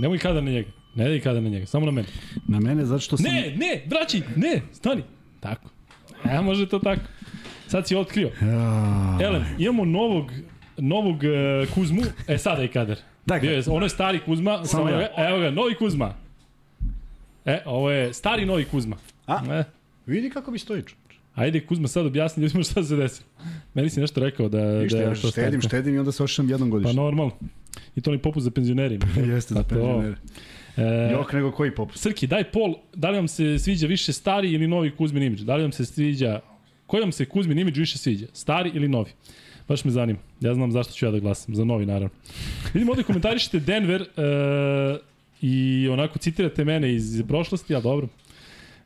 Nemoj kada na njega. Ne daj kada na njega, samo na mene. Na mene, zato što sam... Ne, ne, vraći, ne, stani. Tako. E, može to tako. Sad si otkrio. Ja, Elem, imamo novog, novog uh, Kuzmu. E, sada je kadar. Ga. Bio je, ono je stari Kuzma. Samo ja. ga, evo ga, novi Kuzma. E, ovo je stari novi Kuzma. A? E, Vidi kako mi stoji čovječ. Ajde Kuzma sad objasni ljudima šta se desilo. Meni si nešto rekao da... Ništa, da ja štedim, stari. štedim i onda se ošišam jednom Pa godišnje. normalno. I to ni popust za penzioneri. Jeste za Pa penzionere. E, Jok nego koji popust. Srki, daj pol, da li vam se sviđa više stari ili novi Kuzmin imidž? Da li vam se sviđa, koji vam se Kuzmin imidž više sviđa? Stari ili novi? Baš me zanima. Ja znam zašto ću ja da glasam. Za novi, naravno. Vidimo ovde komentarišete Denver uh, i onako citirate mene iz prošlosti, ali dobro.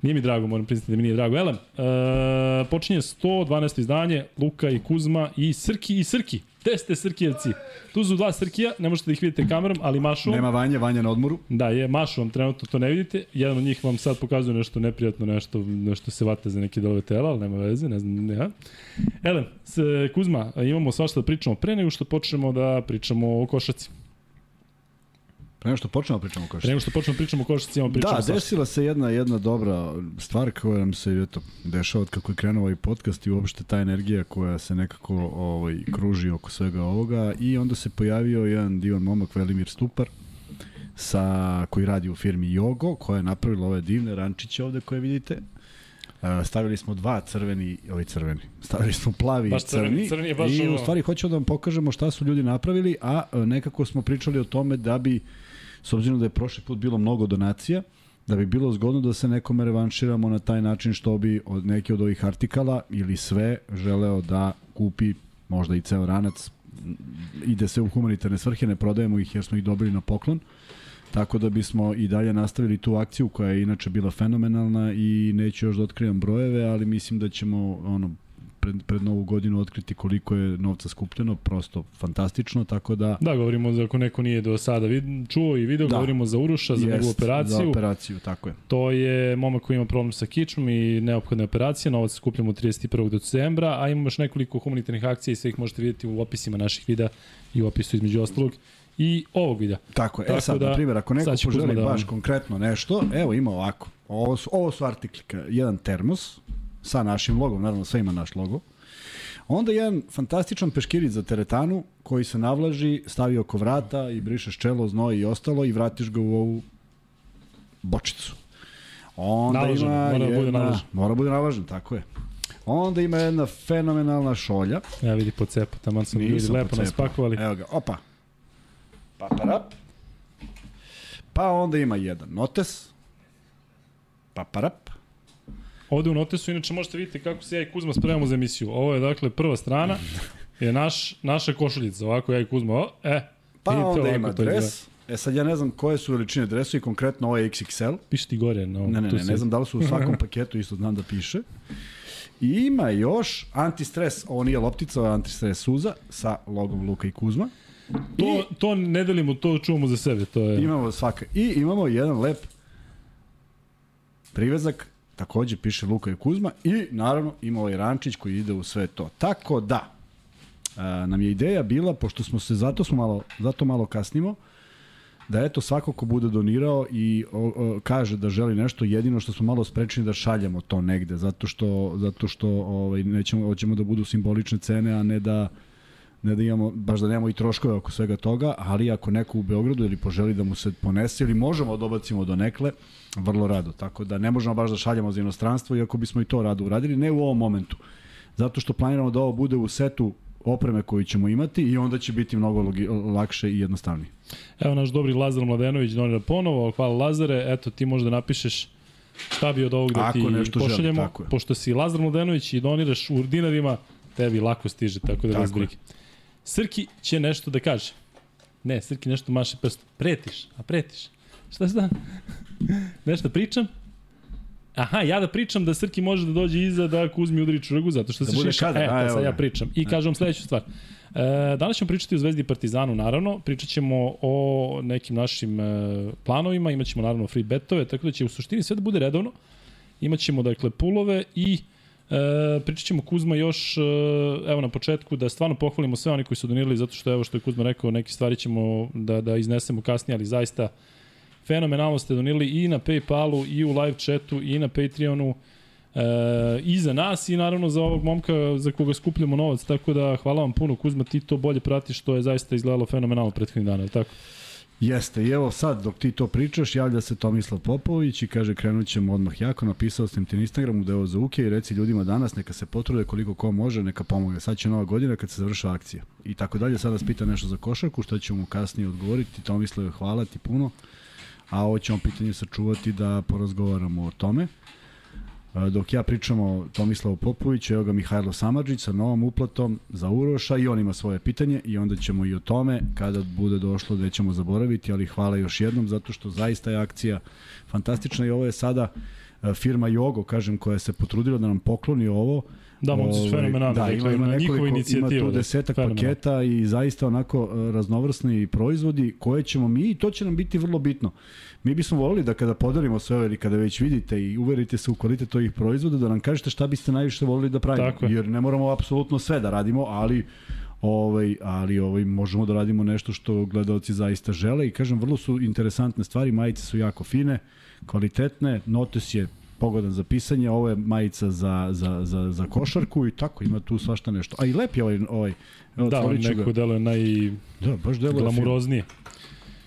Nije mi drago, moram priznati da mi nije drago. Elem, uh, počinje 112. izdanje, Luka i Kuzma i Srki i Srki. Gde ste Srkijevci? Tu su dva Srkija, ne možete da ih vidite kamerom, ali mašu. Nema Vanja, Vanja na odmoru. Da, je, mašu vam trenutno to ne vidite. Jedan od njih vam sad pokazuje nešto neprijatno, nešto, nešto se vate za neki delove tela, ali nema veze, ne znam, ne. Elem, s, Kuzma, imamo svašta da pričamo pre nego što počnemo da pričamo o košaci. Pre nego što počnemo da pričamo o košarci. nego što počnemo da pričamo o košaci, imamo pričamo Da, desila se jedna jedna dobra stvar koja nam se eto dešava od kako je krenuo ovaj podcast i uopšte ta energija koja se nekako ovaj kruži oko svega ovoga i onda se pojavio jedan divan momak Velimir Stupar sa koji radi u firmi Jogo koja je napravila ove divne rančiće ovde koje vidite. E, stavili smo dva crveni, ovaj crveni. Stavili smo plavi Baš i crveni, crni. je baš I u stvari hoćemo da vam pokažemo šta su ljudi napravili, a e, nekako smo pričali o tome da bi s obzirom da je prošli put bilo mnogo donacija, da bi bilo zgodno da se nekome revanširamo na taj način što bi od neki od ovih artikala ili sve želeo da kupi možda i ceo ranac ide se u humanitarne svrhe, ne prodajemo ih jer smo ih dobili na poklon. Tako da bismo i dalje nastavili tu akciju koja je inače bila fenomenalna i neću još da otkrivam brojeve, ali mislim da ćemo ono pred, pred novu godinu otkriti koliko je novca skupljeno, prosto fantastično, tako da Da, govorimo za ako neko nije do sada vid, čuo i video, Da. govorimo za Uruša, za njegovu operaciju. Za operaciju, tako je. To je momak koji ima problem sa kičmom i neophodne operacije. Novac skupljamo 31. decembra, a imamo još nekoliko humanitarnih akcija i sve ih možete vidjeti u opisima naših videa i u opisu između ostalog i ovog videa. Tako je. E sad, da, na primjer, ako neko poželi da baš konkretno nešto, evo ima ovako. Ovo su, ovo su artiklika. Jedan termos sa našim logom, naravno sve ima naš logo. Onda jedan fantastičan peškirić za teretanu koji se navlaži, stavi oko vrata i brišeš čelo, znoj i ostalo i vratiš ga u ovu bočicu. Onda Naložen, ima mora da bude jedna, naložen. Mora da bude naložen, tako je. Onda ima jedna fenomenalna šolja. Ja vidi po cepu, tamo sam ljudi lepo nas pakovali. Evo ga, opa. Paparap. Pa onda ima jedan notes. Paparap. Ovde u notesu inače možete vidjeti kako se ja i Kuzma spremamo za emisiju. Ovo je dakle prva strana, je naš, naša košuljica. Ovako ja i Kuzma, o, e, Pa onda ovako ima dres. E sad ja ne znam koje su veličine dresu i konkretno ovo je XXL. Piše ti gore. No, Ne, ne, ne, ne znam da li su u svakom paketu, isto znam da piše. I ima još antistres, ovo nije loptica, ovo je antistres suza sa logom Luka i Kuzma. To, to ne delimo, to čuvamo za sebe. To je... Imamo svaka. I imamo jedan lep privezak, takođe piše Luka i Kuzma i naravno ima ovaj rančić koji ide u sve to. Tako da, a, nam je ideja bila, pošto smo se, zato smo malo, zato malo kasnimo, da eto svako ko bude donirao i o, o, kaže da želi nešto, jedino što smo malo sprečeni da šaljamo to negde, zato što, zato što ovaj, nećemo, hoćemo da budu simbolične cene, a ne da ne da imamo, baš da nemamo i troškove oko svega toga, ali ako neko u Beogradu ili poželi da mu se ponese ili možemo da obacimo do nekle, vrlo rado. Tako da ne možemo baš da šaljamo za inostranstvo, iako bismo i to rado uradili, ne u ovom momentu. Zato što planiramo da ovo bude u setu opreme koju ćemo imati i onda će biti mnogo logi, lakše i jednostavnije. Evo naš dobri Lazar Mladenović donira ponovo, hvala Lazare, eto ti možda napišeš šta bi od ovog da ti nešto želi, pošaljemo, tako je. pošto si Lazar Mladenović i doniraš u dinarima, tebi lako stiže, tako da Tako bez je. brige. Srki će nešto da kaže. Ne, Srki nešto maše prstom. Pretiš, a pretiš. Šta šta? nešto pričam? Aha, ja da pričam da Srki može da dođe iza da Kuzmi udari čvrgu zato što Da se šiša. kadar, E, a, to evo sad ja pričam. I kažem vam sledeću stvar. E, danas ćemo pričati o Zvezdi i Partizanu, naravno. Pričat ćemo o nekim našim e, planovima, imaćemo naravno free betove, tako da će u suštini sve da bude redovno. Imaćemo dakle pulove i E, pričat ćemo Kuzma još, e, evo na početku, da stvarno pohvalimo sve oni koji su donirali, zato što evo što je Kuzma rekao, neke stvari ćemo da, da iznesemo kasnije, ali zaista Fenomenalno ste donirali i na Paypalu, i u live chatu, i na Patreonu. E, i za nas i naravno za ovog momka za koga skupljamo novac, tako da hvala vam puno Kuzma, ti to bolje pratiš, što je zaista izgledalo fenomenalno prethodnih dana, tako? Jeste, i evo sad dok ti to pričaš, javlja se Tomislav Popović i kaže krenut ćemo odmah jako, napisao sam ti na Instagramu da je ovo za uke i reci ljudima danas neka se potrude koliko ko može, neka pomogne. Sad će nova godina kad se završa akcija. I tako dalje, sada nas pita nešto za košarku, što ćemo mu kasnije odgovoriti. Tomislav, hvala ti puno, a ovo ćemo pitanje sačuvati da porazgovaramo o tome. Dok ja pričam o Tomislavu Popoviću, evo ga Mihajlo Samadžić sa novom uplatom za Uroša i on ima svoje pitanje i onda ćemo i o tome kada bude došlo da ćemo zaboraviti, ali hvala još jednom zato što zaista je akcija fantastična i ovo je sada e, firma Jogo, kažem, koja se potrudila da nam pokloni ovo. Da, momci su ovaj, fenomenalni. Da, ima, ima, nekoliko, ima tu desetak da, paketa i zaista onako e, raznovrsni proizvodi koje ćemo mi, i to će nam biti vrlo bitno. Mi bismo volili da kada podelimo sve ove ili kada već vidite i uverite se u kvalitet ovih proizvoda, da nam kažete šta biste najviše volili da pravimo. Tako Jer ne moramo apsolutno sve da radimo, ali ovaj, ali ovaj, možemo da radimo nešto što gledalci zaista žele i kažem, vrlo su interesantne stvari, majice su jako fine, kvalitetne, notes je pogodan za pisanje, ovo je majica za, za, za, za košarku i tako, ima tu svašta nešto. A i lep je ovaj, ovaj Evo, da, neko deluje naj... Da, baš deluje glamuroznije.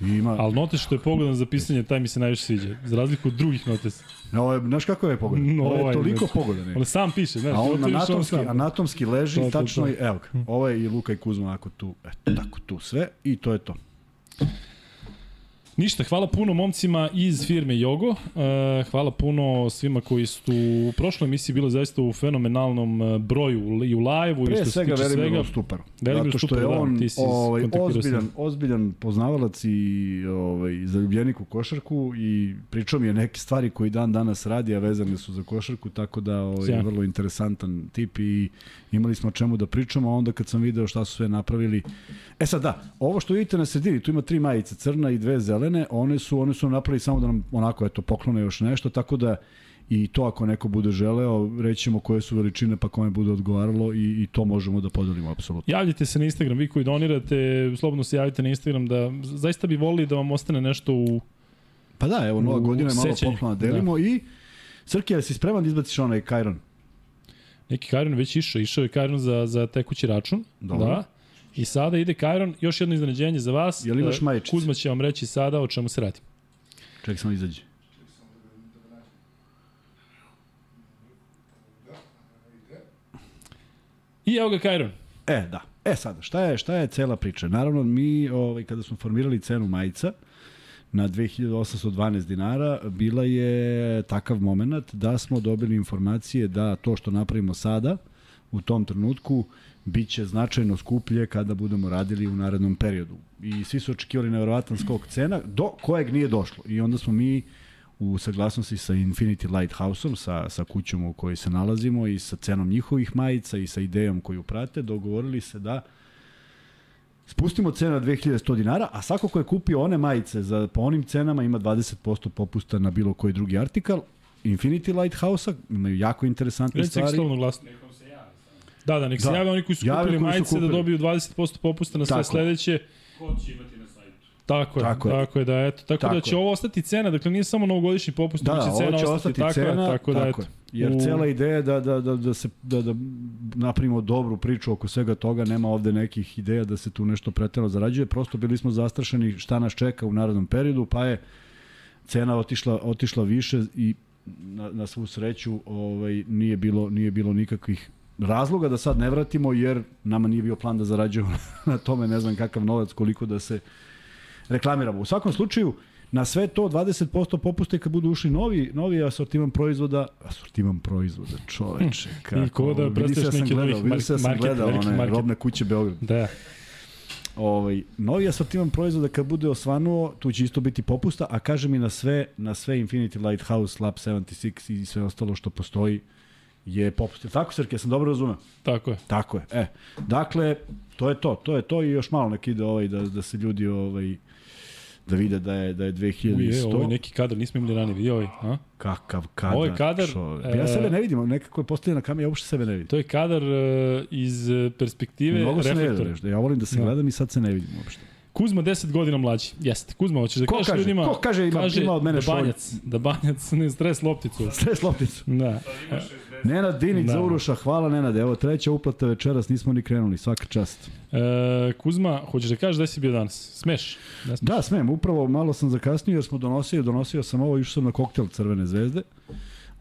Ima... Ali notes što je pogodan za pisanje, taj mi se najviše sviđa. Za razliku od drugih notes. Ovo je, znaš kako je pogodan? No, ovo je toliko znači, pogodan. On sam piše, znaš. A on anatomski, on anatomski leži, to, tačno to, to. evo ga. Ovo je i Luka i Kuzma, ako tu, eto, tako tu sve i to je to. Ništa, hvala puno momcima iz firme Jogo. Uh, hvala puno svima koji su u prošloj emisiji bili zaista u fenomenalnom uh, broju i u live-u i što svega. Velimir Stuparu. Velimir Zato što Stupar, je da, on da, ovaj, ozbiljan, ozbiljan poznavalac i ovaj, zaljubljenik u košarku i pričao mi je neke stvari koji dan danas radi, a vezane su za košarku, tako da ovaj, je vrlo interesantan tip i imali smo o čemu da pričamo, a onda kad sam video šta su sve napravili. E sad da, ovo što vidite na sredini, tu ima tri majice, crna i dve zelene, one su, one su napravili samo da nam onako eto, poklone još nešto, tako da i to ako neko bude želeo, rećemo koje su veličine pa kome bude odgovaralo i, i to možemo da podelimo apsolutno. Javljite se na Instagram, vi koji donirate, slobodno se javite na Instagram da zaista bi volili da vam ostane nešto u Pa da, evo, nova godina je malo poklona delimo da. i Srke, si spreman da izbaciš onaj Kajron? Neki Kajron već išao, išao je Kajron za, za tekući račun. Dobro. Da. I sada ide Kajron, još jedno iznenađenje za vas. Jel imaš e, majičice? Kuzma će vam reći sada o čemu se radi. Ček samo izađe. I evo ga Kajron. E, da. E sada, šta je, šta je cela priča? Naravno, mi ovaj, kada smo formirali cenu majica, na 2812 dinara, bila je takav moment da smo dobili informacije da to što napravimo sada, u tom trenutku, biće značajno skuplje kada budemo radili u narednom periodu. I svi su očekivali nevjerovatan skok cena, do kojeg nije došlo. I onda smo mi u saglasnosti sa Infinity Lighthouseom, sa, sa kućom u kojoj se nalazimo i sa cenom njihovih majica i sa idejom koju prate, dogovorili se da spustimo cenu na 2100 dinara, a svako ko je kupio one majice za, po onim cenama ima 20% popusta na bilo koji drugi artikal. Infinity Lighthouse-a imaju jako interesantne Reci stvari. Reci glasno. Da, da, nek se da. jave oni koji su Javi kupili koji majice su da dobiju 20% popusta na sve Tako. sledeće. Ko će imati na sajtu? Tako je, tako, tako je, da eto, tako, tako da će ovo ostati cena, dakle nije samo novogodišnji popust, da, će cena će ostati, tako, cena, tako da tako eto. Jer u... cela ideja da, da, da, da, se, da, da napravimo dobru priču oko svega toga, nema ovde nekih ideja da se tu nešto pretjerano zarađuje, prosto bili smo zastrašeni šta nas čeka u narodnom periodu, pa je cena otišla, otišla više i na, na svu sreću ovaj nije bilo nije bilo nikakvih razloga da sad ne vratimo, jer nama nije bio plan da zarađujemo na tome, ne znam kakav novac, koliko da se reklamiramo. U svakom slučaju, na sve to 20% popuste kad budu ušli novi, novi asortiman proizvoda, asortiman proizvoda, čoveče, kako. I ko da predstaviš neki novih market, ja sam gledao one market. robne kuće Beograd. Da. Ovaj, novi asortiman proizvoda kad bude osvanuo, tu će isto biti popusta, a kaže mi na sve, na sve Infinity Lighthouse, Lab 76 i sve ostalo što postoji, je popustio. Tako, Srke, ja sam dobro razumeo? Tako je. Tako je. E, dakle, to je to. To je to i još malo nek ide ovaj, da, da se ljudi ovaj, da vide da je da je 2100. Uje, ovo je neki kadar, nismo imali ranije, vidio ovaj, a? Kakav kadar. Ovo je kadar. Ja e, sebe ne vidim, nekako je postavljeno na kamer, ja uopšte sebe ne vidim. To je kadar uh, iz perspektive Mnogo reflektora. Mnogo se ne vidim, ja volim da se da. gledam i sad se ne vidim uopšte. Kuzma 10 godina mlađi. Jeste. Kuzma, hoćeš da Ko kažeš kaže? ljudima... Ko kaže ima- ima od mene da banjac, da banjac, ne stres lopticu. Stres lopticu. Da. Nenad Dinić Da. za Uroša, hvala Nenade. Evo treća uplata večeras, nismo ni krenuli, svaka čast. E, Kuzma, hoćeš da kažeš gde si bio danas? Smeš? Ne smeš. Da, smem, upravo malo sam zakasnio jer smo donosili, donosio sam ovo, išao sam na koktel Crvene zvezde.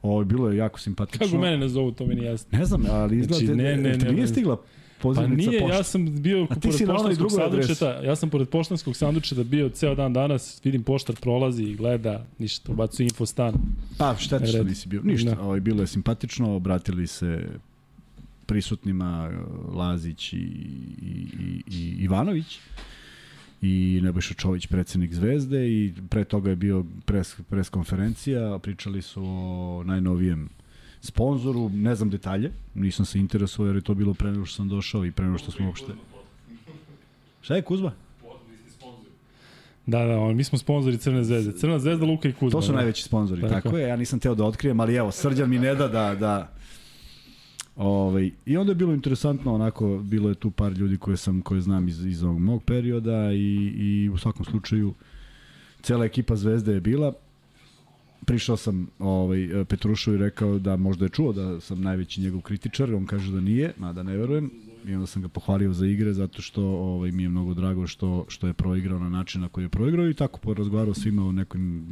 Ovo bilo je jako simpatično. Kako mene ne zovu, to mi nije jasno. Ne znam, ali izgleda, Znači, ne, ne, ti ne, nije ne. Pa nije, pošte. ja sam bio ti pored poštanskog sandučeta, ja sam pored poštanskog sandučeta bio ceo dan danas, vidim poštar prolazi i gleda, ništa, ubacuje infostan. Pa, šteta što Red. nisi bio. Ništa, Da. ovaj, bilo je simpatično, obratili se prisutnima eh, Lazić i, i, i, i Ivanović i Nebojša Čović, predsednik Zvezde i pre toga je bio pres, pres konferencija, pričali su o najnovijem sponzoru, ne znam detalje, nisam se interesovao jer je to bilo pre nego što sam došao i pre nego što smo uopšte... Šta je Kuzma? Da, da, on, mi smo sponzori Crne zvezde. Crna zvezda, Luka i Kuzma. To su da. najveći sponzori, tako, Tako. je. Ja nisam teo da otkrijem, ali evo, Srđan mi ne da da... da Ovaj, I onda je bilo interesantno, onako, bilo je tu par ljudi koje sam, koje znam iz, iz ovog mog perioda i, i u svakom slučaju cela ekipa Zvezde je bila. Prišao sam ovaj, Petrušu i rekao da možda je čuo da sam najveći njegov kritičar, on kaže da nije, mada ne verujem. I onda sam ga pohvalio za igre zato što ovaj, mi je mnogo drago što, što je proigrao na način na koji je proigrao i tako porazgovarao svima o nekim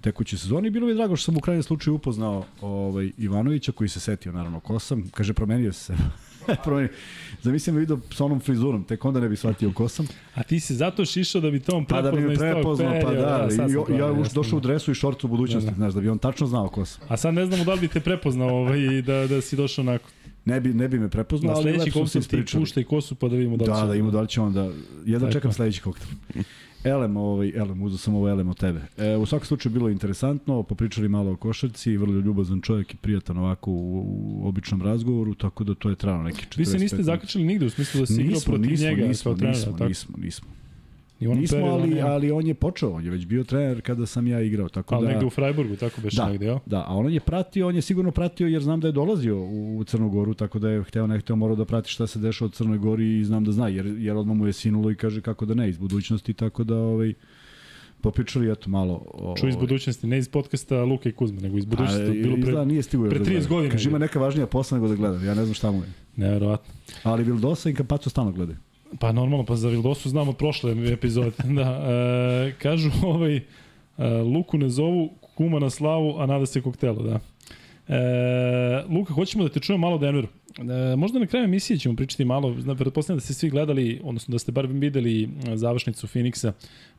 tekućoj sezoni. Bilo mi je drago što sam u krajnjem slučaju upoznao ovaj, Ivanovića koji se setio naravno ko sam. Kaže promenio se. promenio. Zamislim me video sa onom frizurom, tek onda ne bi shvatio ko sam. A ti si zato šišao da bi to on Pa da prepoznao bi prepoznao, pa da. sad I, ja jasno. došao u dresu i šorcu u budućnosti, Da, da. znaš, da bi on tačno znao ko sam. A sad ne znamo da li bi te prepoznao ovaj, da, da si došao onako. Ne bi, ne bi me prepoznao, Na ali sledeći lepo smo se koktel ti ispričali. pušta i kosu pa da vidimo da li Da, će- da, ima da li će onda... Tako. čekam sledeći koktel. Elem, ovaj, elem, uzao sam ovo elem od tebe. E, u svakom slučaju bilo je interesantno, popričali malo o košarci, vrlo ljubazan čovjek i prijatan ovako u, u običnom razgovoru, tako da to je trajalo neki 45 Vi se niste zakačili nigde u smislu da si igrao Nismo, protiv nismo, njega nismo, kao trenera, nismo, tako? nismo, nismo. I onom Nismo, periodu on ali, je- ali on je počeo, on je već bio trener kada sam ja igrao, tako Ali da... negde u Freiburgu, tako beše Da, negde, jel? da, a on je pratio, on je sigurno pratio jer znam da je dolazio u, u Crnu Goru, tako da je hteo ne hteo morao da prati šta se dešava u Crnoj Gori i znam da zna, jer, jer odmah mu je sinulo i kaže kako da ne iz budućnosti, tako da ovaj, popričali eto malo. O, Čuj iz budućnosti, ne iz podcasta Luka i Kuzma, nego iz budućnosti. A, bilo pre... izgleda, nije pre da 30 gleda. godina Kaže ima neka važnija posla nego da gleda, ja ne znam šta mu je. Neverovatno. Ali Vildosa i Kampaco stalno gledaju. Pa normalno, pa za Vildosu znam od prošle epizode. da, e, kažu ovaj, e, Luku ne zovu, kuma na slavu, a nada se koktelu, da. E, Luka, hoćemo da te čujemo malo o Denveru. E, možda na kraju emisije ćemo pričati malo, znam, pretpostavljam da ste svi gledali, odnosno da ste bar videli e, završnicu Phoenixa,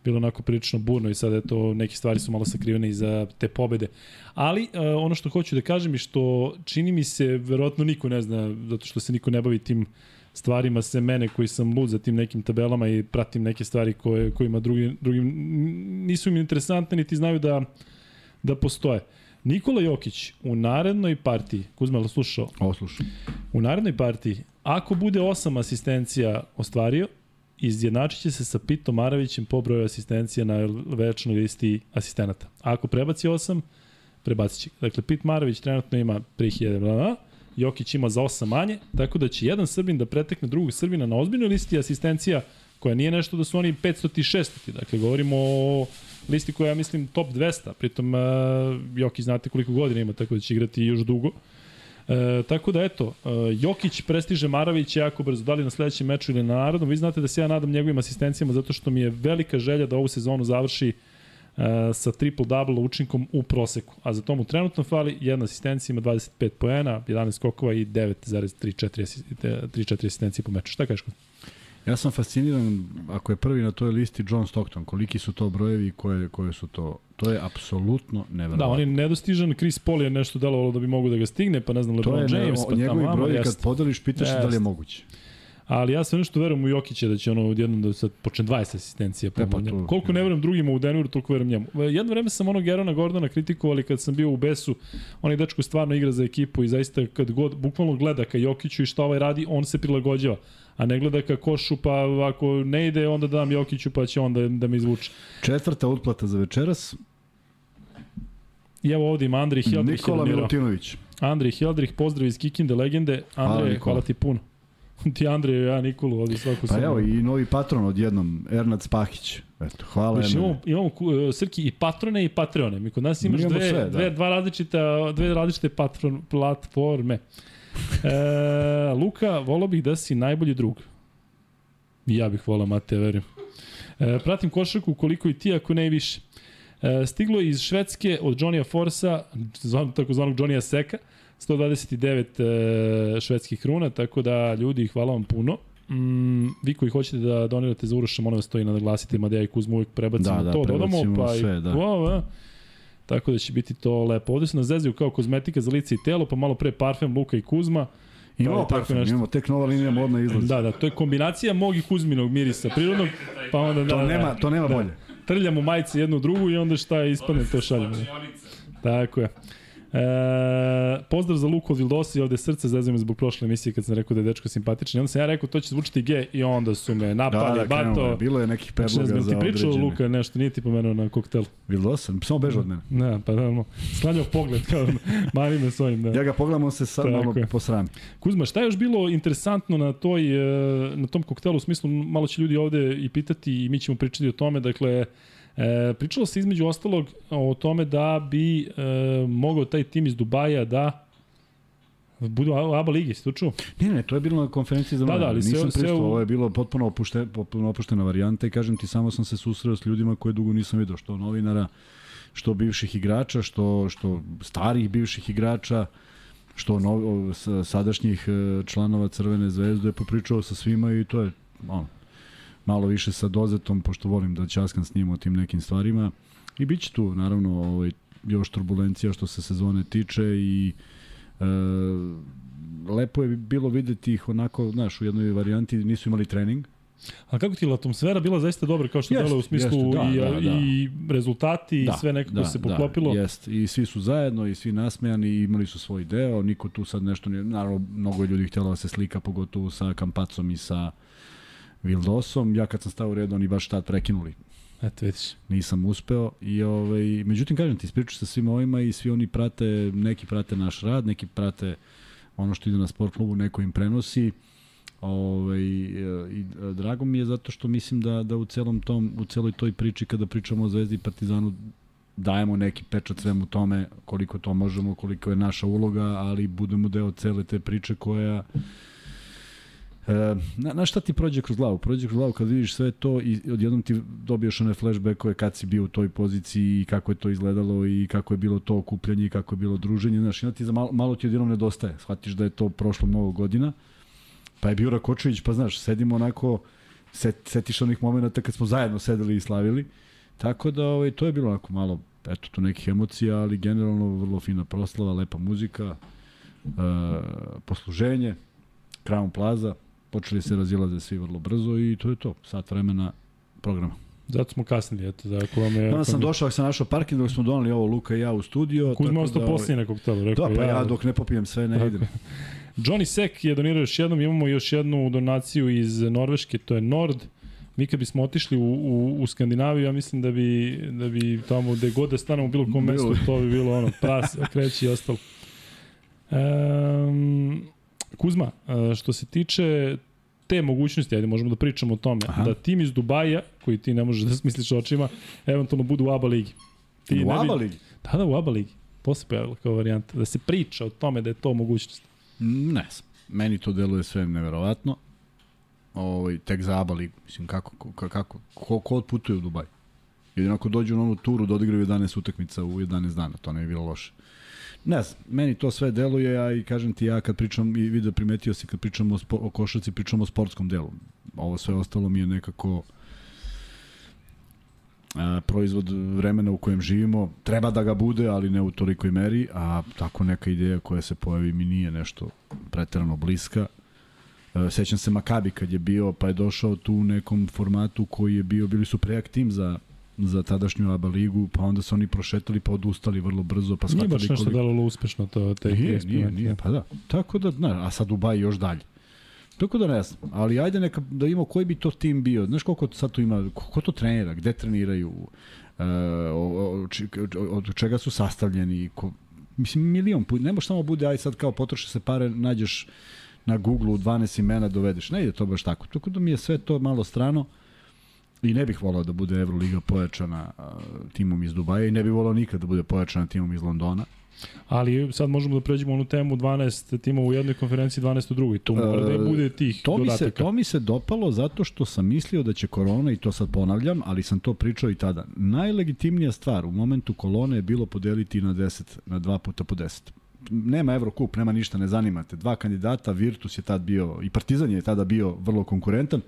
bilo onako prilično burno i sad eto neke stvari su malo sakrivene iza te pobede. Ali e, ono što hoću da kažem je što čini mi se, verovatno niko ne zna, zato što se niko ne bavi tim stvarima se mene koji sam lud za tim nekim tabelama i pratim neke stvari koje, kojima drugi, drugim nisu mi interesantne niti znaju da, da postoje. Nikola Jokić u narednoj partiji, Kuzma, li slušao? Ovo slušam. U narednoj partiji, ako bude osam asistencija ostvario, izjednačit će se sa Pitom Maravićem po broju asistencija na večnoj listi asistenata. Ako prebaci osam, prebacit će. Dakle, Pit Maravić trenutno ima 3000, bla, bla, Jokić ima za 8 manje, tako da će jedan Srbin da pretekne drugog Srbina na ozbiljnoj listi asistencija koja nije nešto da su oni 500 i 600. Dakle, govorimo o listi koja ja mislim, top 200. Pritom, uh, Jokić znate koliko godina ima, tako da će igrati još dugo. E, tako da eto, e, Jokić prestiže Maravić jako brzo, da li na sledećem meču ili na narodnom. Vi znate da se ja nadam njegovim asistencijama zato što mi je velika želja da ovu sezonu završi e, sa triple-double učinkom u proseku. A za to mu trenutno fali jedna asistencija, ima 25 poena, 11 skokova i 9,34 asi- te- 3-4 asistencije po meču. Šta kažeš? Ja sam fasciniran, ako je prvi na toj listi John Stockton, koliki su to brojevi i koje, koje su to, to je apsolutno neverovatno. Da, on je nedostižan, Chris Paul je nešto delovalo da bi mogo da ga stigne, pa ne znam, to LeBron je ne, James, pa tamo njegovi vamo, brojevi kad podeliš, pitaš se da li je moguće. Ali ja sve nešto verujem u Jokića da će ono odjednom da sad počne 20 asistencija po E, pa Koliko ne verujem drugima u Denveru, toliko verujem njemu. E, Jedno vreme sam onog Gerona Gordona kritikovali kad sam bio u Besu. Onaj dečko stvarno igra za ekipu i zaista kad god bukvalno gleda ka Jokiću i šta ovaj radi, on se prilagođava. A ne gleda ka košu, pa ako ne ide, onda dam Jokiću pa će onda da me izvuče. Četvrta utplata za večeras, I evo ovde ima Andrej Hjeldrih. Nikola. Milutinović. Andrej Hjeldrih, pozdrav iz Kikinde, legende. Andrej, hvala, hvala ti puno. Ti Andrej, ja Nikolu, ovdje svaku Pa evo i novi patron odjednom, Ernad Spahić. Eto, hvala Znači, imamo, imamo ku- Srki i patrone i patreone. Mi kod nas imaš dve, sve, da. dve, dva različita, dve različite patron, platforme. E, Luka, volao bih da si najbolji drug. Ja bih volao, Mate, verujem. E, pratim košarku koliko i ti, ako ne i više. E, stiglo je iz Švedske od Johnny'a Forsa, zvan, takozvanog Johnny'a Seka, 129 e, švedskih kruna, tako da ljudi, hvala vam puno. Mm, vi koji hoćete da donirate za Uroša, molim vas to i naglasite, mada ja i Kuzmu uvijek prebacimo Da, da, to, dodamo, prebacimo pa sve, i, da. Wow, a. Tako da će biti to lepo. Ovde su nas zezaju kao kozmetika za lice i telo, pa malo pre parfem Luka i Kuzma. Imamo tako parfum, nešto. imamo tek nova linija modna izlazi. Da, da, to je kombinacija mog i Kuzminog mirisa prirodnog, pa onda da, To da, nema, to nema da. bolje. trljamo majice jednu drugu i onda šta ispadne to šaljemo. Tako je. E, pozdrav za Luku od Vildosi, ovde srce zezuje me zbog prošle emisije kad sam rekao da je dečko simpatičan. I onda sam ja rekao to će zvučiti G i onda su me Da, napali, da, krenulo bato. je. Bilo je nekih Znači, predloga znam, za ti pričao određene. Luka nešto, nije ti pomenuo na koktelu. Vildosan, samo beže od mene. Ne, pa da, no, sklanjao pogled, kao mani me svojim, da. Ja ga pogledam, on se sad Tako malo je. posrami. Kuzma, šta je još bilo interesantno na toj e, na tom koktelu u smislu malo će ljudi ovde i pitati i mi ćemo pričati o tome, dakle e, pričalo se između ostalog o tome da bi e, mogao taj tim iz Dubaja da budu u ABA ligi, ste to čuo? Ne, ne, to je bilo na konferenciji za Da, da, ali sve- Nisam sve pristao, u- ovo je bilo potpuno, opušte, potpuno opuštena varijanta i kažem ti, samo sam se susreo s ljudima koje dugo nisam vidio, što novinara, što bivših igrača, što, što starih bivših igrača, što no, sadašnjih e, članova Crvene zvezde, popričao sa svima i to je ono, malo više sa dozetom, pošto volim da ćaskam s njim o tim nekim stvarima. I bit će tu, naravno, ovaj, još turbulencija što se sezone tiče i e, lepo je bilo videti ih onako, znaš, u jednoj varijanti nisu imali trening. A kako ti je atmosfera bila zaista dobra kao što delo u smislu jeste, da, i, da, da. i rezultati i sve nekako se poklopilo? Da, jest. I svi su zajedno i svi nasmejani i imali su svoj deo, niko tu sad nešto nije, naravno mnogo ljudi htjelo da se slika, pogotovo sa Kampacom i sa Vildosom. Ja kad sam stao u red, oni baš tad prekinuli. Eto, vidiš. Nisam uspeo i ovaj međutim kažem ti ispričao sa svim ovima i svi oni prate neki prate naš rad, neki prate ono što ide na sport klubu, neko im prenosi. Ovaj e, i e, drago mi je zato što mislim da da u celom tom u celoj toj priči kada pričamo o Zvezdi i Partizanu dajemo neki pečat svemu tome koliko to možemo, koliko je naša uloga, ali budemo deo cele te priče koja na, na šta ti prođe kroz glavu? Prođe kroz glavu kad vidiš sve to i odjednom ti dobiješ one flashbackove kad si bio u toj poziciji i kako je to izgledalo i kako je bilo to okupljanje i kako je bilo druženje. Znaš, ti za malo, malo ti odjednom nedostaje. Shvatiš da je to prošlo mnogo godina. Pa je bio Rakočević, pa znaš, sedimo onako, set, setiš onih momenta kad smo zajedno sedeli i slavili. Tako da ovaj, to je bilo onako malo, eto, tu nekih emocija, ali generalno vrlo fina proslava, lepa muzika, e, posluženje, Crown Plaza, počeli se razilaze svi vrlo brzo i to je to, sat vremena programa. Zato smo kasnili, eto, da ako vam je... Onda sam došao, ako sam našao parking, dok smo donali ovo Luka i ja u studio. Kuzma tako ostao ovaj, poslije na koktelu, rekao Da, pa ja dok ne popijem sve ne Tako. idem. Johnny Sek je donirao još jednom, imamo još jednu donaciju iz Norveške, to je Nord. Mi kad bismo otišli u, u, u Skandinaviju, ja mislim da bi, da bi tamo gde god da stanemo u bilo kom mestu, to bi bilo ono, pras, kreći i ostalo. Um, Kuzma, e, što se tiče te mogućnosti, ajde možemo da pričamo o tome, Aha. da tim iz Dubaja, koji ti ne možeš da smisliš očima, eventualno budu u ABA ligi. Ti U ABA ligi? Da, da, u ABA ligi. To se pojavilo kao varijanta. Da se priča o tome da je to mogućnost. Ne znam. Meni to deluje sve neverovatno. Ovaj, tek za ABA ligu. Mislim, kako, kako, kako ko, ko odputuje u Dubaj? Jedino ako dođu na onu turu da odigraju 11 utakmica u 11 dana, to ne bi bilo loše. Ne znam, meni to sve deluje, a i kažem ti ja kad pričam, i vidio primetio si kad pričamo o, o košarci, pričamo o sportskom delu. Ovo sve ostalo mi je nekako a, proizvod vremena u kojem živimo. Treba da ga bude, ali ne u tolikoj meri, a tako neka ideja koja se pojavi mi nije nešto preterano bliska. E, Sećam se Makabi kad je bio, pa je došao tu u nekom formatu koji je bio, bili su prejak tim za za tadašnju ABA ligu, pa onda su oni prošetali pa odustali vrlo brzo, pa Nije shvatili baš nešto koliko... delovalo uspešno to, te Nije, nije, eksperimenti. nije, pa da. Tako da, znaš, a sad Dubaj još dalje. Tako da ne znam, ali ajde neka, da imamo koji bi to tim bio. Znaš koliko sad tu ima, ko, to trenira, gde treniraju, e, od čega su sastavljeni, ko, mislim milion put, ne može samo bude aj sad kao potroše se pare, nađeš na Google u 12 imena dovedeš. Ne ide to baš tako. Tako da mi je sve to malo strano i ne bih volao da bude Euroliga pojačana timom iz Dubaja i ne bih volao nikad da bude pojačana timom iz Londona. Ali sad možemo da pređemo onu temu 12 timova u jednoj konferenciji, 12 u drugoj. Tu mora da bude tih to mi dodataka. se to mi se dopalo zato što sam mislio da će korona i to sad ponavljam, ali sam to pričao i tada. Najlegitimnija stvar u momentu kolone je bilo podeliti na 10 na 2 puta po 10. Nema Evrokup, nema ništa, ne zanimate. Dva kandidata, Virtus je tad bio i Partizan je tada bio vrlo konkurentan.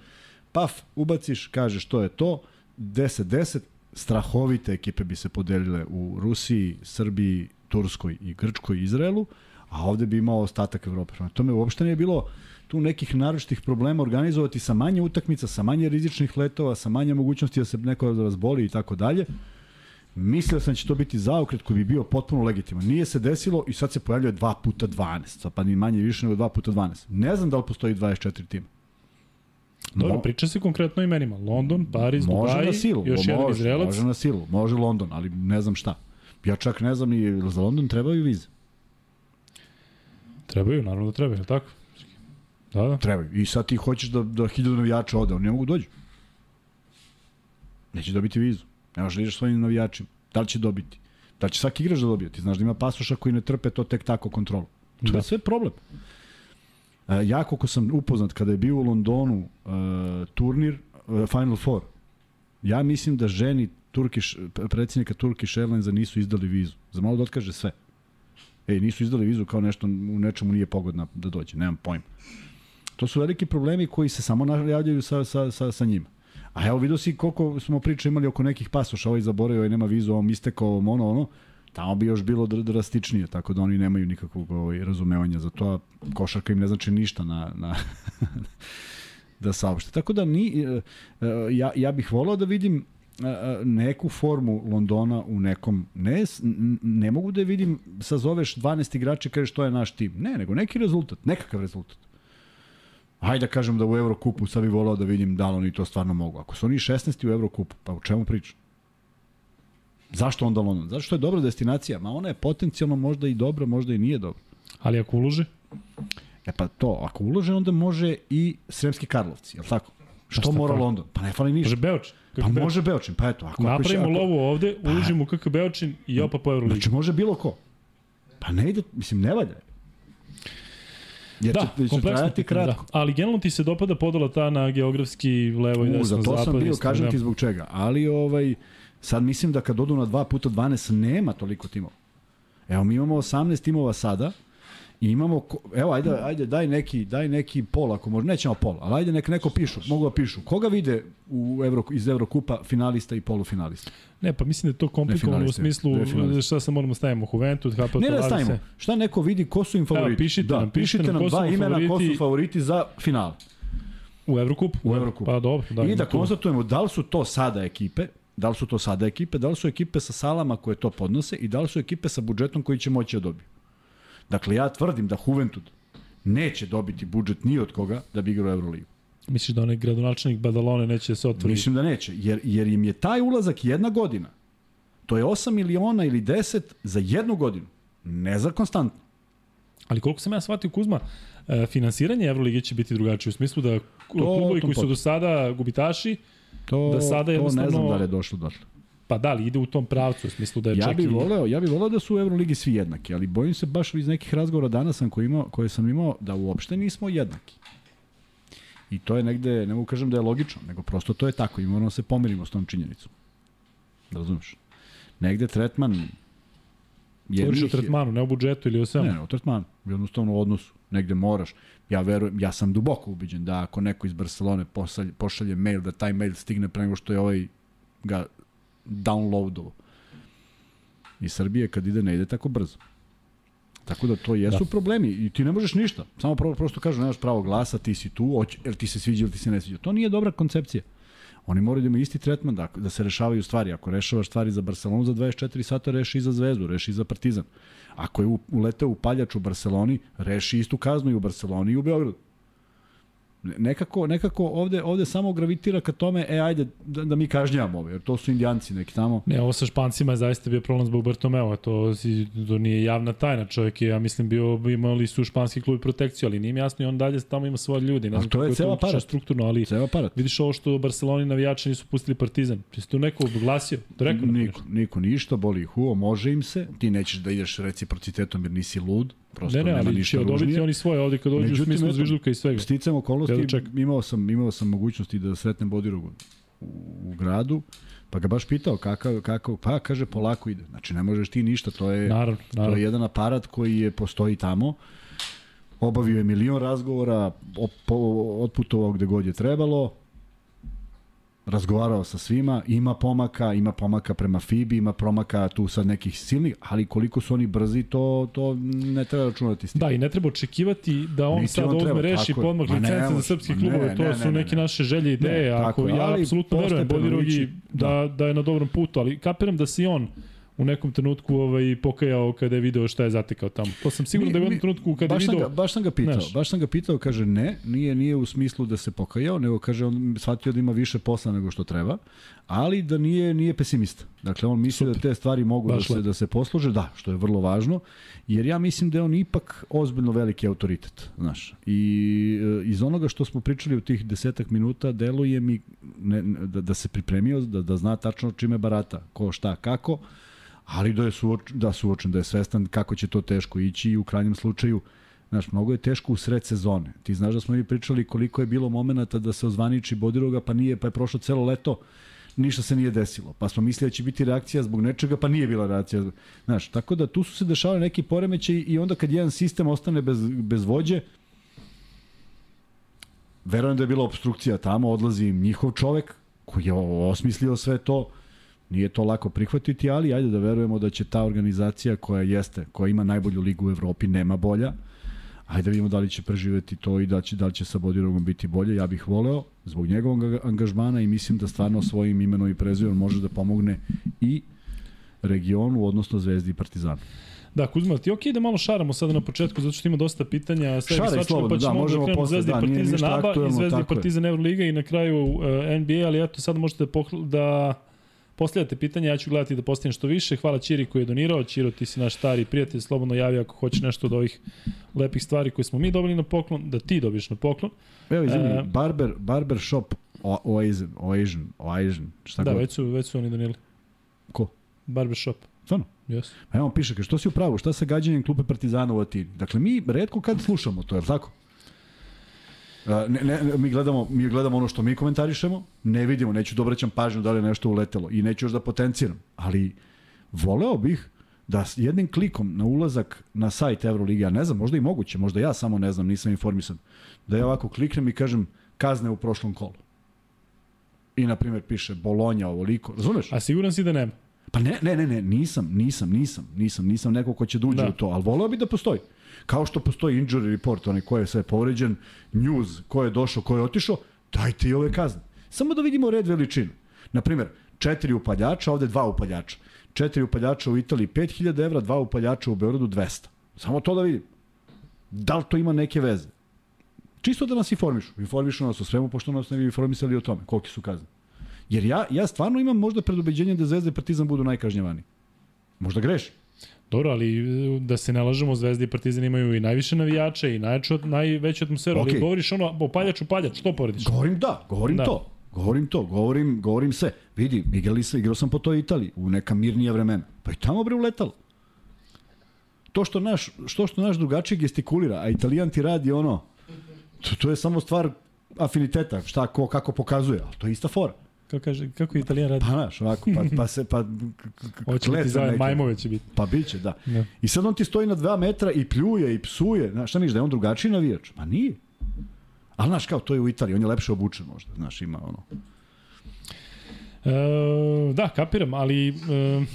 Paf, ubaciš, kažeš to je to, 10-10, strahovite ekipe bi se podelile u Rusiji, Srbiji, Turskoj i Grčkoj i Izraelu, a ovde bi imao ostatak Evrope. Prema tome uopšte nije bilo tu nekih naročitih problema organizovati sa manje utakmica, sa manje rizičnih letova, sa manje mogućnosti da se neko razboli i tako dalje. Mislio sam da će to biti zaokret koji bi bio potpuno legitiman. Nije se desilo i sad se pojavljuje 2 puta 12, pa ni manje više nego 2 puta 12. Ne znam da li postoji 24 tima. Dobro, Mo- priča se konkretno o imenima. London, Pariz, Može Dubai, na silu, još može, jedan Izraelac. Može na silu, može London, ali ne znam šta. Ja čak ne znam ni za London trebaju vize. Trebaju, naravno da trebaju, tako? Da, da. Trebaju. I sad ti hoćeš da, da hiljadu navijača ode, oni ne mogu dođu. Neće dobiti vizu. Ne možeš da ideš svojim navijačima. Da li će dobiti? Da li će svaki igrač da dobije? Ti znaš da ima pasoša koji ne trpe to tek tako kontrolu. To Da. je sve problem. E, ja koliko sam upoznat kada je bio u Londonu e, turnir e, Final Four, ja mislim da ženi Turkish, predsjednika Turkish Airlinesa nisu izdali vizu. Za malo da otkaže sve. Ej, nisu izdali vizu kao nešto u nečemu nije pogodna da dođe, nemam pojma. To su veliki problemi koji se samo najavljaju sa, sa, sa, sa njima. A evo vidio si koliko smo priča imali oko nekih pasoša, ovaj zaboravio, ovaj nema vizu, ovom istekao, ono, ono, tamo bi još bilo dr drastičnije, tako da oni nemaju nikakvog ovaj, razumevanja za to, a košarka im ne znači ništa na, na da saopšte. Tako da ni, e, e, ja, ja bih volao da vidim e, neku formu Londona u nekom, ne, ne mogu da je vidim, sazoveš 12 igrača i kažeš to je naš tim. Ne, nego neki rezultat, nekakav rezultat. Hajde da kažem da u Evrokupu sad bih volao da vidim da li oni to stvarno mogu. Ako su oni 16. u Evrokupu, pa u čemu pričam? Zašto onda London? Zato što je dobra destinacija, ma ona je potencijalno možda i dobra, možda i nije dobra. Ali ako ulože, E pa to, ako ulože, onda može i Sremski Karlovci, je li tako? Što šta mora pa? London? Pa ne fali ništa. može Beočin. Pa može Beočin, pa eto. Ako, Napravimo ako, lovu ovde, uložimo KK Beočin i opa po Euroligi. Znači može bilo ko. Pa ne ide, mislim, ne valja. Jer Da, će, će trajati da. kratko. Ali generalno ti se dopada podela ta na geografski levo i U, desno, za to sam zapad, bio, kažem da. ti zbog čega. Ali ovaj, sad mislim da kad odu na 2 puta 12 nema toliko timova. Evo, mi imamo 18 timova sada i imamo, evo, ajde, ajde, daj neki, daj neki pol, ako može, nećemo pol, ali ajde nek neko pišu, mogu da pišu. Koga vide u Euro, iz Evrokupa finalista i polufinalista? Ne, pa mislim da je to komplikovano u smislu finaliste. šta se moramo stavimo. Juventus, HPT, Ne da stavimo. Šta neko vidi ko su im favoriti? pišite da, nam, pišite pišite nam nam dva imena ko su favoriti za finale. U Evrokup? U Evrokup. Pa dobro. Da, I da tu. konstatujemo da li su to sada ekipe, da li su to sada ekipe, da li su ekipe sa salama koje to podnose i da li su ekipe sa budžetom koji će moći da dobiju. Dakle, ja tvrdim da Juventud neće dobiti budžet ni od koga da bi igrao Euroligu. Misliš da onaj gradonačelnik Badalone neće da se otvori? Mislim da neće, jer, jer im je taj ulazak jedna godina. To je 8 miliona ili 10 za jednu godinu. Ne za konstantno. Ali koliko sam ja shvatio Kuzma, e, finansiranje Evrolige će biti drugačije u smislu da klubovi tom koji su do sada gubitaši, To, Da sada to ne znam da li je došlo dotle. pa da li ide u tom pravcu, u smislu da je Ja čak bih i... voleo, ja bih voleo da su u Euroligi svi jednaki, ali bojim se baš iz nekih razgovora danas sam koji imao, koje sam imao da uopšte nismo jednaki. I to je negde, ne mogu kažem da je logično, nego prosto to je tako i moramo da se pomirimo s tom činjenicom. Da razumeš? Negde tretman Govoriš o tretmanu, ne o budžetu ili o svemu. Ne, ne, o tretmanu. Jednostavno u odnosu. Negde moraš. Ja verujem, ja sam duboko ubiđen da ako neko iz Barcelone pošalje, pošalje mail, da taj mail stigne pre nego što je ovaj ga downloadovao. I Srbije kad ide, ne ide tako brzo. Tako da to jesu da. problemi i ti ne možeš ništa. Samo pro, prosto kažu nemaš pravo glasa, ti si tu, hoće, jer ti se sviđa ili ti se ne sviđa. To nije dobra koncepcija. Oni moraju da imaju isti tretman, da, da se rešavaju stvari. Ako rešavaš stvari za Barcelonu za 24 sata, reši i za Zvezdu, reši i za Partizan. Ako je uleteo paljač u Barceloni, reši istu kaznu i u Barceloni i u Beogradu. Nekako, nekako ovde, ovde samo gravitira ka tome, e, ajde, da, da mi kažnjavamo ove, jer to su indijanci neki tamo. Ne, ovo sa Špancima je zaista bio problem zbog Bartomeu, to, to nije javna tajna, čovjek je, ja mislim, bio, imali su španski klub protekciju, ali nije jasno i on dalje tamo ima svoje ljudi. Ne znam to je cela parat. Strukturno, ali cela parat. vidiš ovo što Barceloni navijači nisu pustili Partizan. Jesi tu neko oglasio? To rekao niko, niko ništa, boli ih uo, može im se, ti nećeš da ideš reciprocitetom jer nisi lud, prosto ne, ne, nema ali ništa će dobiti oni svoje ovde kad dođu u smislu zvižduka i svega. Sticam okolnosti, imao sam, imao sam mogućnosti da sretnem Bodirogu u, u gradu, pa ga baš pitao kakav, kakav, pa kaže polako ide. Znači ne možeš ti ništa, to je, naravno, naravno. to je jedan aparat koji je postoji tamo. Obavio je milion razgovora, otputovao gde god je trebalo, razgovarao sa svima, ima pomaka, ima pomaka prema FIBI, ima pomaka tu sad nekih silnih, ali koliko su oni brzi, to, to ne treba računati s tim. Da, i ne treba očekivati da on Niti sad on treba, reši podmak licence za srpski klubove, to ne, su ne, ne, neke ne. naše želje i ideje, ne, ako tako, ja apsolutno verujem Bodirogi da, da, da je na dobrom putu, ali kapiram da si on u nekom trenutku ovaj pokajao kada je video šta je zatekao tamo. To sam siguran da je u jednom trenutku kada je video. Sam ga, baš sam ga pitao, neš. baš sam ga pitao, kaže ne, nije nije u smislu da se pokajao, nego kaže on shvatio da ima više posla nego što treba, ali da nije nije pesimista. Dakle on misli da Super. da te stvari mogu baš da se da se posluže, da, što je vrlo važno, jer ja mislim da je on ipak ozbiljno veliki autoritet, znaš. I e, iz onoga što smo pričali u tih desetak minuta, deluje mi ne, da, da se pripremio, da, da zna tačno čime barata, ko šta, kako ali da je suoč, da suočen, da je svestan kako će to teško ići i u krajnjem slučaju Znaš, mnogo je teško u sred sezone. Ti znaš da smo mi pričali koliko je bilo momenata da se ozvaniči Bodiroga, pa nije, pa je prošlo celo leto, ništa se nije desilo. Pa smo mislili da će biti reakcija zbog nečega, pa nije bila reakcija. Znaš, tako da tu su se dešavali neki poremećaj i onda kad jedan sistem ostane bez, bez vođe, verujem da je bila obstrukcija tamo, odlazi njihov čovek koji je osmislio sve to, Nije to lako prihvatiti, ali ajde da verujemo da će ta organizacija koja jeste, koja ima najbolju ligu u Evropi, nema bolja. Ajde da vidimo da li će preživeti to i da će, da li će sa Bodirogom biti bolje. Ja bih voleo zbog njegovog angažmana i mislim da stvarno svojim imenom i prezivom može da pomogne i regionu, odnosno Zvezdi i Partizanu. Da, Kuzma, ti okej okay da malo šaramo sada na početku, zato što ima dosta pitanja, sve Šaraj slobodno, pa ćemo da, možemo da posle, Zvezdi da, Partizan ABA i Zvezdi Partizan Euroliga i na kraju uh, eh, NBA, ali eto sad možete da, da postavljate pitanje, ja ću gledati da postavim što više. Hvala Čiri koji je donirao. Čiro, ti si naš stari prijatelj, slobodno javi ako hoćeš nešto od ovih lepih stvari koje smo mi dobili na poklon, da ti dobiješ na poklon. Evo, izvini, e, barber, barber shop Oazen, Oazen, Oazen, šta da, god. već su, već su oni donijeli. Ko? Barber shop. Stvarno? Yes. Evo piše, što si u pravu, šta sa gađanjem klupe Partizana u Atini? Dakle, mi redko kad slušamo to, je tako? Ne, ne, mi gledamo, mi gledamo ono što mi komentarišemo, ne vidimo, neću da obraćam pažnju da li je nešto uletelo i neću još da potenciram, ali voleo bih da jednim klikom na ulazak na sajt Euroligi, ja ne znam, možda i moguće, možda ja samo ne znam, nisam informisan, da ja ovako kliknem i kažem kazne u prošlom kolu. I, na primjer, piše Bolonja, ovoliko, razumeš? A siguran si da nema? Pa ne, ne, ne, ne, nisam, nisam, nisam, nisam, nisam neko ko će da uđe da. u to, ali voleo bi da postoji. Kao što postoji injury report, onaj ko je sve povređen, news, ko je došao, ko je otišao, dajte i ove kazne. Samo da vidimo red veličinu. Naprimer, četiri upaljača, ovde dva upaljača. Četiri upaljača u Italiji 5000 evra, dva upaljača u Beogradu 200. Samo to da vidim. Da li to ima neke veze? Čisto da nas informišu. Informišu nas o svemu, pošto nas ne bi informisali o tome. Koliki su kazne. Jer ja, ja stvarno imam možda predubeđenje da Zvezda i Partizan budu najkažnjavani. Možda grešim. Dobro, ali e, da se ne lažemo, Zvezda i Partizan imaju i najviše navijača i najveću, najveću atmosferu, okay. ali govoriš ono, o paljač u paljač, što porediš? Govorim da, govorim da. to. Govorim to, govorim, govorim sve. Vidi, igrali se, igrao sam po toj Italiji u neka mirnija vremena. Pa i tamo bre uletalo. To što naš, što što naš drugačije gestikulira, a Italijan ti radi ono, to, to je samo stvar afiniteta, šta ko kako pokazuje, al to je ista fora. Kako kaže, kako Italijan radi? Pa znaš, ovako, pa, pa se, pa... Hoće ti zove, majmove će biti. Pa biće, da. Ne. I sad on ti stoji na dva metra i pljuje i psuje. Znaš, šta misliš, da je on drugačiji navijač? Pa nije. Ali znaš, kao, to je u Italiji, on je lepše obučen možda, znaš, ima ono... E, da, kapiram, ali... E,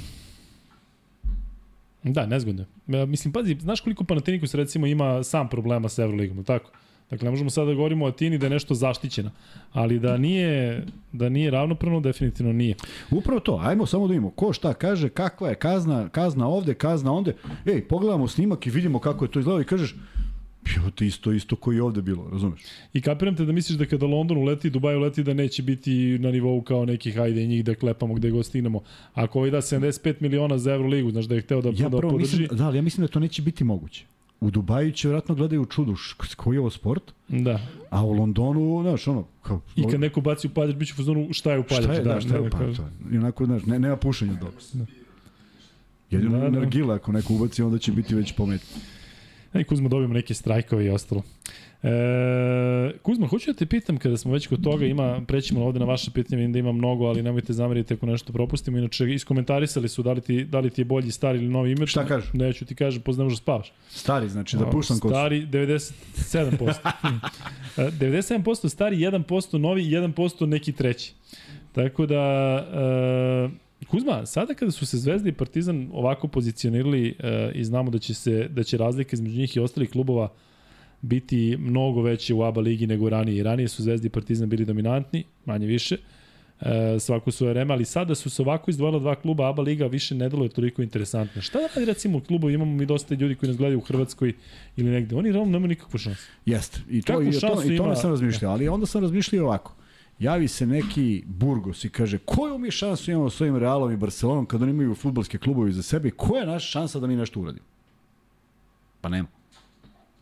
da, nezgodno. E, mislim, pazi, znaš koliko Panathinaikos recimo ima sam problema sa Euroligom, tako? Dakle, ne možemo sada da govorimo o Atini da je nešto zaštićeno, ali da nije, da nije ravnopravno, definitivno nije. Upravo to, ajmo samo da vidimo ko šta kaže, kakva je kazna, kazna ovde, kazna onde. Ej, pogledamo snimak i vidimo kako je to izgledalo i kažeš, Bio to isto, isto koji je ovde bilo, razumeš? I kapiram te da misliš da kada London uleti, Dubaj uleti da neće biti na nivou kao nekih ajde njih da klepamo gde god stignemo. Ako ovaj da 75 miliona za Euroligu, znaš da je hteo da, Ja da prvo podrži. mislim, da, ali ja mislim da to neće biti moguće. U Dubaju će vjerojatno gledaju čudu, koji je ovo sport, Da. a u Londonu, znaš, ono, kao, I kad neko baci upaljač, bit će u fazonu šta je upaljač. šta je, da, šta je, ne, pa. I onako, znaš, ne, nema pušenja dobro. Jedino Da, da, da. nargila, ako neko ubaci, onda će biti već pometno. Ej, Kuzma, dobijemo neke strajkove i ostalo. E, Kuzma, hoću da te pitam, kada smo već kod toga, ima, prećemo ovde na vaše pitanje, vidim da ima mnogo, ali nemojte zameriti ako nešto propustimo. Inače, iskomentarisali su da li ti, da li ti je bolji stari ili novi imeč. Šta kažu? Neću ti kažem, pozne možda spavaš. Stari, znači da puštam kosu. Stari 97%. E, 97% stari, 1% novi i 1% neki treći. Tako da, e, Kuzma, sada kada su se Zvezda i Partizan ovako pozicionirali e, i znamo da će se da će razlika između njih i ostalih klubova biti mnogo veće u ABA ligi nego ranije. I ranije su Zvezda i Partizan bili dominantni, manje više. E, svako su RM, ali sada su se ovako izdvojila dva kluba, ABA liga više ne deluje toliko interesantno. Šta da radi recimo klubu, imamo mi dosta ljudi koji nas gledaju u Hrvatskoj ili negde, oni realno nemaju nikakvu šansu. Jeste. I to, Kakvu i to, šansu i to ima- sam razmišljao, ali onda sam razmišljao ovako. Javi se neki Burgos i kaže koju mi šansu imamo s ovim Realom i Barcelonom kad oni imaju futbolske klubove za sebe koja je naša šansa da mi nešto uradimo? Pa nema.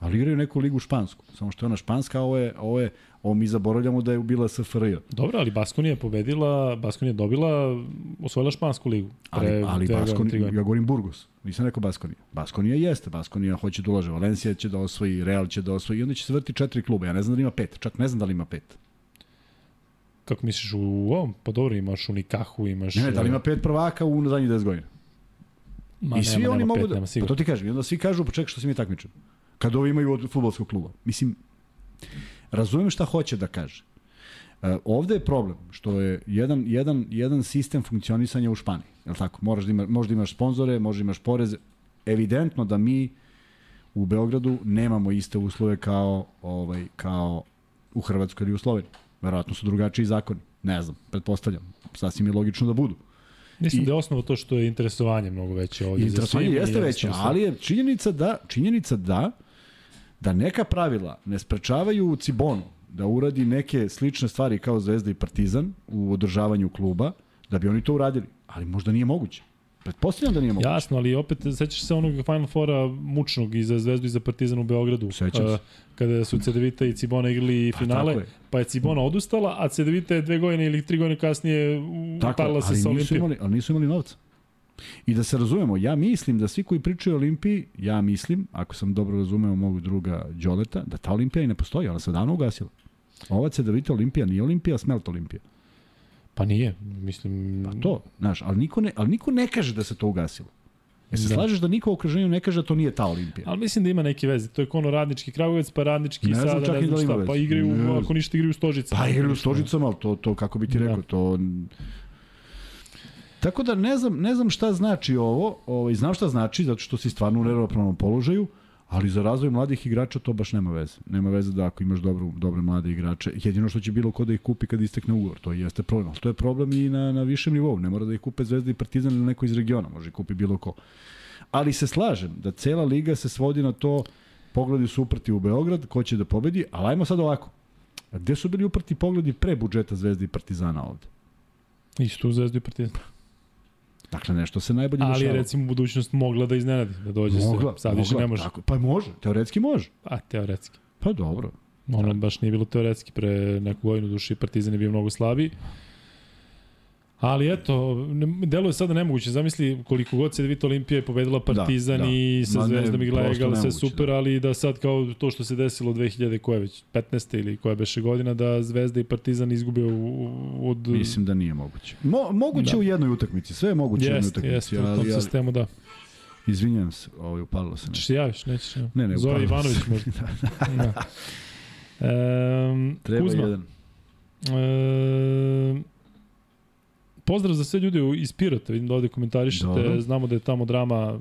Ali igraju neku ligu špansku. Samo što je ona španska, a ovo je, ovo je, ovo mi zaboravljamo da je bila SFRJ. Dobro, ali Baskonija je pobedila, Baskonija je dobila, osvojila špansku ligu. Ali, pre ali dve godine, Baskon, tri godine. ja govorim Burgos, nisam rekao Baskonija. Baskonija jeste, Baskonija hoće da ulaže, Valencija će da osvoji, Real će da osvoji i onda će se vrti četiri kluba. Ja ne znam da li ima pet, čak ne znam da li ima pet. Kako misliš u ovom? Pa dobro, imaš u Nikahu, imaš... Ne, ne, da li ima pet prvaka u zadnjih 10 godina? Ma, I svi nema, oni nema mogu pet, da... Nema, Pa to ti kažem, i onda svi kažu, pa čekaj što si mi takmičan. Kad ovi imaju od futbolskog kluba. Mislim, razumem šta hoće da kaže. E, ovde je problem što je jedan, jedan, jedan sistem funkcionisanja u Španiji. Je tako? Moraš da ima, možda imaš sponzore, možda imaš poreze. Evidentno da mi u Beogradu nemamo iste uslove kao, ovaj, kao u Hrvatskoj ili u Sloveniji. Verovatno su drugačiji zakoni. Ne znam, pretpostavljam. Sasvim je logično da budu. Mislim I- da je osnovo to što je interesovanje mnogo veće ovdje. za Interesovanje i jeste veće, ali je činjenica da, činjenica da, da neka pravila ne sprečavaju Cibonu da uradi neke slične stvari kao Zvezda i Partizan u održavanju kluba, da bi oni to uradili. Ali možda nije moguće. Pretpostavljam da nije moguće. Jasno, ali opet sećaš se onog Final Fora mučnog i za Zvezdu i za Partizan u Beogradu. Sećam se. Uh, kada su Cedevita i Cibona igrali finale, tako je. pa je Cibona odustala, a Cedevita je dve godine ili tri godine kasnije uparila se sa Olimpijom. imali, ali nisu imali novca. I da se razumemo, ja mislim da svi koji pričaju o Olimpiji, ja mislim, ako sam dobro razumeo mog druga Đoleta, da ta Olimpija i ne postoji, ona se davno ugasila. Ova Cedevita Olimpija nije Olimpija, Smelt Olimpija. Pa nije, mislim... Pa to, znaš, ali niko ne, ali niko ne kaže da se to ugasilo. E se Da. da. slažeš da niko u okruženju ne kaže da to nije ta Olimpija? Ali mislim da ima neke veze. To je kono radnički Kragujevac, pa radnički Ne znam sada, čak ne ni znam da šta. veze. Pa igraju, Ne ako ništa igraju u Stožice. Pa igraju u Stožicama, ali to, to kako bi ti Da. rekao, to... Tako da ne znam, ne znam šta znači ovo, ovaj, znam šta znači, zato što si stvarno u neravnopravnom položaju, ali za razvoj mladih igrača to baš nema veze. Nema veze da ako imaš dobru, dobre mlade igrače, jedino što će bilo ko da ih kupi kad istekne ugovor, to jeste problem. Ali to je problem i na, na višem nivou, ne mora da ih kupe Zvezda i Partizan ili neko iz regiona, može kupi bilo ko. Ali se slažem da cela liga se svodi na to, pogledi su uprti u Beograd, ko će da pobedi, ali ajmo sad ovako. Gde su bili uprti pogledi pre budžeta Zvezde i Partizana ovde? Isto u Zvezdu i Partizan. Dakle, nešto se najbolje Ali je dešava. recimo budućnost mogla da iznenadi, da dođe mogla, se. Sad više mogla, ne može. Tako, pa može, teoretski može. A, teoretski. Pa dobro. Ono baš nije bilo teoretski pre neku godinu duši Partizan je bio mnogo slabiji. Ali eto, deluje sada nemoguće. Zamisli koliko god se Vita Olimpija je pobedila Partizan Da, da. i sa Ma ne, Zvezdom i igrala sve nemoguće, super, da. ali da sad kao to što se desilo 2000 koje već 15. ili koja beše godina da Zvezda i Partizan izgube u, od Mislim da nije moguće. Mo, moguće Da. u jednoj utakmici, sve je moguće u jednoj Jeste, utakmici, jeste, u tom ali, sistemu da. izvinjam se, ovaj, upalilo se. Češ se javiš, nećeš? Ne, Ne, ne, Zove upalilo se. Ivanović možda. da. Um, Treba Kuzma, jedan. E, pozdrav za sve ljude iz Pirota, vidim da ovde komentarišete, Dobro. znamo da je tamo drama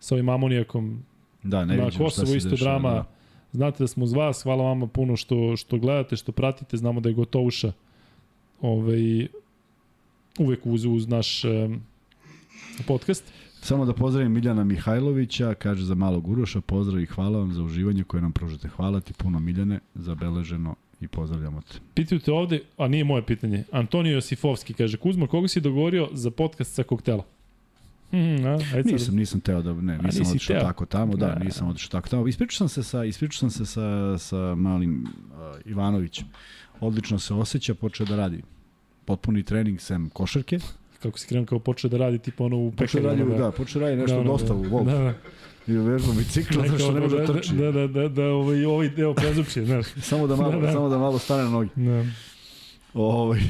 sa ovim amonijakom, Da, ne na Kosovu se isto dešava, drama, Da. znate da smo uz vas, hvala vama puno što, što gledate, što pratite, znamo da je gotovuša ovaj, uvek uz, uz naš um, podcast. Samo da pozdravim Miljana Mihajlovića, kaže za malog Uroša, pozdrav i hvala vam za uživanje koje nam pružate. Hvala ti puno Miljane, zabeleženo i pozdravljamo te. Pitaju te ovde, a nije moje pitanje. Antonio Josifovski kaže, Kuzma, koga si dogovorio za podcast sa koktela? Hmm, a, ajde Nisam, nisam teo da, ne, nisam otišao tako tamo, da, Da. nisam otišao tako tamo. Ispričao sam se sa, ispričao sam se sa, sa malim uh, Ivanovićem. Odlično se osjeća, počeo da radi potpuni trening sem košarke. Kako si krenuo kao počeo da radi tipa ono u Počeo da radi, ono da, počeo da radi nešto Da, da, da, dosta u da, Volku. Da, da. I vežba bicikla, znaš ne može da da, trči. Da, da, da, da, ovaj, ovaj deo prezupči, znaš. Samo da malo, Da, da. samo da malo stane na noge. Da. Ovaj, ono,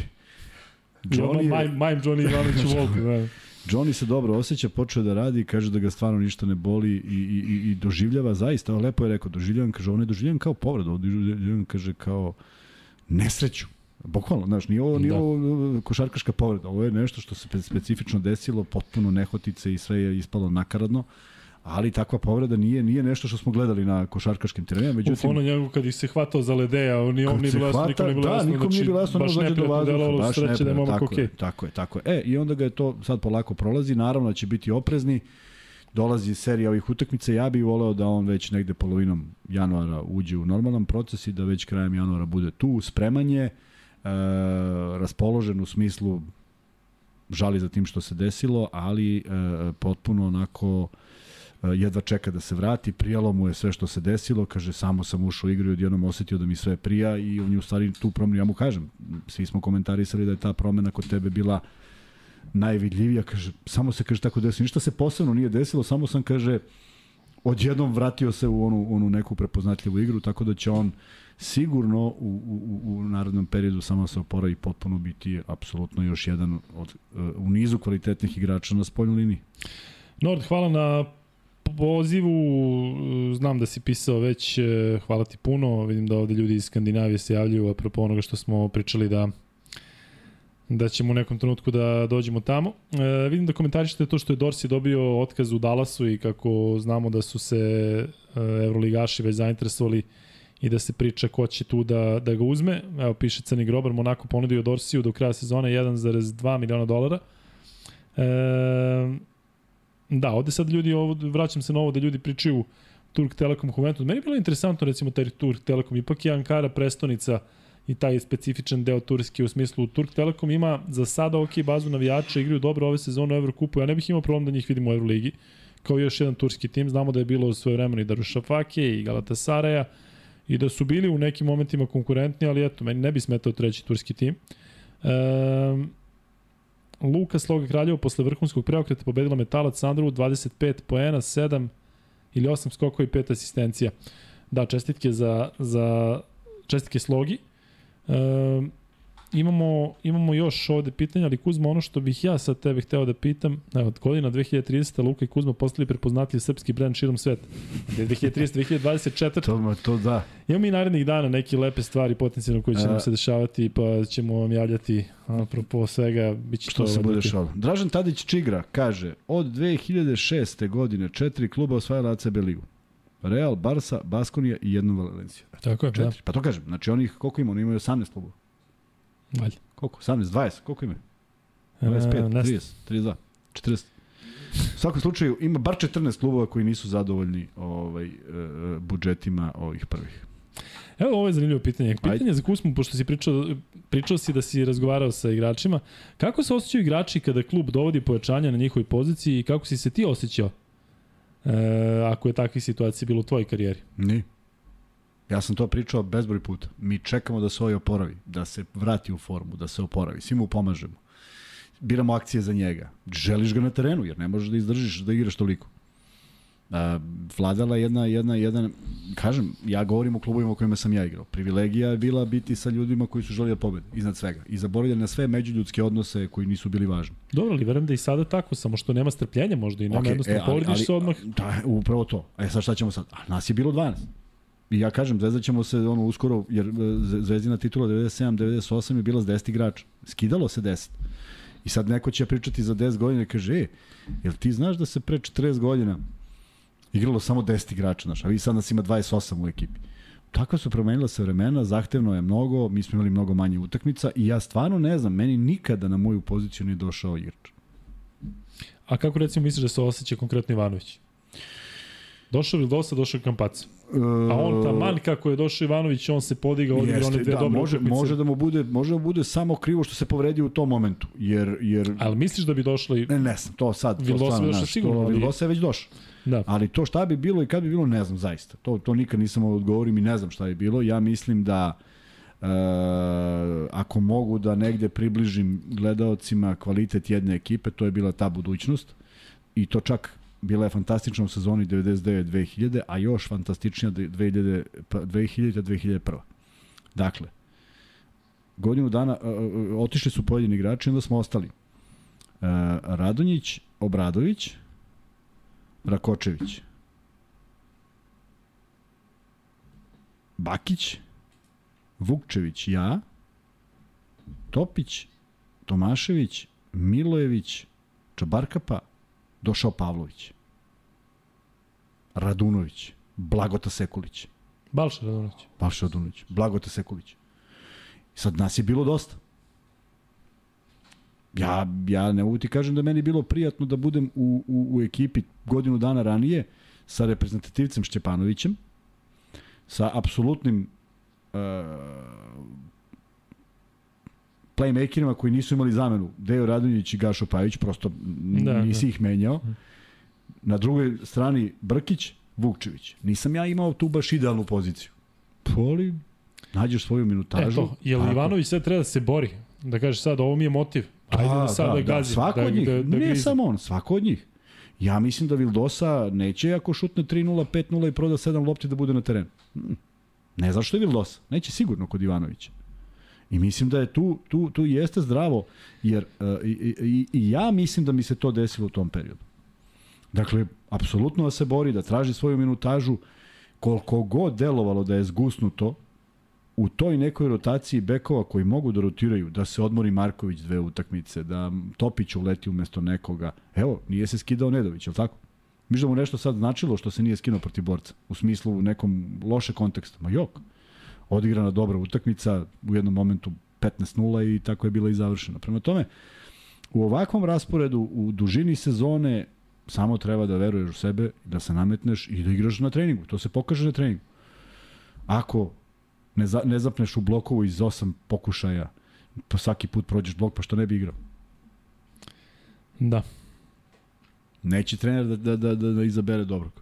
Johnny, je, Mime, Mime Johnny Ivanović u Volku, da. Johnny se dobro osjeća, počeo da radi, kaže da ga stvarno ništa ne boli i, i, i, i doživljava zaista, lepo je rekao, doživljavam, kaže, ovo ne doživljavam kao povredu, doživljavam, kaže, kao nesreću. Bukvalno, znaš, nije ovo, nije Da. ovo košarkaška povreda, ovo je nešto što se specifično desilo, potpuno nehotice i sve je ispalo nakaradno, ali takva povreda nije nije nešto što smo gledali na košarkaškim terenima, Uf, međutim, ono njegov kad ih se hvatao za ledeja, on nije on nije bilo jasno, hvata- nikom nije bilo da, jasno. nikom nije bilo jasno, baš dođe do vazduha, baš sreće da je momak tako okej. je, tako je, tako je. E, i onda ga je to sad polako prolazi, naravno da će biti oprezni, dolazi serija ovih utakmica, ja bih voleo da on već negde polovinom januara uđe u normalan proces i da već krajem januara bude tu, spremanje, e, raspoložen u smislu žali za tim što se desilo, ali e, potpuno onako e, jedva čeka da se vrati, prijalo mu je sve što se desilo, kaže samo sam ušao u igru i odjednom osetio da mi sve prija i on je u stvari tu promenu, ja mu kažem, svi smo komentarisali da je ta promena kod tebe bila najvidljivija, kaže, samo se kaže tako desilo, ništa se posebno nije desilo, samo sam kaže odjednom vratio se u onu, onu neku prepoznatljivu igru, tako da će on sigurno u, u, u, narednom periodu samo se oporavi i potpuno biti apsolutno još jedan od, uh, u nizu kvalitetnih igrača na spoljnoj liniji. Nord, hvala na pozivu, znam da si pisao već, e, hvala ti puno, vidim da ovde ljudi iz Skandinavije se javljaju, apropo onoga što smo pričali da da ćemo u nekom trenutku da dođemo tamo. E, vidim da komentarišete to što je Dorsi dobio otkaz u Dallasu i kako znamo da su se e, evroligaši već zainteresovali i da se priča ko će tu da, da ga uzme. Evo piše Crni Grobar, Monako ponudio Dorsiju do kraja sezone 1,2 miliona dolara. E, da, ovde sad ljudi, ovo, vraćam se na ovo da ljudi pričaju Turk Telekom Juventus. Meni je bilo interesantno recimo taj Turk Telekom, ipak je Ankara prestonica i taj specifičan deo Turske u smislu Turk Telekom ima za sada ok bazu navijača, igraju dobro ove sezone u Evrokupu, ja ne bih imao problem da njih vidimo u Evroligi kao još jedan turski tim. Znamo da je bilo u svoje vremena i Darušafake i Galatasaraja i da su bili u nekim momentima konkurentni, ali eto, meni ne bi smetao treći turski tim. Um, Luka Sloga Kraljevo posle vrhunskog preokreta pobedila Metalac Sandrovu 25 poena, 7 ili 8 skokova i 5 asistencija. Da, čestitke za, za čestitke Slogi. Um, imamo, imamo još ovde pitanja, ali Kuzma, ono što bih ja sad tebe hteo da pitam, evo, godina 2030. Luka i Kuzma postali prepoznatljiv srpski brend širom sveta. 2030. 2024. To, to da. Imamo mi narednih dana neke lepe stvari potencijalno koje će E. nam se dešavati, pa ćemo vam javljati apropo svega. Biće Što to se bude neke- šalo. Dražan Tadić Čigra kaže, od 2006. godine četiri kluba osvajala ACB ligu. Real, Barsa, Baskonija i jednu Valencija. Tako je, da. Četiri. Pa to kažem, znači oni, koliko ima? Oni imaju 18 klubova. Valjda. Koliko? 18, 20, koliko imaju? E, 25, ne znam. 30, 32, 40. U svakom slučaju ima bar 14 klubova koji nisu zadovoljni ovaj, e, e, budžetima ovih prvih. Evo ovo je zanimljivo pitanje. Pitanje za Kusmu, pošto si pričao, pričao si da si razgovarao sa igračima. Kako se osjećaju igrači kada klub dovodi pojačanja na njihovoj poziciji i kako si se ti osjećao e, ako je takvih situacija bilo u tvojoj karijeri? Ni. Ja sam to pričao bezbroj puta. Mi čekamo da se ovaj oporavi, da se vrati u formu, da se oporavi. Svi mu pomažemo. Biramo akcije za njega. Želiš ga na terenu, jer ne možeš da izdržiš da igraš toliko. A, vladala jedna, jedna, jedan, kažem, ja govorim o klubovima u kojima sam ja igrao. Privilegija je bila biti sa ljudima koji su želi da pobede, iznad svega. I zaboravljali na sve međuljudske odnose koji nisu bili važni. Dobro, ali verujem da i sada tako, samo što nema strpljenja možda i nema okay, jednostavno e, povrediš se odmah. Da, upravo to. A sad šta ćemo sad? A nas je bilo 12. I ja kažem, Zvezda ćemo se ono uskoro, jer e, Zvezdina titula 97-98 je bila s 10 igrača. Skidalo se 10. I sad neko će pričati za 10 godina i kaže, e, jel ti znaš da se pre 40 godina igralo samo 10 igrača, znaš, a vi sad nas ima 28 u ekipi. Takva su promenila se vremena, zahtevno je mnogo, mi smo imali mnogo manje utakmica i ja stvarno ne znam, meni nikada na moju poziciju nije došao igrač. A kako recimo misliš da se osjeća konkretno Ivanović? Došao Vildosa, došao Kampac. A on taman kako je došao Ivanović, on se podigao od one dve da, dobre može, utakmice. može da mu bude, može da mu bude samo krivo što se povredio u tom momentu. Jer, jer Ali misliš da bi došlo i... ne, ne znam, to sad, to Vildosa stvarno, bi došao sigurno, to, ali- Vildosa je već došao. Da. Ali to šta bi bilo i kad bi bilo, ne znam zaista. To, to nikad nisam da odgovorim i ne znam šta bi bilo. Ja mislim da e, ako mogu da negde približim gledaocima kvalitet jedne ekipe, to je bila ta budućnost. I to čak bila je fantastična u sezoni 99-2000, a još fantastičnija 2000 2000-2001. Dakle, godinu dana e, otišli su pojedini igrači, onda smo ostali. E, Radonjić, Obradović, Rakočević. Bakić, Vukčević, ja, Topić, Tomašević, Milojević, Čabarkapa, došao Pavlović. Radunović, Blagota Sekulić, Balša Radonović. Pavše Radunović, Blagota Sekulić. Sad nas je bilo dosta. Ja, ja ne mogu ti kažem da meni bilo prijatno da budem u, u, u ekipi godinu dana ranije sa reprezentativcem Šćepanovićem, sa apsolutnim uh, playmakerima koji nisu imali zamenu, Dejo Radonjić i Gašo Pajić, prosto Da, da, nisi da. ih menjao. Na drugoj strani Brkić, Vukčević. Nisam ja imao tu baš idealnu poziciju. Poli, nađeš svoju minutažu. to, jel tako. Ivanović sad treba da se bori? Da kaže sad, ovo mi je motiv. Ajde da, sad da, da gazim. Svako da, od njih, da, da ne grizem. samo on, svako od njih. Ja mislim da Vildosa neće ako šutne 3-0, 5-0 i proda 7 lopti da bude na terenu. Mm. Ne znaš što je Vildosa. Neće sigurno kod Ivanovića. I mislim da je tu, tu, tu jeste zdravo, jer uh, i, i, i ja mislim da mi se to desilo u tom periodu. Dakle, apsolutno da se bori, da traži svoju minutažu, koliko god delovalo da je zgusnuto, u toj nekoj rotaciji bekova koji mogu da rotiraju, da se odmori Marković dve utakmice, da Topić uleti umesto nekoga. Evo, nije se skidao Nedović, je li tako? Miš da mu nešto sad značilo što se nije skinuo protiv borca, u smislu u nekom loše kontekstu. Ma jok. Odigrana dobra utakmica, u jednom momentu 15-0 i tako je bila i završena. Prema tome, u ovakvom rasporedu, u dužini sezone, samo treba da veruješ u sebe, da se nametneš i da igraš na treningu. To se pokaže na treningu. Ako ne, za, ne zapneš u blokovu iz osam pokušaja, pa svaki put prođeš blok, pa što ne bi igrao? Da. Neće trener da, da, da, da, da izabere dobrog.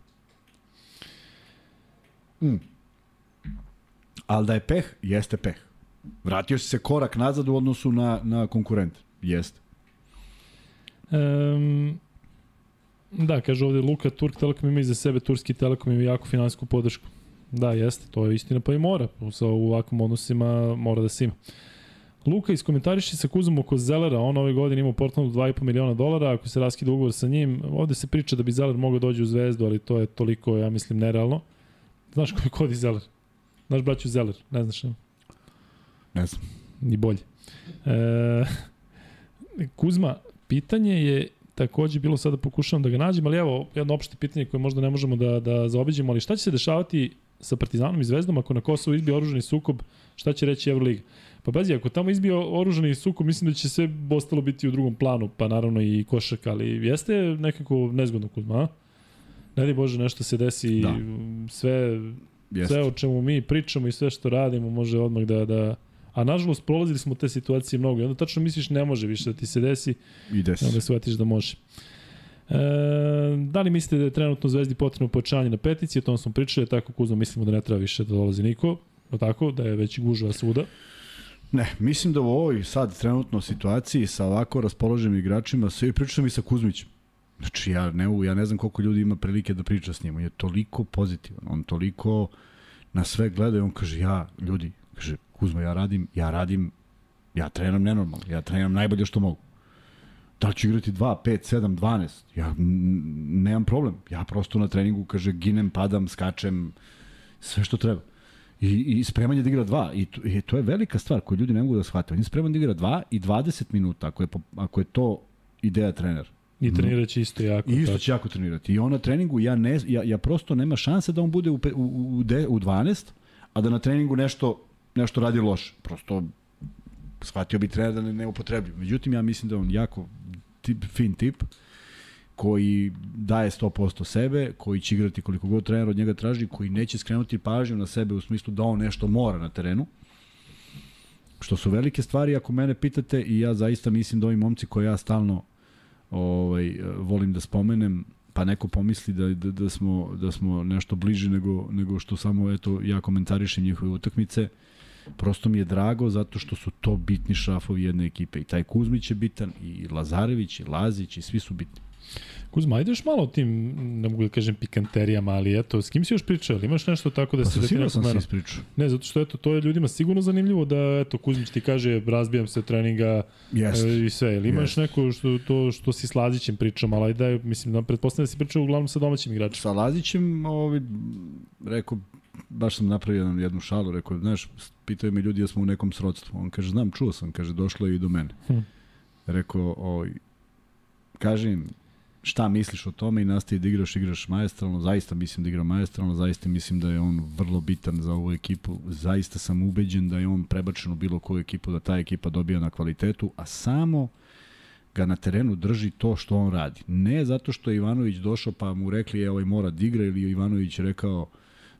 Mm. Ali da je peh, jeste peh. Vratio si se korak nazad u odnosu na, na konkurent. Jeste. Um, da, kaže ovde Luka, Turk Telekom ima iza sebe, Turski Telekom ima jako finansijsku podršku. Da, jeste, to je istina, pa i mora. Sa ovakvim odnosima mora da se ima. Luka iskomentariši sa Kuzom oko Zelera, on ove godine ima u Portlandu 2,5 miliona dolara, ako se raskida ugovor sa njim, ovde se priča da bi Zeller mogao dođe u Zvezdu, ali to je toliko, ja mislim, nerealno. Znaš ko je Cody Zeller? Znaš braću Zeller, ne znaš, ne? Ne znam. ni bolje. E, Kuzma, pitanje je takođe bilo sada pokušavam da ga nađem, ali evo jedno opšte pitanje koje možda ne možemo da, da zaobiđemo, ali šta će se dešavati sa Partizanom i Zvezdom ako na Kosovu izbije oružani sukob, šta će reći Euroliga? Pa bazi, ako tamo izbije oružani sukob, mislim da će sve ostalo biti u drugom planu, pa naravno i košak, ali jeste nekako nezgodno Kuzma, a? Ne di Bože, nešto se desi, Da. sve, Jeste. sve o čemu mi pričamo i sve što radimo može odmah da, da A nažalost prolazili smo te situacije mnogo i onda tačno misliš ne može više da ti se desi i se. onda shvatiš da može. E, da li mislite da je trenutno Zvezdi potrebno pojačanje na petici, o tom smo pričali, tako Kuzma mislimo da ne treba više da dolazi niko, o tako, da je već gužva svuda. Ne, mislim da u ovoj sad trenutno situaciji sa ovako raspoloženim igračima, sve i pričam i sa Kuzmićem. Znači ja ne, ja ne znam koliko ljudi ima prilike da priča s njim. On je toliko pozitivan, on toliko na sve gleda i on kaže ja, ljudi, kaže Kuzma ja radim, ja radim, ja treniram nenormalno, ja treniram najbolje što mogu. Da li ću igrati 2, 5, 7, 12? Ja nemam problem. Ja prosto na treningu, kaže, ginem, padam, skačem, sve što treba. I, i spreman je da igra dva. I to, i to je velika stvar koju ljudi ne mogu da shvate. On je spreman da igra dva i 20 minuta, ako je, ako je to ideja trenera. I trenirat će isto jako. I isto će jako trenirati. I on na treningu, ja, ne, ja, ja prosto nema šanse da on bude u, pe- u, u, de- u 12, a da na treningu nešto, nešto radi loše. Prosto shvatio bi trener da ne, ne upotreblju. Međutim, ja mislim da on jako tip, fin tip koji daje 100% sebe, koji će igrati koliko god trener od njega traži, koji neće skrenuti pažnju na sebe u smislu da on nešto mora na terenu. Što su velike stvari ako mene pitate i ja zaista mislim da ovi momci koje ja stalno ovaj, volim da spomenem, pa neko pomisli da, da, da, smo, da smo nešto bliži nego, nego što samo eto, ja komentarišem njihove utakmice. Prosto mi je drago zato što su to bitni šrafovi jedne ekipe. I taj Kuzmić je bitan, i Lazarević, i Lazić, i svi su bitni. Kuzma, ajde još malo o tim, ne mogu da kažem pikanterijama, ali eto, s kim si još pričao? Ali imaš nešto tako da pa se... Pa sigurno sam se ispričao. Ne, zato što eto, to je ljudima sigurno zanimljivo da, eto, Kuzmić ti kaže, razbijam se treninga Jest. e, i sve. Ili imaš Jest. neko što, to što si s Lazićem pričao, ali ajde, mislim, da pretpostavljam da si pričao uglavnom sa domaćim igračima. Sa Lazićem, ovi, rekao, baš sam napravio jednu, jednu šalu, rekao, znaš, pitaju me ljudi da smo u nekom srodstvu. On kaže, znam, čuo sam, kaže, došlo je i do mene. Hm. Rekao, kaži im šta misliš o tome i nastavi da igraš, igraš majestralno, zaista mislim da igra majestralno, zaista mislim da je on vrlo bitan za ovu ekipu, zaista sam ubeđen da je on prebačen u bilo koju ekipu, da ta ekipa dobija na kvalitetu, a samo ga na terenu drži to što on radi. Ne zato što je Ivanović došao pa mu rekli, evo i mora da igra, ili je Ivanović rekao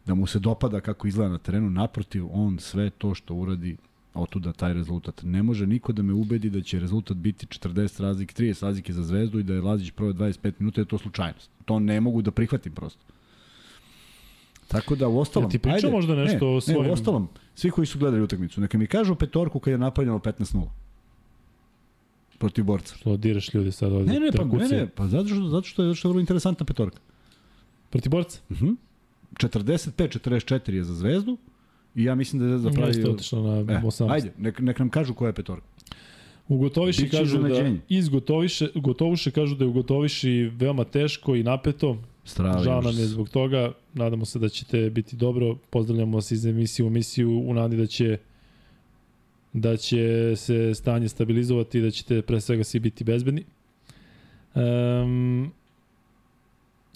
da mu se dopada kako izgleda na terenu, naprotiv, on sve to što uradi otuda taj rezultat. Ne može niko da me ubedi da će rezultat biti 40 razlike, 30 razlike za Zvezdu i da je Lazić proveo 25 minuta, je to slučajnost. To ne mogu da prihvatim prosto. Tako da u ostalom... Jel ti pričao možda nešto ne, o svojim- Ne, u ostalom, svi koji su gledali utakmicu, neka mi kažu petorku kad je napravljeno 15-0 protiv borca. Što diraš ljudi sad ovde. Ne, ne, pa, ne, ne, pa zato što, zato što je, zato što je vrlo interesantna petorka. Protiv borca? Uh -huh. 45-44 je za Zvezdu i ja mislim da je Zvezda pravi... Jeste otišlo na E, 18. ajde, nek, nek nam kažu koja je petorka. U Gotoviši Biće kažu da iz Gotoviše, Gotovuše kažu da je u Gotoviši veoma teško i napeto. Stravi Žao nam je zbog toga. Nadamo se da ćete biti dobro. Pozdravljamo vas iz emisije u emisiju u nadi da će da će se stanje stabilizovati i da ćete pre svega svi biti bezbedni. Um,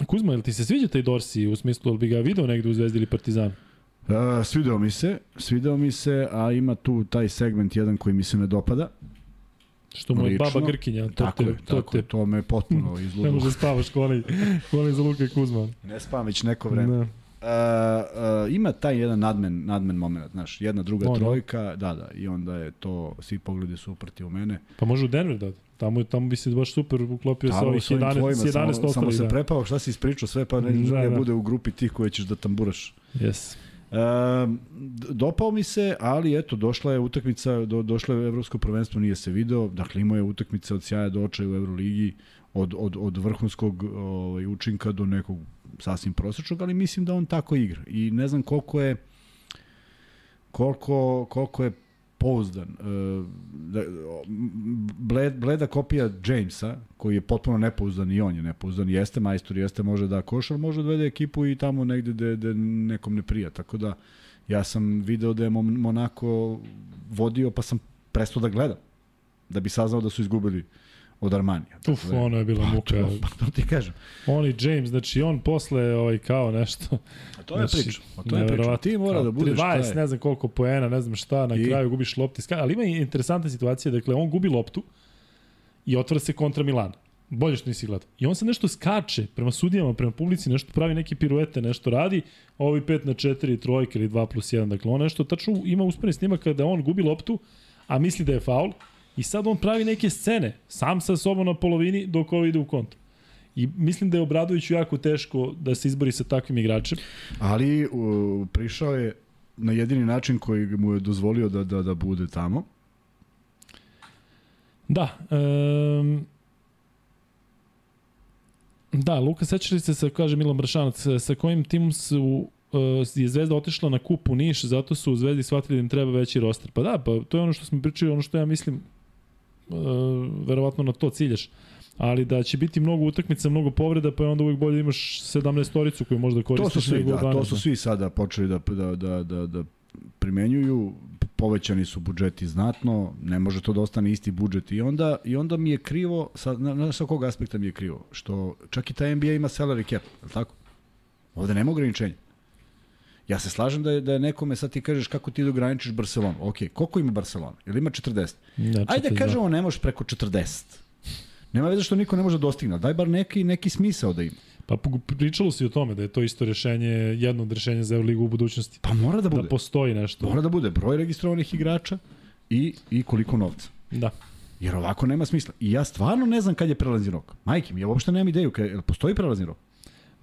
Kuzma, jel ti se sviđa taj Dorsi u smislu, jel bi ga video negde u Zvezdi ili Partizan? Uh, svideo mi se, svideo mi se, a ima tu taj segment jedan koji mi se ne dopada. Što mu je baba Grkinja, to tako te, je, to tako te je, to me potpuno ne izludo. može spavaš koli, koli za Luka Kuzma. Ne spavam već neko vreme. Da. Uh, uh, ima taj jedan nadmen, nadmen moment, znaš, jedna druga Ono. trojka, da, da, i onda je to, svi pogledi su uprti u mene. Pa može u Denver da. Tamo, tamo bi se baš super uklopio sa Tamo ovih s ovim 11, tvojima, 11 samo, samo ostalih. se Da. prepao šta si ispričao sve, pa ne, Da, da, da. bude u grupi tih koje ćeš da tamburaš. Yes. E, dopao mi se, ali eto, došla je utakmica, do, došlo je evropsko prvenstvo, nije se video, dakle imao je utakmice od sjaja do očaja u Euroligi, od, od, od vrhunskog ovaj, učinka do nekog sasvim prosečnog, ali mislim da on tako igra. I ne znam koliko je koliko, koliko je pouzdan. E, da, bled, bleda kopija Jamesa, koji je potpuno nepouzdan i on je nepouzdan, jeste majstor, jeste može da košar, može da vede ekipu i tamo negde gde, gde nekom ne prija. Tako da ja sam video da je Mon- Monako vodio, pa sam prestao da gledam. Da bi saznao da su izgubili od Armanija. Uf, Tako da- ono je bila Pa, muka. to, pa to ti kažem. On i James, znači on posle ovaj, kao nešto. A to je Znači, priča. A to je priča. Ti mora Kao da budeš 20, taj. ne znam koliko poena, ne znam šta, na I? kraju gubiš lopti. Ali ima i interesantna situacija, dakle on gubi loptu i otvara se kontra Milana. Bolje što nisi gledao. I on se nešto skače prema sudijama, prema publici, nešto pravi neke piruete, nešto radi, ovi 5 na 4, trojke ili 2 plus 1. Dakle, on nešto tačno ima usponi snimak kada on gubi loptu, a misli da je faul, i sad on pravi neke scene, sam sa sobom na polovini dok ovo ide u kontru. I mislim da je Obradoviću jako teško da se izbori sa takvim igračem. Ali u, prišao je na jedini način koji mu je dozvolio da, da, da bude tamo. Da. Um, da, Luka, sećaš li se, sa, kaže Milan Bršanac, sa kojim timom su uh, je Zvezda otišla na kup u Niš, zato su u Zvezdi shvatili da im treba veći roster. Pa da, pa to je ono što smo pričali, ono što ja mislim, verovatno na to ciljaš. Ali da će biti mnogo utakmica, mnogo povreda, pa je onda uvijek bolje da imaš 17 toricu koju možda To koristiš su svi, nego da, 12. to su svi sada počeli da, da, da, da, da primenjuju, povećani su budžeti znatno, ne može to da ostane isti budžet i onda, i onda mi je krivo, sa, na, na sa kog aspekta mi je krivo, što čak i ta NBA ima salary cap, je li tako? Ovde nema ograničenja. Ja se slažem da je, da je nekome, sad ti kažeš kako ti da ograničiš Barcelonu. Ok, koliko ima Barcelona? Ili ima 40? Da, Ajde 42. kažemo ne možeš preko 40. Nema veze što niko ne može da dostigne, daj bar neki, neki smisao da ima. Pa pričalo se o tome da je to isto rešenje, jedno od rešenja za Euroligu u budućnosti. Pa mora da bude. Da postoji nešto. Mora da bude broj registrovanih igrača i, i koliko novca. Da. Jer ovako nema smisla. I ja stvarno ne znam kad je prelazni rok. Majke mi, ja uopšte nemam ideju. Kad, postoji prelazni rok?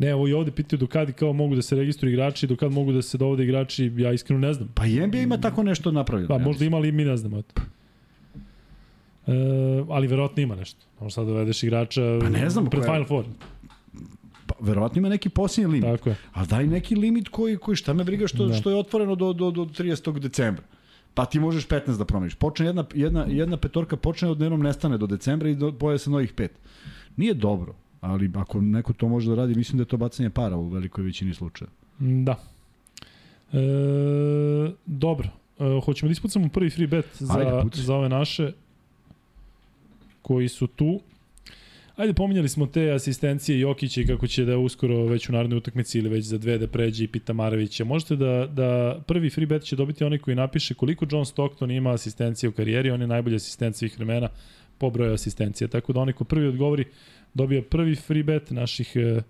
Ne, ovo i ovde pitaju do kad kao mogu da se registruju igrači, do kad mogu da se dovode igrači, ja iskreno ne znam. Pa i NBA ima tako nešto napravljeno. Pa možda ima, ali mi ne znamo. Eto. E, ali verovatno ima nešto. Možda sad dovedeš igrača pa ne znam, pred Final Four. Pa, verovatno ima neki posljednji limit. Tako je. Ali daj neki limit koji, koji šta me briga što, da. što je otvoreno do, do, do 30. decembra. Pa ti možeš 15 da promeniš. Počne jedna, jedna, jedna petorka počne od dnevnom nestane do decembra i do, poje se novih pet. Nije dobro, ali ako neko to može da radi, mislim da je to bacanje para u velikoj većini slučaja. Da. E, dobro. E, hoćemo da ispucamo prvi free bet za, Ajde, za ove naše koji su tu. Ajde, pominjali smo te asistencije Jokića i kako će da uskoro već u narodnoj utakmici ili već za dve da pređe i Pita Marevića. Možete da, da prvi free bet će dobiti onaj koji napiše koliko John Stockton ima asistencije u karijeri, on je najbolji asistent svih vremena po broju asistencija. Tako da onaj ko prvi odgovori dobija prvi free bet naših e,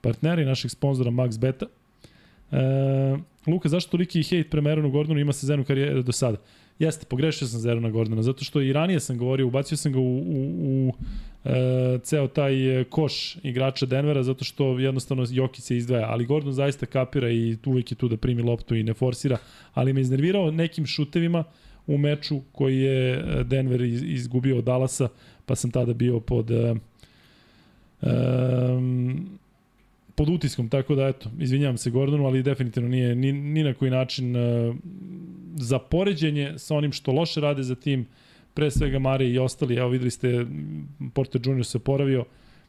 partnera i naših sponzora Max Beta. E, Luka, zašto toliki hejt prema Aaronu Gordonu ima sezonu karijere do sada? Jeste, pogrešio sam za Aarona Gordona, zato što i ranije sam govorio, ubacio sam ga u, u, u e, ceo taj e, koš igrača Denvera zato što jednostavno Jokić se izdvaja, ali Gordon zaista kapira i uvijek je tu da primi loptu i ne forsira, ali me iznervirao nekim šutevima u meču koji je e, Denver izgubio od Dallasa, pa sam tada bio pod uh, um, pod utiskom, tako da eto, izvinjavam se Gordonu, ali definitivno nije ni, ni na koji način uh, za poređenje sa onim što loše rade za tim, pre svega Mare i ostali, evo videli ste, Porter Junior se poravio,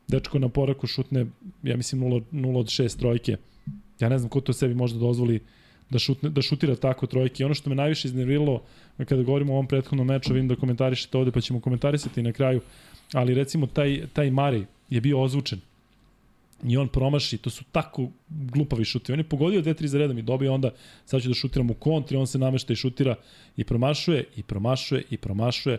dečko na poraku šutne, ja mislim 0, 0 od 6 trojke. Ja ne znam ko to sebi možda dozvoli da, šutne, da šutira tako trojke. I ono što me najviše iznerviralo kada govorimo o ovom prethodnom meču, vidim da komentarišete ovde, pa ćemo komentarisati na kraju, ali recimo taj, taj Mari je bio ozvučen. I on promaši, to su tako glupavi šuti. On je pogodio 2-3 za redom i dobio onda, sad ću da šutiram u kontri, on se namešta i šutira i promašuje, i promašuje, i promašuje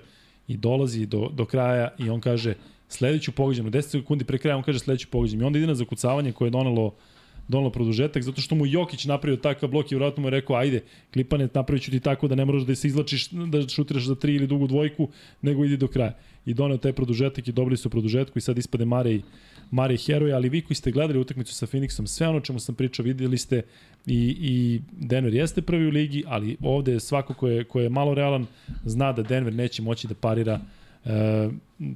i dolazi do, do kraja i on kaže sledeću pogođenu, 10 sekundi pre kraja on kaže sledeću pogođenu. I onda ide na zakucavanje koje je donelo donalo produžetak, zato što mu Jokić napravio takav blok i vratno mu je rekao, ajde, klipane, napravit ću ti tako da ne moraš da se izlačiš, da šutiraš za tri ili dugu dvojku, nego idi do kraja. I doneo taj produžetak i dobili su produžetku i sad ispade Mare i Mare Heroj, ali vi koji ste gledali utakmicu sa Phoenixom, sve ono čemu sam pričao, videli ste i, i Denver jeste prvi u ligi, ali ovde svako ko je, ko je malo realan zna da Denver neće moći da parira e,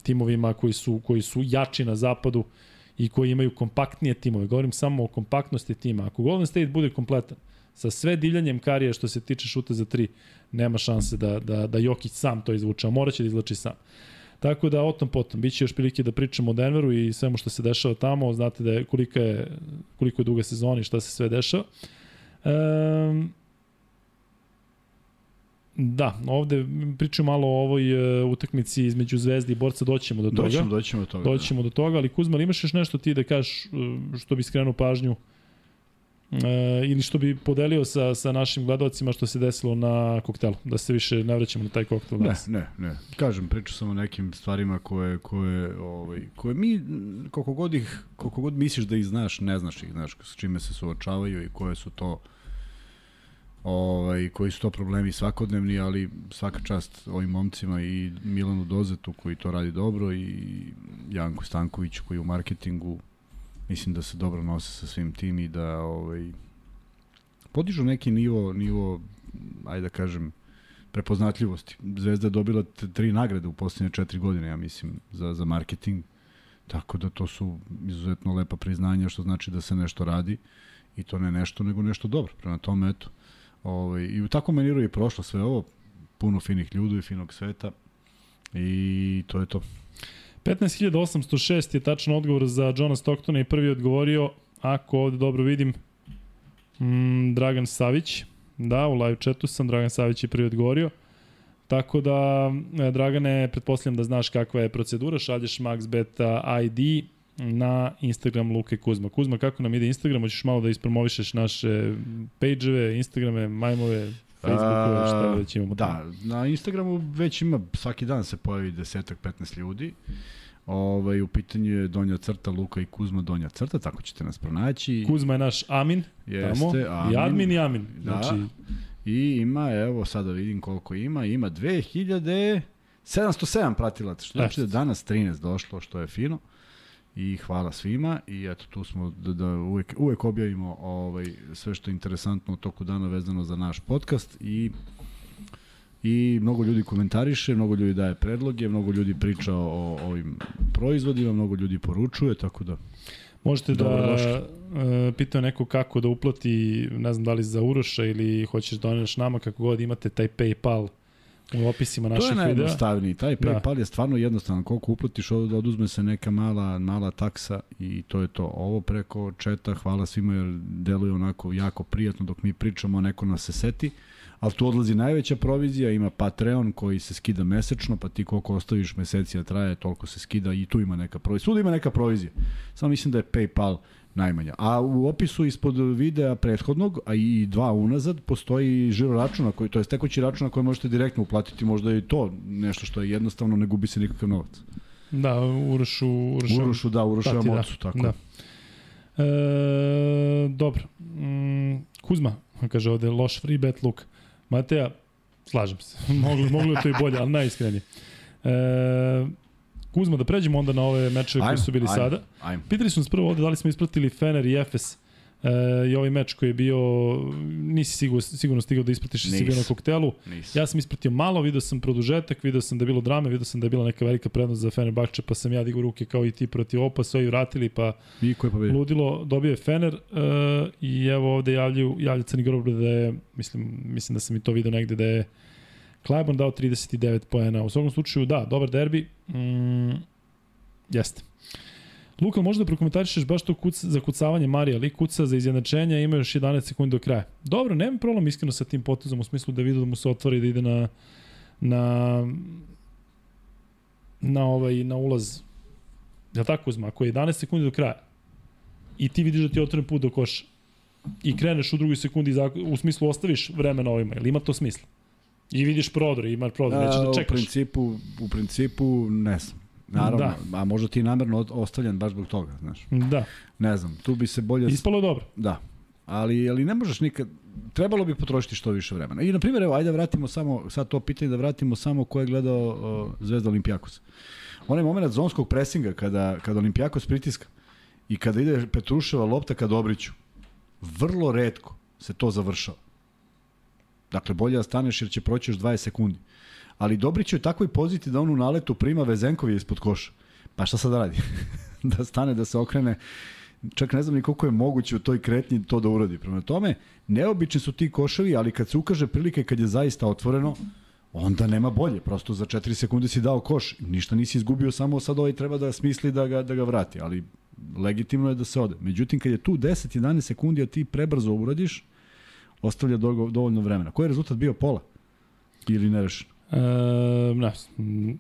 timovima koji su, koji su jači na zapadu i koji imaju kompaktnije timove. Govorim samo o kompaktnosti tima. Ako Golden State bude kompletan, sa sve divljanjem karije što se tiče šuta za tri, nema šanse da, da, da Jokić sam to izvuče, a moraće da izlači sam. Tako da o tom potom, bit će još prilike da pričamo o Denveru i svemu što se dešava tamo, znate da je kolika je, koliko je duga sezona i šta se sve dešava. Um, Da, ovde pričamo malo o ovoj uh, utakmici između Zvezde i Borca, doćemo do toga. Doćemo, doćemo do toga. Doćemo da. do toga, ali Kuzma, imaš još nešto ti da kažeš uh, što bi skrenuo pažnju uh, ili što bi podelio sa, sa našim gledalcima što se desilo na koktelu, da se više ne vraćamo na taj koktel. Ne, ne, ne. Kažem, pričao sam o nekim stvarima koje, koje, ovaj, koje mi, koliko god, ih, koliko god misliš da ih znaš, ne znaš ih, znaš s čime se suočavaju i koje su to ovaj, koji su to problemi svakodnevni, ali svaka čast ovim momcima i Milanu Dozetu koji to radi dobro i Janku Stankoviću koji u marketingu mislim da se dobro nose sa svim tim i da ovaj, podižu neki nivo, nivo ajde da kažem, prepoznatljivosti. Zvezda je dobila tri nagrade u poslednje četiri godine, ja mislim, za, za marketing. Tako da to su izuzetno lepa priznanja, što znači da se nešto radi i to ne nešto, nego nešto dobro. Prema tome, eto, Ovaj, I u takvom maniru je prošlo sve ovo, puno finih ljudi, finog sveta i to je to. 15.806 je tačan odgovor za Johna Stocktona i prvi odgovorio, ako ovde dobro vidim, mm, Dragan Savić. Da, u live chatu sam, Dragan Savić je prvi odgovorio. Tako da, e, Dragane, pretpostavljam da znaš kakva je procedura, šalješ MaxBet ID, na Instagram Luke Kuzma. Kuzma, kako nam ide Instagram? Hoćeš malo da ispromovišeš naše page-eve, Instagrame, majmove, Facebookove, šta već imamo Da, na Instagramu već ima, svaki dan se pojavi desetak, 15 ljudi. Ovaj, u pitanju je donja crta Luka i Kuzma donja crta, tako ćete nas pronaći. Kuzma je naš Amin, Jeste, tamo, Amin. i Admin i Amin. Da. Znači, I ima, evo sada vidim koliko ima, ima 2707 pratilaca, što znači da je danas 13 došlo, što je fino. I hvala svima. I eto tu smo da, da uvek, uvek objavimo ovaj, sve što je interesantno u toku dana vezano za naš podcast. I i mnogo ljudi komentariše, mnogo ljudi daje predloge, mnogo ljudi priča o, o ovim proizvodima, mnogo ljudi poručuje, tako da. Možete da Dobrodošli. uh, pita neko kako da uplati, ne znam da li za Uroša ili hoćeš da doneš nama, kako god imate taj PayPal u opisima To naših je videa. najjednostavniji. Taj Da. PayPal je stvarno jednostavan. Koliko uplatiš, ovde oduzme se neka mala, mala taksa i to je to. Ovo preko četa, hvala svima jer deluje onako jako prijatno dok mi pričamo, neko nas se seti. Ali tu odlazi najveća provizija, ima Patreon koji se skida mesečno, pa ti koliko ostaviš meseci da traje, toliko se skida i tu ima neka provizija. Svuda ima neka provizija. Samo mislim da je PayPal najmanja. A u opisu ispod videa prethodnog, a i dva unazad, postoji žiro računa, koji, to je tekući račun na koji možete direktno uplatiti, možda je i to nešto što je jednostavno, ne gubi se nikakav novac. Da, Urošu, Urošu, Urušu, da, Urušu Tati, da. Amocu, tako. Da. E, dobro. Mm, Kuzma, kaže ovde, loš free bet look. Mateja, slažem se. moglo, moglo je to i bolje, ali najiskrenije. E, Kuzma, da pređemo onda na ove mečeve koji su bili ajmo, sada. Ajmo. Pitali su nas prvo ovde da li smo ispratili Fener i Efes e, i ovaj meč koji je bio, nisi sigurno, sigurno stigao da ispratiš Nisam. sigurno na koktelu. Nisam. Ja sam ispratio malo, video sam produžetak, video sam da je bilo drame, video sam da je bila neka velika prednost za Fenerbahče, pa sam ja digao ruke kao i ti protiv opa, su ovi vratili, pa I ko je pobedio? ludilo, dobio je Fener uh, i evo ovde javljaju, javlja Crni Groblje da je, mislim, mislim da sam i to video negde da je Klajborn dao 39 poena. U svakom slučaju, da, dobar derbi. Mm, jeste. Luka, možda da prokomentarišeš baš to kuc, za kucavanje Marija, ali kuca za izjednačenje, ima još 11 sekundi do kraja. Dobro, nemam problem iskreno sa tim potezom, u smislu da vidu da mu se otvori da ide na na na ovaj na ulaz. Ja tako uzma, ako je 11 sekundi do kraja i ti vidiš da ti je otvoren put do koša i kreneš u drugoj sekundi u smislu ostaviš vremena ovima, ili ima to smisla? I vidiš prodor, ima prodor, nećeš da u čekaš. principu, u principu, ne znam. Naravno, da. a možda ti je namerno ostavljen baš zbog toga, znaš. Da, Ne znam, tu bi se bolje... ispalo dobro. Da. Ali, ali ne možeš nikad... Trebalo bi potrošiti što više vremena. I, na primjer, evo, ajde da vratimo samo, sad to pitanje da vratimo samo ko je gledao uh, Zvezda Olimpijakos. Onaj moment zonskog presinga kada, kada Olimpijakos pritiska i kada ide Petruševa lopta ka Dobriću, vrlo redko se to završava. Dakle, bolje da staneš jer će proći još 20 sekundi. Ali Dobrić je u takvoj poziciji da on u naletu prima Vezenkov je ispod koša. Pa šta sad da radi? da stane, da se okrene. Čak ne znam ni koliko je moguće u toj kretnji to da uradi. Prema tome, neobični su ti koševi, ali kad se ukaže prilike kad je zaista otvoreno, onda nema bolje. Prosto za 4 sekunde si dao koš. Ništa nisi izgubio, samo sad ovaj treba da smisli da ga, da ga vrati. Ali legitimno je da se ode. Međutim, kad je tu 10-11 sekundi, a ti prebrzo uradiš, ostavlja dogo- dovoljno vremena. Koji je rezultat bio pola? Ili nerešeno? E, ne,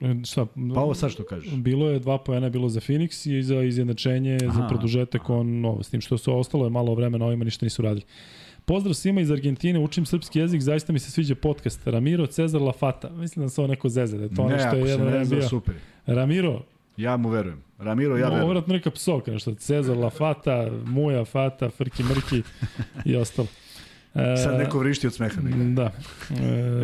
m, šta? Pa ovo sad što kažeš. Bilo je dva poena bilo za Phoenix i za izjednačenje, za Aha, produžetak on ovo, s tim što su ostalo je malo vremena, ovima ništa nisu radili. Pozdrav svima iz Argentine, učim srpski jezik, zaista mi se sviđa podcast. Ramiro Cezar Lafata. Mislim da se ovo neko zeze, da je to ono ne, što je jedan ne zna, bio. super. Ramiro, Ja mu verujem. Ramiro, ja ovo verujem. vratno neka psovka, nešto. Cezar Lafata, Muja Fata, Frki Mrki i ostalo. E, Sad neko vrišti od smeha. Neka. Da.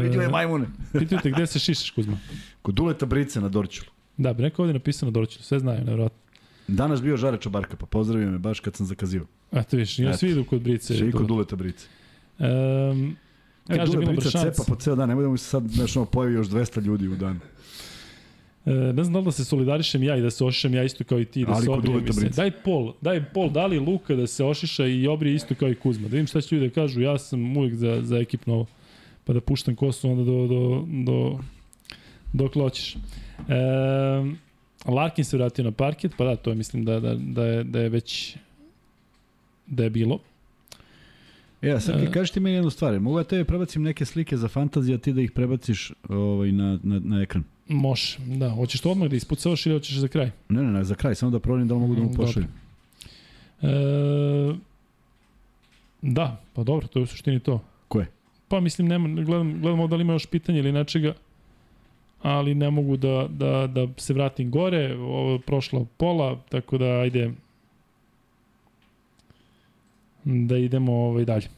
Ove E, majmune. pitaju te gde se šišaš, Kuzma. Kod Duleta Brice na Dorčulu. Da, bi neko ovdje napisano Dorću, sve znaju, nevjerojatno. Danas bio Žare Čobarka, pa pozdravio me baš kad sam zakazivao. Eto viš, ja svi idu kod Brice. Še i kod Duleta Brice. Um, E, Kaže Dule Brica cepa po ceo dan, nemoj da mu se sad znaš, ono, pojavi još 200 ljudi u dan. E, ne znam da li da se solidarišem ja i da se ošišem ja isto kao i ti, da Ali se obrijem. Brice. Daj pol, daj pol, da li Luka da se ošiša i obrije isto kao i Kuzma. Da vidim šta će ljudi da kažu, ja sam uvijek za, za ekipno ovo. Pa da puštam kosu onda do, do, do, dok hoćeš. E, Larkin se vratio na parket, pa da, to je mislim da, da, da, je, da je već da je bilo. E, a sad E. ti kažeš ti meni jednu stvar, mogu ja tebi prebacim neke slike za fantaziju, a ti da ih prebaciš ovaj, na, na, na ekran? Može, da. Hoćeš to odmah da ispucavaš ili hoćeš za kraj? Ne, ne, ne, za kraj, samo da proverim da li mogu da mu Mm, pošaljem. E, da, pa dobro, to je u suštini to. Koje? Pa mislim, nema, gledam, gledamo da li ima još pitanja ili nečega. ali ne mogu da, da, da se vratim gore, ovo je prošlo pola, tako da ajde da idemo ovaj dalje.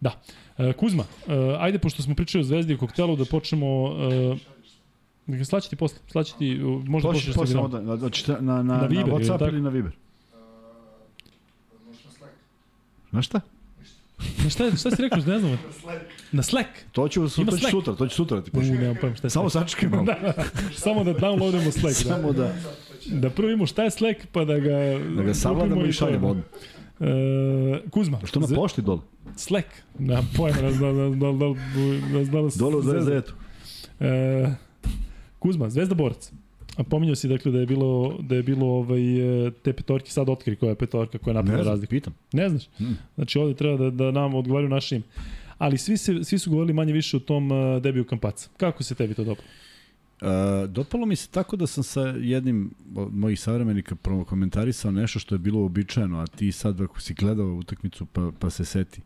Da. E, Kuzma, e, ajde pošto smo pričali o Zvezdi i koktelu da počnemo e, slaći ti posle, slaći ti, možda posle posle onda, hoćete na, na, na, Na Viber, na ili Whatsapp ili na Viber? Na šta? Na šta, šta si rekao, ne znam. Na Slack. To ću, to ću Slack. sutra, to ću sutra da ti pošli. nemam pojma šta je Samo Slack. sačekaj malo. Samo da downloadimo Slack. Da. Samo da, da prvo imamo šta je Slack, pa da ga... da ga savladamo i šaljemo odmah. E, Kuzma. Što na pošti dole? Slack. Na pojma, ne znam, da li- da da li- Dole u zvezda. Zvezetu. E, Kuzma, Zvezda borac. A pominjao si dakle da je bilo da je bilo ovaj e, te petorke sad otkri koja je petorka koja je napravila razliku. pitam. Ne znaš. Mm. Znači ovde treba da, da nam odgovaraju našim. Ali svi, se, svi su govorili manje više o tom uh, debiju Kampaca. Kako se tebi to dobro? Uh, dopalo mi se tako da sam sa jednim od mojih savremenika komentarisao nešto što je bilo uobičajeno, a ti sad ako si gledao utakmicu pa, pa se seti.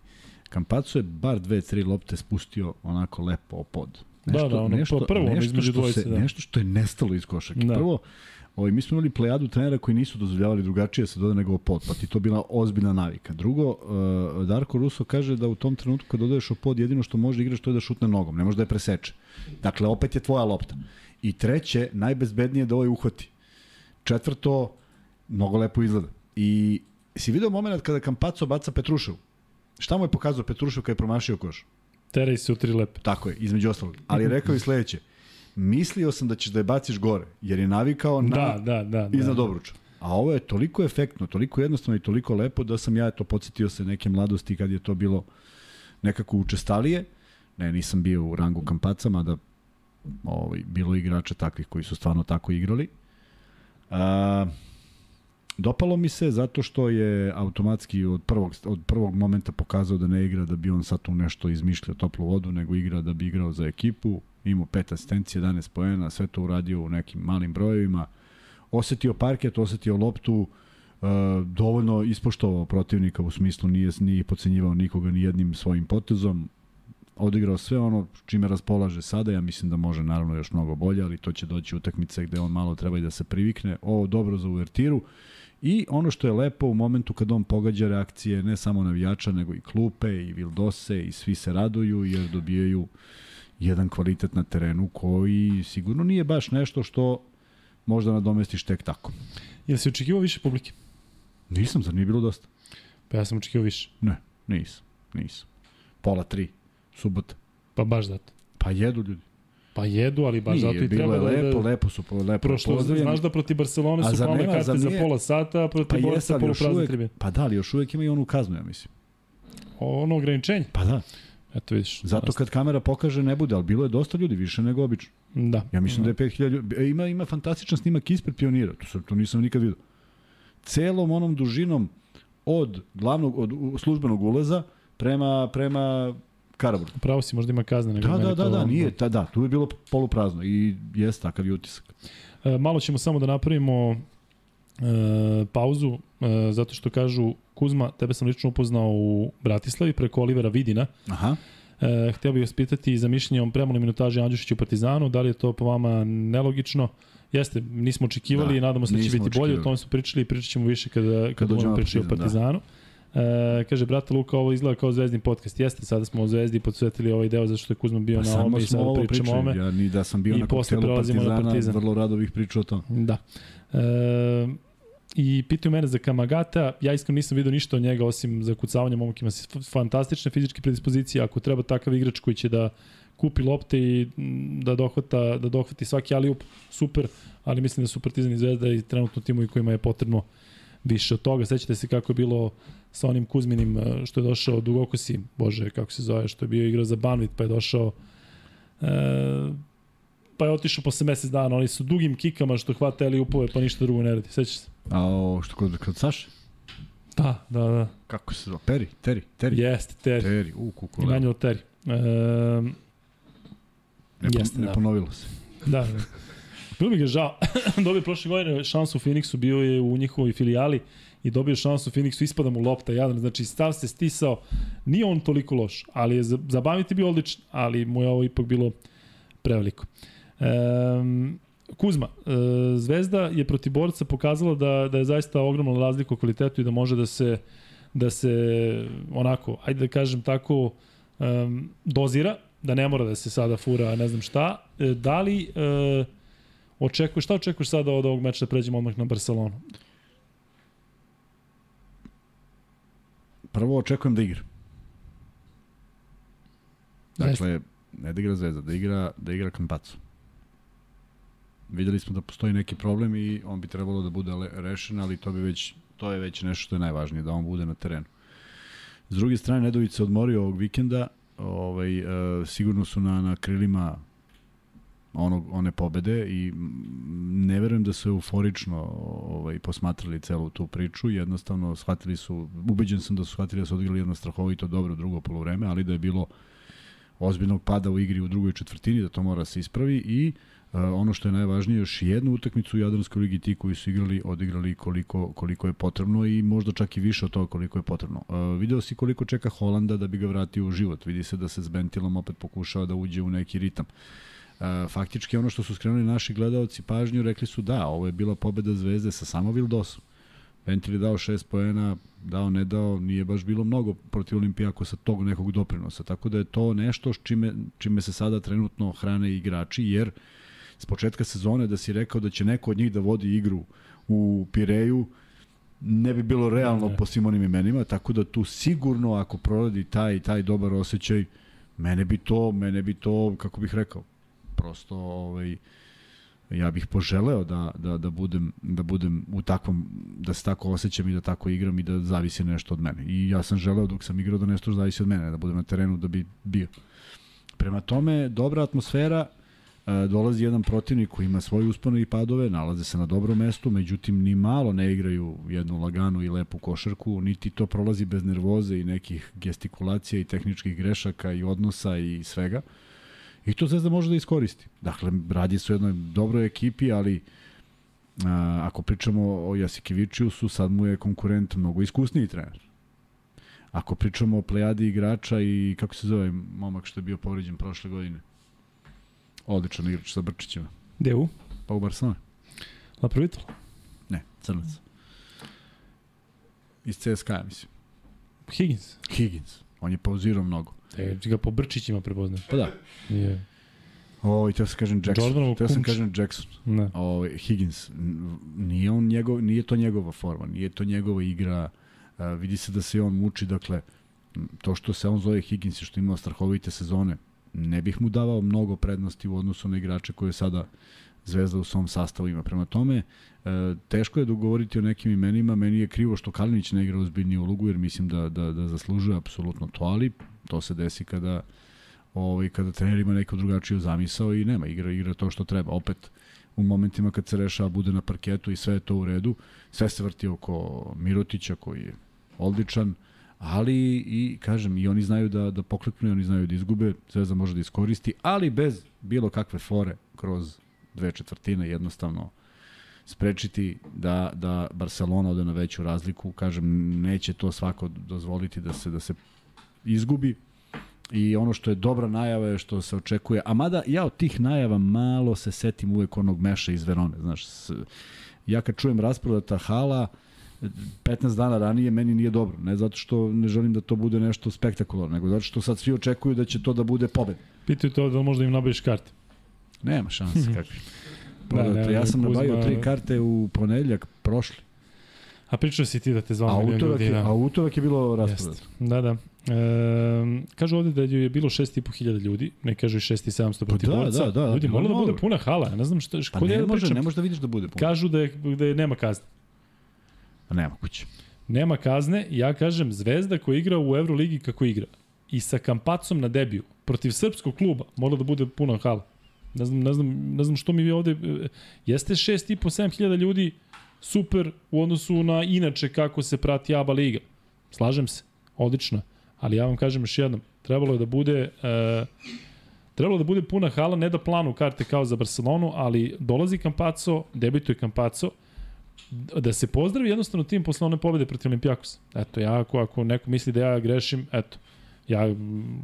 Kampacu je bar dve, tri lopte spustio onako lepo o pod. Da, da, ono, pa prvo, nešto što dvojice, se, da. Nešto što je nestalo iz košake. Da. Prvo, ovaj, mi smo imali plejadu trenera koji nisu dozvoljavali drugačije da se doda nego pod, pa ti to bila ozbiljna navika. Drugo, uh, Darko Russo kaže da u tom trenutku kad dodaješ pod, jedino što može da igraš to je da šutne nogom, ne može da je preseče. Dakle, opet je tvoja lopta. I treće, najbezbednije je da ovaj uhvati. Četvrto, mnogo lepo izgleda. I si video moment kada Kampaco baca Petrušev? Šta mu je pokazao Petrušev kada je promašio koš? Teraj se u tri lepe. Tako je, između ostalog. Ali je rekao i sledeće. Mislio sam da ćeš da je baciš gore, jer je navikao na Da, da, da. da. iznad obruča. A ovo je toliko efektno, toliko jednostavno i toliko lepo da sam ja to podsjetio se neke mladosti kad je to bilo nekako učestalije. Ne, nisam bio u rangu kampaca, mada ovaj, bilo igrača takvih koji su stvarno tako igrali. A, dopalo mi se zato što je automatski od prvog, od prvog momenta pokazao da ne igra da bi on sad tu nešto izmišljao toplu vodu, nego igra da bi igrao za ekipu. Imao pet asistencije, 11 poena, sve to uradio u nekim malim brojevima. Osetio parket, osetio loptu, e, dovoljno ispoštovao protivnika u smislu nije, nije pocenjivao nikoga ni jednim svojim potezom, odigrao sve ono čime raspolaže sada, ja mislim da može naravno još mnogo bolje, ali to će doći utakmice gde on malo treba i da se privikne. Ovo dobro za uvertiru. I ono što je lepo u momentu kad on pogađa reakcije ne samo navijača, nego i klupe i Vildose i svi se raduju jer dobijaju jedan kvalitet na terenu koji sigurno nije baš nešto što možda nadomestiš tek tako. Jel si očekivao više publike? Nisam, zar nije bilo dosta? Pa ja sam očekivao više. Ne, nisam, nisam. Pola tri, subota. Pa baš zato. Pa jedu ljudi. Pa jedu, ali baš Nije, zato i bilo treba je da... lepo, da lepo su po- lepo Prošlo, pozdravljeni. znaš da protiv Barcelone su nema- karte za nije- pola sata, a protiv Pa Borca poluprazne tribine. pa da, ali još uvek ima i onu kaznu, ja mislim. Ono ograničenje. Pa da, Eto vidiš. zato kad kamera pokaže ne bude, ali bilo je dosta ljudi, više nego obično. Da. Ja mislim da je 5000 ljudi. E, Ima, ima fantastičan snimak ispred pionira, to, sam, to nisam nikad vidio. Celom onom dužinom od glavnog, od službenog ulaza prema, prema Karaburgu. Pravo si, možda ima kazne. nego Da, da, da, to- da, nije, ta, da, tu je bilo poluprazno i jest takav je utisak. E, malo ćemo samo da napravimo e, pauzu, e, zato što kažu Kuzma, tebe sam lično upoznao u Bratislavi preko Olivera Vidina. Aha. E, htio bih vas pitati za mišljenje o premali minutaži Andjušića u Partizanu, da li je to po vama nelogično? Jeste, nismo očekivali Da, i nadamo se da će biti bolje, o očekivali. tome smo pričali i pričat ćemo više kada, kada, Kad budemo pričali o da. Partizanu. E, kaže, brate Luka, ovo izgleda kao zvezdni podcast. Jeste, sada smo o zvezdi podsvetili ovaj deo zato što je Kuzma bio Pa na ovome i sada pričamo o ovome. pričali, ja ni da sam bio I na koktelu prelazimo na Partizana, Partizan. vrlo rado bih pričao o tome. Da. E, I pitaju mene za Kamagata, ja iskreno nisam vidio ništa od njega osim za kucavanje, momak ima fantastične fizičke predispozicije, ako treba takav igrač koji će da kupi lopte i mm, da dohvata, da dohvati svaki aliup, super, ali mislim da su Partizan i Zvezda i trenutno timovi kojima je potrebno više od toga. Sećate se kako je bilo sa onim Kuzminim e, što je došao Dugokosi, bože, kako se zove, što je bio igrao za Banvit, pa je došao e, pa je otišao posle mesec dana, oni su dugim kikama što hvata aliupove, pa ništa drugo ne radi. Sećaš se? A o, što kod, kod Saše? Da, da, da. Kako se zove? Peri, Teri, Teri. Jeste, Terry. Teri, u, kuku. Emmanuel Terry. E, Ne, Jeste, ne da. ponovilo se. da, da. Bilo mi ga žao. dobio prošle godine šansu u Phoenixu, bio je u njihovoj filijali i dobio šansu u Phoenixu, ispada mu lopta jadan, znači stav se stisao, nije on toliko loš, ali je za- zabaviti bio odličan, ali mu je ovo ipak bilo preveliko. Um, Kuzma, e, Zvezda je protiv borca pokazala da, da je zaista ogromna razlika u kvalitetu i da može da se da se onako, ajde da kažem tako, um, dozira, da ne mora da se sada fura ne znam šta. E, da li e, očekuješ, šta očekuješ sada od ovog meča da pređemo odmah na Barcelonu? Prvo očekujem da igra. Dakle, ne da igra Zvezda, da igra, da igra Kampacu. Videli smo da postoji neki problem i on bi trebalo da bude rešen, ali to bi već to je već nešto što je najvažnije, da on bude na terenu. S druge strane, Nedović se odmorio ovog vikenda, ovaj, e, sigurno su na, na krilima onog, one pobede i ne verujem da su euforično ovaj, posmatrali celu tu priču, jednostavno shvatili su, ubeđen sam da su shvatili da su odigrali jedno strahovito dobro drugo polovreme, ali da je bilo ozbiljnog pada u igri u drugoj četvrtini, da to mora se ispravi i Uh, ono što je najvažnije, još jednu utakmicu u Jadranskoj ligi ti koji su igrali, odigrali koliko, koliko je potrebno i možda čak i više od toga koliko je potrebno. Uh, video si koliko čeka Holanda da bi ga vratio u život. Vidi se da se s Bentilom opet pokušava da uđe u neki ritam. Uh, faktički ono što su skrenuli naši gledalci pažnju, rekli su da, ovo je bila pobeda Zvezde sa samo Vildosom. Bentil je dao 6 poena, dao, ne dao, nije baš bilo mnogo protiv Olimpijakosa tog nekog doprinosa. Tako da je to nešto čime, čime se sada trenutno hrane igrači, jer uh, s početka sezone da si rekao da će neko od njih da vodi igru u Pireju, ne bi bilo realno ne. po svim onim imenima, tako da tu sigurno ako proradi taj taj dobar osjećaj, mene bi to, mene bi to, kako bih rekao, prosto ovaj, ja bih poželeo da, da, da, budem, da budem u takvom, da se tako osjećam i da tako igram i da zavisi nešto od mene. I ja sam želeo dok sam igrao da nešto zavisi od mene, da budem na terenu da bi bio. Prema tome, dobra atmosfera, dolazi jedan protivnik koji ima svoje uspone i padove, nalaze se na dobrom mestu, međutim ni malo ne igraju jednu laganu i lepu košarku, niti to prolazi bez nervoze i nekih gestikulacija i tehničkih grešaka i odnosa i svega. I to Zvezda može da iskoristi. Dakle, radi se o jednoj dobroj ekipi, ali a, ako pričamo o Jasikevičiusu, sad mu je konkurent mnogo iskusniji trener. Ako pričamo o plejadi igrača i kako se zove momak što je bio povređen prošle godine, Odličan igrač sa Brčićima. Gde u? Pa u Barcelona. La Provital? Ne, Crnac. Iz CSKA, mislim. Higgins? Higgins. On je pauzirao mnogo. E, ga po Brčićima prepoznaš. Pa da. Je. O, i to se kažem Jackson. Jordanovo to sam kažem Jackson. Ne. O, Higgins. Nije, on njegov, nije to njegova forma, nije to njegova igra. Uh, vidi se da se on muči, dakle, to što se on zove Higgins i što ima strahovite sezone, ne bih mu davao mnogo prednosti u odnosu na igrače koje sada Zvezda u svom sastavu ima. Prema tome, e, teško je dogovoriti o nekim imenima, meni je krivo što Kalinić ne igra ozbiljniju ulogu, jer mislim da, da, da zaslužuje apsolutno to, ali to se desi kada ovaj, kada trener ima neko drugačiju zamisao i nema, igra, igra to što treba. Opet, u momentima kad se rešava bude na parketu i sve je to u redu, sve se vrti oko Mirotića koji je odličan, ali i kažem i oni znaju da da pokleknu oni znaju da izgube, Zvezda može da iskoristi, ali bez bilo kakve fore kroz dve četvrtine jednostavno sprečiti da da Barcelona ode na veću razliku, kažem neće to svako dozvoliti da se da se izgubi. I ono što je dobra najava je što se očekuje, a mada ja od tih najava malo se setim uvek onog meša iz Verone, znaš, ja kad čujem rasprodata hala, uh, 15 dana ranije meni nije dobro. Ne zato što ne želim da to bude nešto spektakularno, nego zato što sad svi očekuju da će to da bude pobed. Pitaju to da možda im nabaviš karte. Nema šanse kakvi. Da, ne, ne, ja sam nabavio tri karte u ponedeljak prošli. A pričao si ti da te zvao milijon ljudi. Da. A utorak je bilo rasprodato. Da, da. E, kažu ovde da je bilo 6.500 ljudi, ne kažu i 6.700 protiv pa da, borca. Da, da, ljudi, da, da bude puna hala, ne znam šta, pa ne, može, ne može da vidiš da bude puna. Kažu da, je, da je nema kazne. Nema kuće. Nema kazne, ja kažem Zvezda koja igra u Euroligi kako igra i sa Kampacom na debiju protiv srpskog kluba mora da bude puna hala. Ne znam, ne znam, ne znam što mi vi ovde... Jeste 6,5-7 hiljada ljudi super u odnosu na inače kako se prati ABA liga. Slažem se, odlično. Ali ja vam kažem još jednom, trebalo je da bude... Uh, trebalo da bude puna hala, ne da planu karte kao za Barcelonu, ali dolazi Kampaco, debituje Kampaco, da se pozdravi jednostavno tim posle one pobede protiv Olimpijakosa. Eto, ja ako, ako neko misli da ja grešim, eto, Ja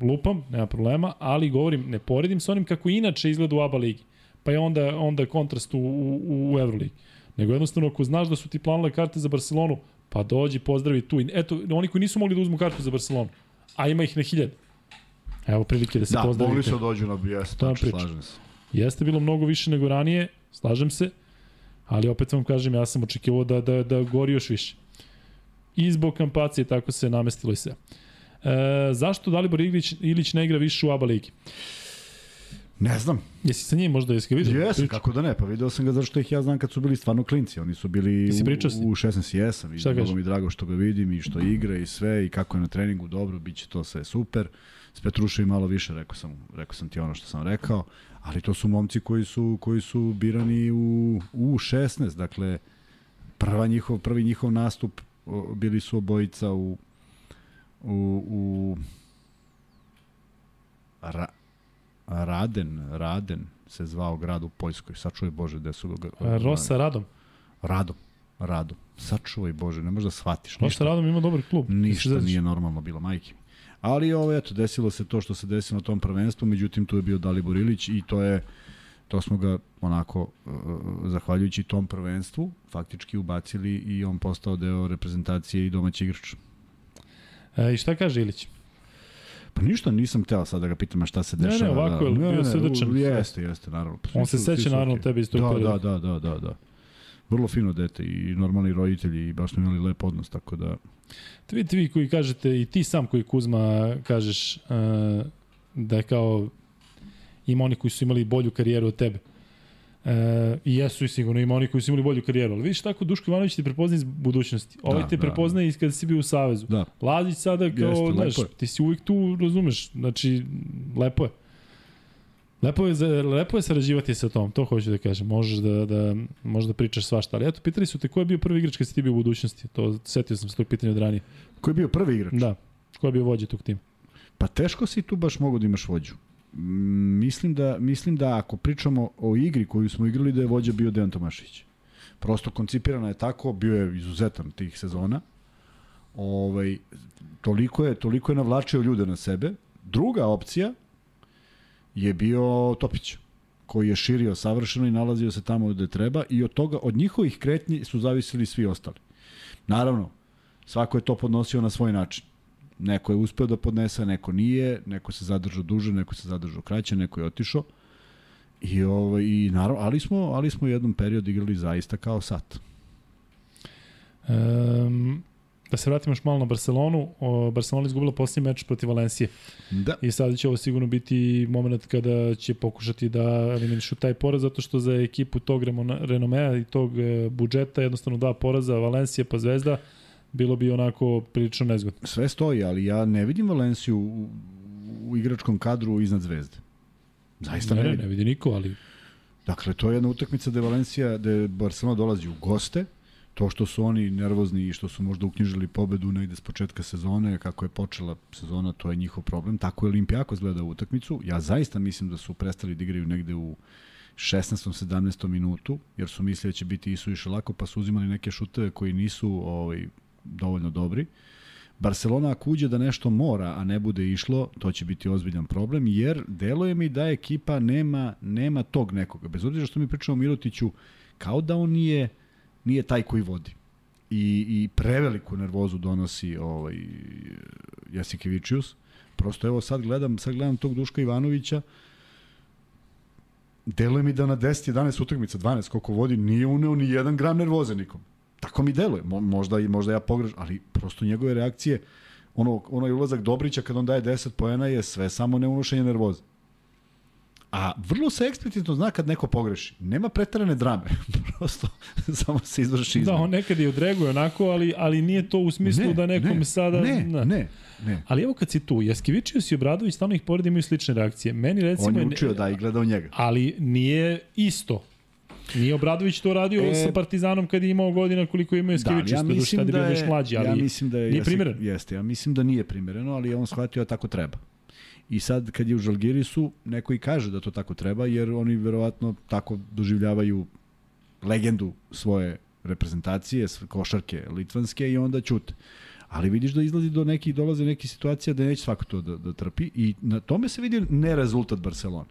lupam, nema problema, ali govorim, ne poredim sa onim kako inače izgleda u ABA ligi. Pa je onda, onda kontrast u, u, u Euroligi. Nego jednostavno, ako znaš da su ti planule karte za Barcelonu, pa dođi, pozdravi tu. Eto, oni koji nisu mogli da uzmu kartu za Barcelonu, a ima ih na hiljad. Evo prilike da se da, pozdravite. mogli su da dođu na BS, tačno, pričam. slažem se. Jeste bilo mnogo više nego ranije, slažem se, ali opet vam kažem, ja sam očekivao da, da, da gori još više. I zbog kampacije tako se namestilo i sve. E, zašto Dalibor Ilić, Ilić ne igra više u ABA ligi? Ne znam, Jesi sa njim možda, jesi ga vidio? Jesam, kako da ne, pa video sam ga zašto ih ja znam kad su bili stvarno klinci, oni su bili u, u 16 jesam i mnogo mi drago što ga vidim i što igra i sve i kako je na treningu dobro, bit će to sve super. S Petruševi malo više, rekao sam, rekao sam ti ono što sam rekao, ali to su momci koji su, koji su birani u, u 16, dakle prva njihov, prvi njihov nastup bili su obojica u u, u Ra, Raden, Raden se zvao grad u Poljskoj. Sačuvaj Bože gde su Rosa Radom. Radom. Radom. Sačuvaj Bože, ne možeš da shvatiš. Rosa Ništa, Radom ima dobar klub. ništa Da nije normalno bilo, majke mi. Ali ovo, eto, desilo se to što se desilo na tom prvenstvu, međutim tu je bio Dalibor Ilić i to je to smo ga onako uh, zahvaljujući tom prvenstvu faktički ubacili i on postao deo reprezentacije i domaći igrač. E, I šta kaže Ilić? Pa ništa, nisam teo sad da ga pitam šta se Ne, ne, dešava. ovako je da, bio srdačan. Jeste, jeste, naravno. Pa, On se seća naravno tebe iz tog da, perioda. Da, da, da, da, da. Vrlo fino dete i normalni roditelji i baš smo imali lep odnos, tako da... Te vidite vi koji kažete, i ti sam koji Kuzma kažeš uh, da je kao ima oni koji su imali bolju karijeru od tebe. E, I jesu i sigurno ima oni koji su imali bolju karijeru, ali vidiš tako Duško Ivanović te prepoznaje iz budućnosti. Ovaj Da, te da, prepoznaje iz kada si bio u Savezu. Da, Lazić sada kao, Jeste, znaš, ti si uvijek tu, razumeš, znači, lepo je. Lepo je, lepo je sarađivati sa tom, to hoću da kažem. Možeš da, da, možeš da pričaš svašta. Ali eto, pitali su te ko je bio prvi igrač kad si ti bio u budućnosti. To, setio sam se tog pitanja od ranije. ko je bio prvi igrač? Da. Ko je bio vođa tog tima? Pa teško si tu baš mogu da imaš vođu. Mm, Mislim da, mislim da ako pričamo o igri koju smo igrali da je vođa bio Dejan Tomašić. Prosto koncipirana je tako, bio je izuzetan tih sezona. Ovaj, toliko, je, toliko je navlačio ljude na sebe. Druga opcija je bio Topić koji je širio savršeno i nalazio se tamo gde treba i od toga, od njihovih kretnji su zavisili svi ostali. Naravno, svako je to podnosio na svoj način. Neko je uspeo da podnese, neko nije, neko se zadržao duže, neko se zadržao kraće, neko je otišao. I ovaj i naravno, ali smo, ali smo u jednom periodu igrali zaista kao sat. Um, da se vratimo još malo na Barcelonu. O, Barcelona izgubila posljednji meč protiv Valencije. Da. I sada će ovo sigurno biti moment kada će pokušati da eliminišu taj poraz, zato što za ekipu tog renomea i tog e, budžeta jednostavno dva poraza, Valencija pa Zvezda, bilo bi onako prilično nezgodno. Sve stoji, ali ja ne vidim Valenciju u, u igračkom kadru iznad Zvezde. Zaista ne, ne, vidim. ne vidi niko, ali Dakle, to je jedna utakmica gde Valencija, gde Barcelona dolazi u goste, to što su oni nervozni i što su možda uknjižili pobedu negde s početka sezone, kako je počela sezona, to je njihov problem. Tako je Olimpijako gleda u utakmicu. Ja zaista mislim da su prestali da igraju negde u 16. 17. minutu, jer su mislili da će biti isu više lako, pa su uzimali neke šuteve koji nisu ovaj, dovoljno dobri. Barcelona ako uđe da nešto mora, a ne bude išlo, to će biti ozbiljan problem, jer deluje mi da ekipa nema, nema tog nekoga. Bez obzira što mi pričamo o Mirotiću, kao da on nije, nije taj koji vodi. I, i preveliku nervozu donosi ovaj, Jasikevičius. Prosto evo sad gledam, sad gledam tog Duška Ivanovića, deluje mi da na 10, 11 utakmica, 12 koliko vodi, nije uneo ni jedan gram nervoze nikom. Tako mi deluje. Mo, možda, možda ja pogrešam, ali prosto njegove reakcije, ono, onaj ulazak Dobrića kad on daje 10 poena je sve samo neunošenje nervoze. A vrlo se eksplicitno zna kad neko pogreši. Nema pretarane drame. Prosto samo se izvrši da, izmena. on nekad i odreaguje onako, ali, ali nije to u smislu da nekom ne, sada... Ne, da. ne, ne. Ali evo kad si tu, Jaskivičius i Obradović stalno ih poredi imaju slične reakcije. Meni recimo... On je učio da i gledao njega. Ali nije isto. Nije Obradović to radio E, sa Partizanom kad je imao godina koliko ima Jaskevičius, ja da, ja mislim tad je da bio još mlađi, ali ja mislim da je, nije primeren. Jeste, ja mislim da nije primereno, ali je on shvatio da tako treba. I sad kad je u Žalgirisu, neko i kaže da to tako treba, jer oni verovatno tako doživljavaju legendu svoje reprezentacije, košarke litvanske i onda ćute. Ali vidiš da izlazi do nekih, dolaze neke situacija da neće svako to da, da trpi i na tome se vidi nerezultat Barcelona.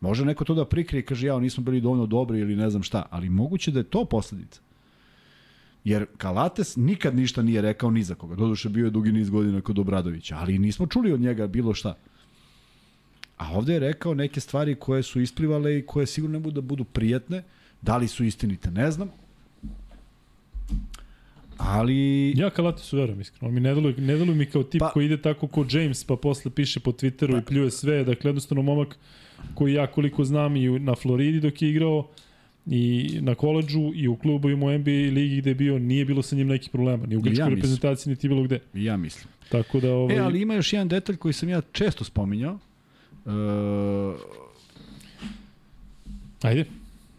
Može neko to da prikrije i kaže ja, nismo bili dovoljno dobri ili ne znam šta, ali moguće da je to posledica. Jer Kalates nikad ništa nije rekao ni za koga. Doduše bio je dugi niz godina kod Obradovića, ali nismo čuli od njega bilo šta. A ovde je rekao neke stvari koje su isplivale i koje sigurno ne budu da budu prijatne. Da li su istinite, ne znam. Ali... Ja Kalatisu verujem iskreno. On mi ne deluje, ne deluje mi kao tip pa, koji ide tako ko James, pa posle piše po Twitteru pa, i pljuje sve. Dakle, jednostavno momak koji ja koliko znam i na Floridi dok je igrao, i na koleđu i u klubu i u NBA ligi gde je bio, nije bilo sa njim nekih problema. Ni u grčkoj ja reprezentaciji, niti bilo gde. Ja mislim. Tako da, ovaj... E, ali ima još jedan detalj koji sam ja često spominjao. Uh... Ajde.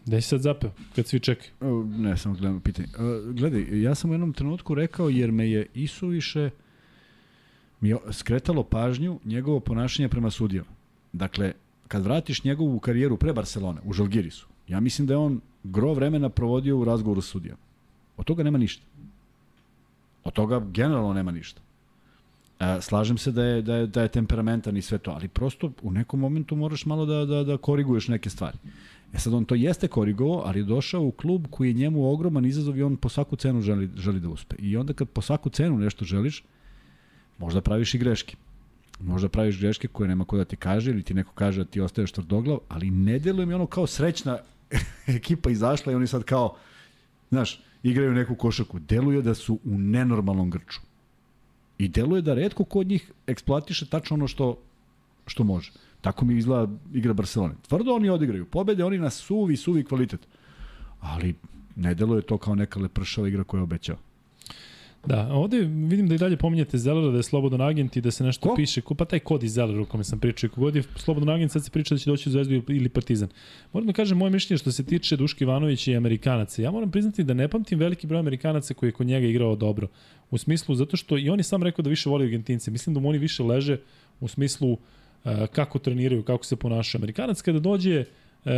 Da si sad zapeo, kad svi čekaju? Ne, samo gledam pitanje. Uh, gledaj, ja sam u jednom trenutku rekao, jer me je isuviše mi je skretalo pažnju njegovo ponašanje prema sudijama. Dakle, kad vratiš njegovu karijeru pre Barcelone, u Žalgirisu, Ja mislim da je on gro vremena provodio u razgovoru s sudijom. Od toga nema ništa. Od toga generalno nema ništa. E, slažem se da je, da, je, da je temperamentan i sve to, ali prosto u nekom momentu moraš malo da, da, da koriguješ neke stvari. E sad on to jeste korigovao, ali je došao u klub koji je njemu ogroman izazov i on po svaku cenu želi, želi da uspe. I onda kad po svaku cenu nešto želiš, možda praviš i greške. Možda praviš greške koje nema ko da ti kaže ili ti neko kaže da ti ostaješ tvrdoglav, ali ne deluje mi ono kao srećna ekipa izašla i oni sad kao, znaš, igraju neku košaku. Deluje da su u nenormalnom grču. I deluje da redko kod njih eksploatiše tačno ono što, što može. Tako mi izgleda igra Barcelona. Tvrdo oni odigraju. Pobede oni na suvi, suvi kvalitet. Ali ne deluje to kao neka lepršava igra koja je obećao. Da, ovde vidim da i dalje pominjate Zelera da je slobodan agent i da se nešto Ko? piše, ko, pa taj kod iz Zelera u kome sam pričao, i kogod je slobodan agent sad se priča da će doći u Zvezdu ili Partizan. Moram da kažem moje mišljenje što se tiče Duška Ivanovića i Amerikanaca. Ja moram priznati da ne pamtim veliki broj Amerikanaca koji je kod njega igrao dobro. U smislu, zato što i on je sam rekao da više voli Argentince. Mislim da mu oni više leže u smislu uh, kako treniraju, kako se ponašaju. Amerikanac kada dođe, uh,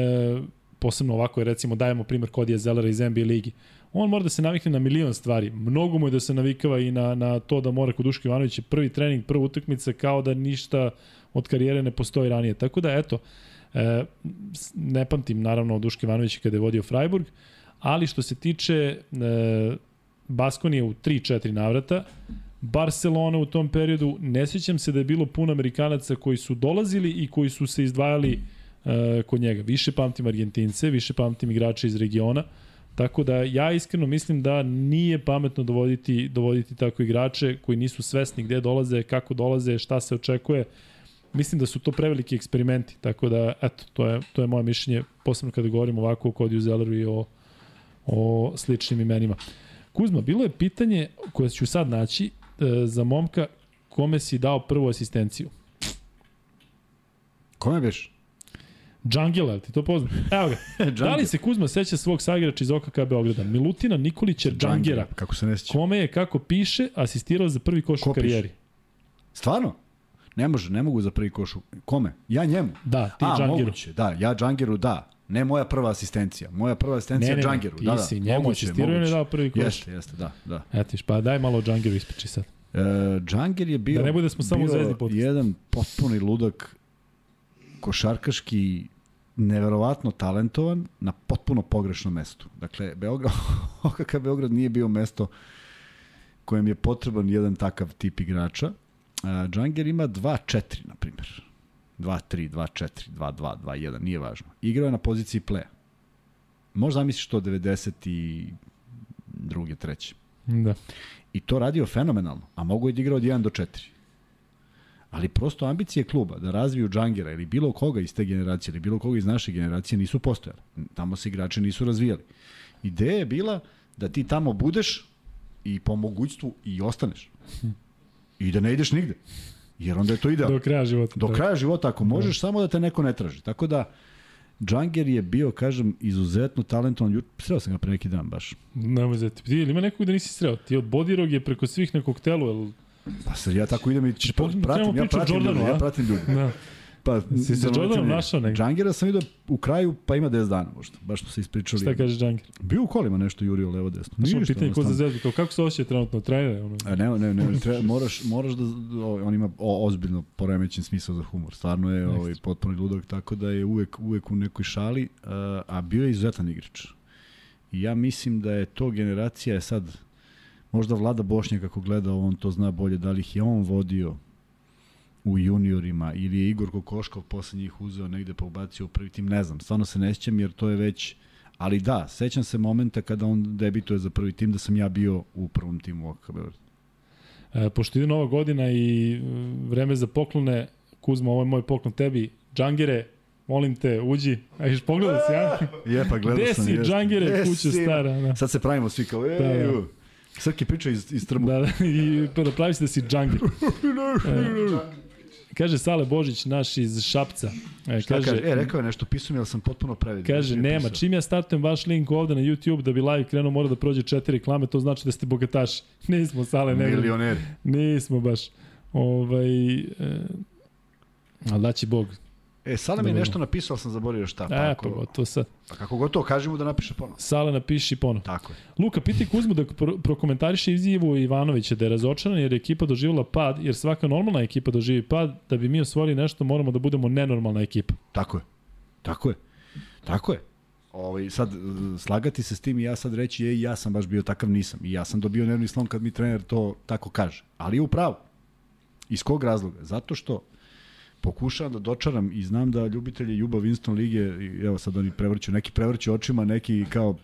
posebno ovako je recimo dajemo primer Kodija Zelera iz NBA ligi on mora da se navikne na milion stvari. Mnogo mu je da se navikava i na, na to da mora kod Duška Ivanovića prvi trening, prva utakmica kao da ništa od karijere ne postoji ranije. Tako da, eto, e, ne pamtim naravno od Duška Ivanovića kada je vodio Freiburg, ali što se tiče e, Baskonije u 3-4 navrata, Barcelona u tom periodu, ne sjećam se da je bilo puno Amerikanaca koji su dolazili i koji su se izdvajali e, kod njega. Više pamtim Argentince, više pamtim igrače iz regiona. Tako da ja iskreno mislim da nije pametno dovoditi, dovoditi tako igrače koji nisu svesni gde dolaze, kako dolaze, šta se očekuje. Mislim da su to preveliki eksperimenti, tako da eto, to je, to je moje mišljenje, posebno kada govorimo ovako o Kodiju Zelleru i o, o sličnim imenima. Kuzma, bilo je pitanje koje ću sad naći e, za momka kome si dao prvu asistenciju. Kome biš? Džangela, ti to poznam? Evo ga. da li se Kuzma seća svog sagrača iz OKK Beograda? Milutina Nikolića Džangera. Kako se ne seća? Kome je, kako piše, asistirao za prvi koš u karijeri. Stvarno? Ne može, ne mogu za prvi koš. Kome? Ja njemu? Da, ti A, Džangeru. Moguće, da, ja Džangeru da. Ne moja prva asistencija. Moja prva asistencija ne, ne, Džangeru. Ti da, si da. njemu asistirao i ne dao prvi koš. Jeste, jeste, da. da. Etiš, pa daj malo Džangeru ispriči sad. E, Džanger je bio, da ne bude smo samo zvezdni podcast. jedan potpuni ludak košarkaški neverovatno talentovan na potpuno pogrešnom mestu. Dakle, Beograd, OKK Beograd nije bio mesto kojem je potreban jedan takav tip igrača. Uh, Džanger ima 2-4, na primjer. 2-3, 2-4, 2-2, 2-1, nije važno. Igrao je na poziciji playa. Možda zamisliš to 90 i druge, treće. Da. I to radio fenomenalno, a mogu je da igra od 1 do 4 ali prosto ambicije kluba da razviju Džangera ili bilo koga iz te generacije ili bilo koga iz naše generacije nisu postojale. Tamo se igrači nisu razvijali. Ideja je bila da ti tamo budeš i po mogućstvu i ostaneš. I da ne ideš nigde. Jer onda je to idealno. Do kraja života. Do da. kraja života, ako možeš, da. samo da te neko ne traži. Tako da, Džanger je bio, kažem, izuzetno talentovan. Sreo sam ga pre neki dan baš. Nemoj zeti. Ti, ili ima nekog da nisi sreo? Ti od Bodirog je preko svih na koktelu, jel Pa sad ja tako idem i pratim, ja pratim Jordanu, ljudi, ja pratim ljudi. Da. Pa, Si se Jordanom našao negdje? Džangera sam vidio u kraju, pa ima 10 dana možda. Baš smo se ispričali. Šta kaže Džanger? Bio u kolima nešto jurio levo desno. Ništa, pitanje ko za zvezdu, kao kako se osjeća trenutno trener? Ono. A ne, ne, ne, treba, moraš, moraš da, o, on ima o, ozbiljno poremećen smisao za humor. Stvarno je ovaj, potpuno ludak, tako da je uvek, uvek u nekoj šali, a, a bio je izuzetan igrač. I ja mislim da je to generacija, je sad, možda Vlada Bošnjak ako gleda, on to zna bolje, da li ih je on vodio u juniorima ili je Igor Kokoškov posle njih uzeo negde pa ubacio u prvi tim, ne znam, stvarno se ne sjećam jer to je već Ali da, sećam se momenta kada on debituje za prvi tim da sam ja bio u prvom timu OKB Beograd. E, pošto ide nova godina i e, vreme za poklone, Kuzma, ovo je moj poklon tebi. Džangere, molim te, uđi. A iš pogledao si, ja? Je, pa gledao Gde sam. si, jeste. Džangere, Gde kuća si? stara? Da. Sad se pravimo svi kao, ej, Da, da. Srki priča iz, iz trmu. Da, da, i da pravi se da si Džanger. E, kaže Sale Božić, naš iz Šapca. E, Šta kaže, kaže? E, rekao je nešto, pisao mi, ali sam potpuno previdio. Kaže, nema, pisao. čim ja startujem vaš link ovde na YouTube da bi live krenuo mora da prođe četiri reklame, to znači da ste bogataši. Nismo, Sale, ne. Milioneri. Nismo baš. Ovaj, e, ali daći Bog. E, sada mi je Dobro. nešto napisao, sam zaboravio šta. Pa, E, pa ako, gotovo sad. pa kako gotovo, kaži mu da napiše ponovno. Sale napiši ponovo. Tako je. Luka, piti Kuzmu da pro prokomentariše izjavu Ivanovića da je razočaran jer je ekipa doživjela pad, jer svaka normalna ekipa doživi pad, da bi mi osvojili nešto moramo da budemo nenormalna ekipa. Tako je. Tako je. Tako je. Ovaj, sad, slagati se s tim i ja sad reći, je, ja sam baš bio takav, nisam. I ja sam dobio nervni slom kad mi trener to tako kaže. Ali je u pravu. Iz kog razloga? Zato što pokušavam da dočaram i znam da ljubitelji Juba Winston lige, evo sad oni prevrću, neki prevrću očima, neki kao,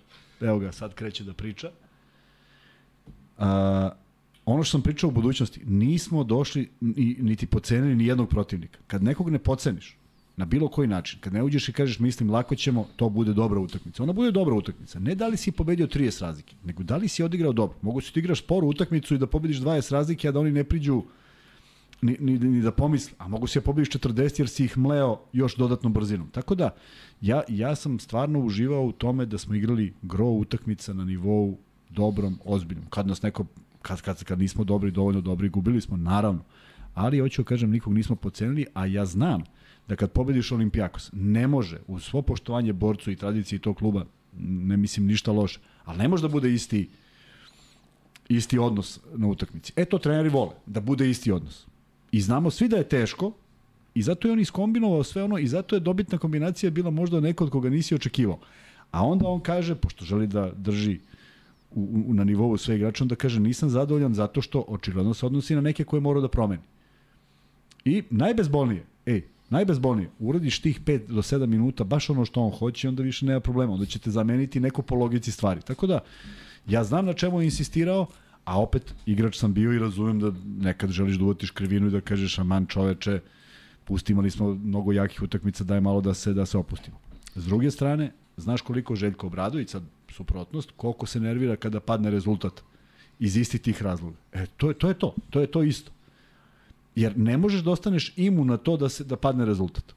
evo ga, sad kreće da priča. A, ono što sam pričao u budućnosti, nismo došli ni, niti pocenili ni jednog protivnika. Kad nekog ne poceniš, na bilo koji način, kad ne uđeš i kažeš mislim lako ćemo, to bude dobra utakmica. Ona bude dobra utakmica. Ne da li si pobedio 30 razlike, nego da li si odigrao dobro. Mogu si ti igraš sporu utakmicu i da pobediš 20 razlike, a da oni ne priđu ni, ni, ni da pomisli, a mogu si ja pobediš 40 jer si ih mleo još dodatnom brzinom. Tako da, ja, ja sam stvarno uživao u tome da smo igrali gro utakmica na nivou dobrom, ozbiljnom. Kad nas neko, kad, kad, kad nismo dobri, dovoljno dobri, gubili smo, naravno. Ali, hoću da kažem, nikog nismo pocenili, a ja znam da kad pobediš Olimpijakos, ne može, uz svo poštovanje borcu i tradiciji tog kluba, ne mislim ništa loše, ali ne može da bude isti isti odnos na utakmici. E to treneri vole, da bude isti odnos. I znamo svi da je teško, i zato je on iskombinovao sve ono, i zato je dobitna kombinacija bila možda neko od koga nisi očekivao. A onda on kaže, pošto želi da drži u, u, na nivou sve igrača, onda kaže nisam zadovoljan zato što očigledno se odnosi na neke koje mora da promeni. I najbezbolnije, ej, najbezbolnije, uradiš tih 5 do 7 minuta, baš ono što on hoće, onda više nema problema, onda ćete zameniti neko po logici stvari. Tako da, ja znam na čemu je insistirao, a opet igrač sam bio i razumem da nekad želiš da uvatiš krivinu i da kažeš aman čoveče, pusti, imali smo mnogo jakih utakmica, daj malo da se da se opustimo. S druge strane, znaš koliko Željko Obradović, sad suprotnost, koliko se nervira kada padne rezultat iz istih tih razloga. E, to je to, je to, to je to isto. Jer ne možeš da ostaneš imun na to da se da padne rezultat.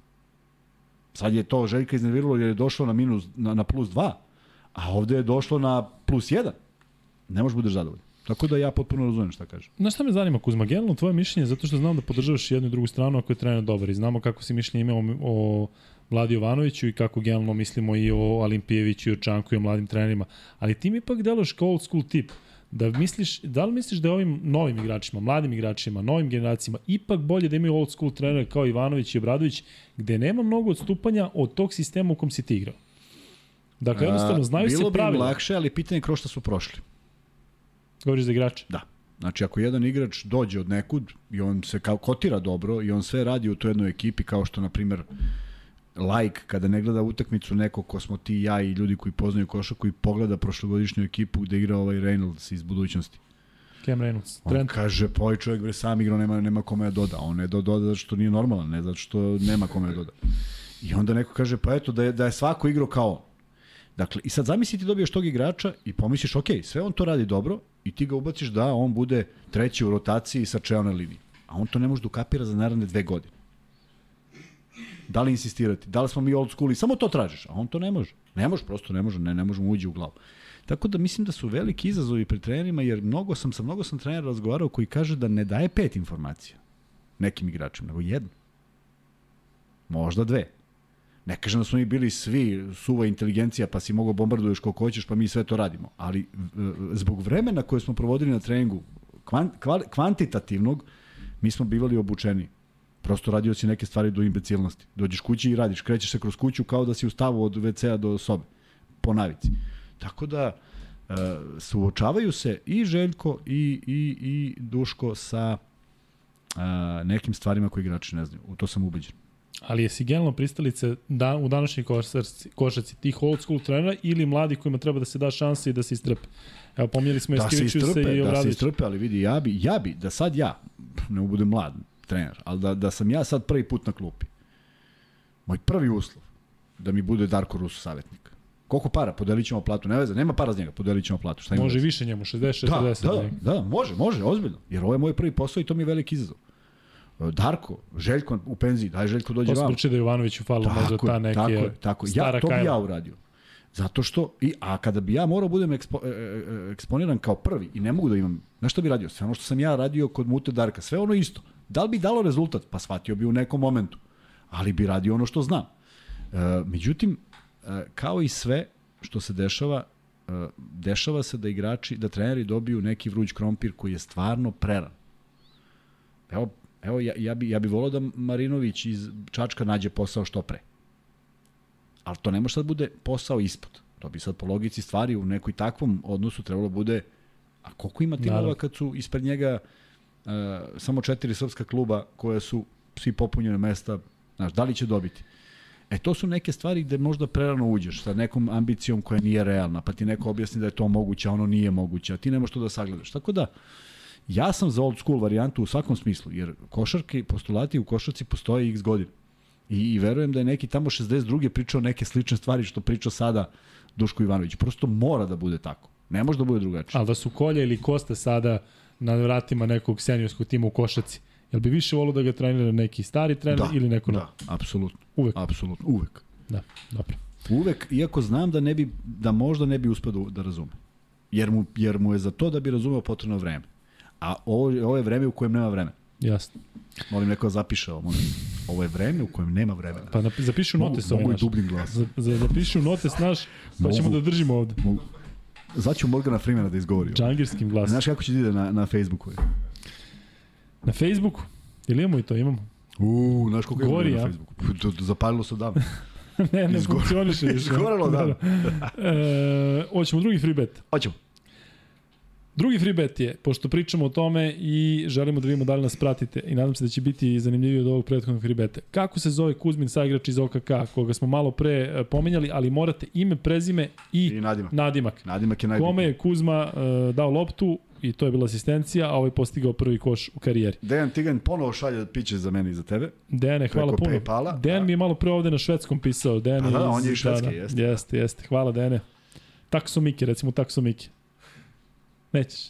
Sad je to Željka iznerviralo jer je došlo na minus na, na plus 2, a ovde je došlo na plus 1. Ne možeš budeš zadovoljan. Tako da ja potpuno razumem šta kaže. Znaš šta me zanima, Kuzma, generalno tvoje mišljenje, zato što znam da podržavaš jednu i drugu stranu ako je trener dobar i znamo kako si mišljenje imao o Vladi Jovanoviću i kako generalno mislimo i o Olimpijeviću i o Čanku i o mladim trenerima, ali ti mi ipak deloš kao old school tip. Da, misliš, da li misliš da je ovim novim igračima, mladim igračima, novim generacijama ipak bolje da imaju old school trenere kao Ivanović i Obradović, gde nema mnogo odstupanja od tog sistema u kom si ti igrao? Dakle, jednostavno, znaju Bilo se bi im pravila. lakše, ali pitanje je kroz šta su prošli. Govoriš za igrače. Da. Znači, ako jedan igrač dođe od nekud i on se kao kotira dobro i on sve radi u toj jednoj ekipi, kao što, na primer, like, kada ne gleda utakmicu neko ko smo ti, ja i ljudi koji poznaju košaku i pogleda prošlogodišnju ekipu gde igra ovaj Reynolds iz budućnosti. Cam Reynolds. On Trent. kaže, pa ovaj čovjek bre sam igrao, nema, nema kome da doda. On ne do, doda zato što nije normalan, ne zato što nema kome da doda. I onda neko kaže, pa eto, da je, da je svako igrao kao on. Dakle, i sad zamisli ti dobiješ tog igrača i pomisliš, ok, sve on to radi dobro i ti ga ubaciš da on bude treći u rotaciji sa čeone linije. A on to ne može da ukapira za naravne dve godine. Da li insistirati? Da li smo mi old school i samo to tražiš? A on to ne može. Ne može, prosto ne može, ne, ne može mu uđi u glavu. Tako da mislim da su veliki izazovi pred trenerima, jer mnogo sam sa mnogo sam trenera razgovarao koji kaže da ne daje pet informacija nekim igračima, nego jednu. Možda dve. Ne kažem da smo mi bili svi suva inteligencija pa si mogao bombarduješ koliko hoćeš pa mi sve to radimo. Ali zbog vremena koje smo provodili na treningu kvant, kvantitativnog mi smo bivali obučeni. Prosto radio si neke stvari do imbecilnosti. Dođeš kući i radiš, krećeš se kroz kuću kao da si u stavu od WC-a do sobe. Po navici. Tako da, uh, suočavaju se i Željko i, i, i Duško sa uh, nekim stvarima koje igrači ne znaju. U to sam ubeđen. Ali jesi generalno pristalice da, u današnjoj košarci, košarci tih old school trenera ili mladi kojima treba da se da šanse i da se istrpe? Evo, pomijeli smo da se istrpe, i Da se istrpe, ali vidi, ja bi, ja bi, da sad ja, ne budem mlad trener, ali da, da sam ja sad prvi put na klupi, moj prvi uslov da mi bude Darko Rusu savjetnik. Koliko para? Podelit ćemo platu. Ne veze, nema para za njega, podelit ćemo platu. Šta može više njemu, 60, 40. Da, da, da, može, može, ozbiljno. Jer ovo je moj prvi posao i to mi je veliki izazov. Darko, Željko u penziji, daj Željko dođe vamo. Posle da Jovanović ufalo možda ta neke tako je, tako. Ja, to bi ja uradio. Zato što, i, a kada bi ja morao budem ekspo, e, e, e, eksponiran kao prvi i ne mogu da imam, znaš što bi radio? Sve ono što sam ja radio kod Mute Darka, sve ono isto. Da li bi dalo rezultat? Pa shvatio bi u nekom momentu. Ali bi radio ono što znam. E, međutim, e, kao i sve što se dešava, e, dešava se da igrači, da treneri dobiju neki vruć krompir koji je stvarno preran. Evo, evo ja, ja, bi, ja bi volao da Marinović iz Čačka nađe posao što pre. Ali to ne može sad bude posao ispod. To bi sad po logici stvari u nekoj takvom odnosu trebalo bude a koliko ima timova kad su ispred njega uh, samo četiri srpska kluba koje su svi popunjene mesta, znaš, da li će dobiti? E, to su neke stvari gde možda prerano uđeš sa nekom ambicijom koja nije realna, pa ti neko objasni da je to moguće, a ono nije moguće, a ti nemaš to da sagledaš. Tako da, ja sam za old school varijantu u svakom smislu, jer košarke, postulati u košarci postoje x godina. I, I verujem da je neki tamo 62. pričao neke slične stvari što priča sada Duško Ivanović. Prosto mora da bude tako. Ne može da bude drugačije. Ali da su Kolja ili Kosta sada na vratima nekog seniorskog tima u košaci, jel bi više volio da ga trenira neki stari trener da, ili neko Da, apsolutno. Uvek. Apsolutno, uvek. Da, dobro. Uvek, iako znam da ne bi, da možda ne bi uspeo da, da razume. Jer mu, jer mu je za to da bi razumeo potrebno vreme. A ovo, ovo je vreme u kojem nema vremena. Jasno. Molim neko da zapiše ovo, molim. Ovo je vreme u kojem nema vremena. Pa napi, zapiši u notes ovaj naš. Mogu glas. Za, za, zapiši u notes naš, pa mogu, ćemo da držimo ovde. Mogu. Zvaću Morgana Freemana da izgovori. Džangirskim glasom. Znaš kako će da ide na, na Facebooku? Na Facebooku? Ili imamo i to? Imamo. Uuu, znaš koliko Gori, na Facebooku? Zapalilo se odavno. ne, ne Izgor... funkcioniše. Izgoralo, da. da. e, hoćemo drugi free bet. Hoćemo. Drugi free bet je, pošto pričamo o tome i želimo da vidimo da li nas pratite i nadam se da će biti zanimljiviji od ovog prethodnog free beta. Kako se zove Kuzmin saigrač iz OKK, koga smo malo pre e, pomenjali, ali morate ime, prezime i, I nadimak. nadimak. Nadimak je najbitniji. Kome je Kuzma uh, dao loptu i to je bila asistencija, a ovaj postigao prvi koš u karijeri. Dejan Tigan ponovo šalje piće za mene i za tebe. Dejane, hvala puno. Paypala, Dejan da. mi je malo pre ovde na švedskom pisao. Dejan da, da, on je iz Švedske, da, jeste. Jeste, jeste. Hvala Dejane. Taksomike, recimo taksomike. Nećeš.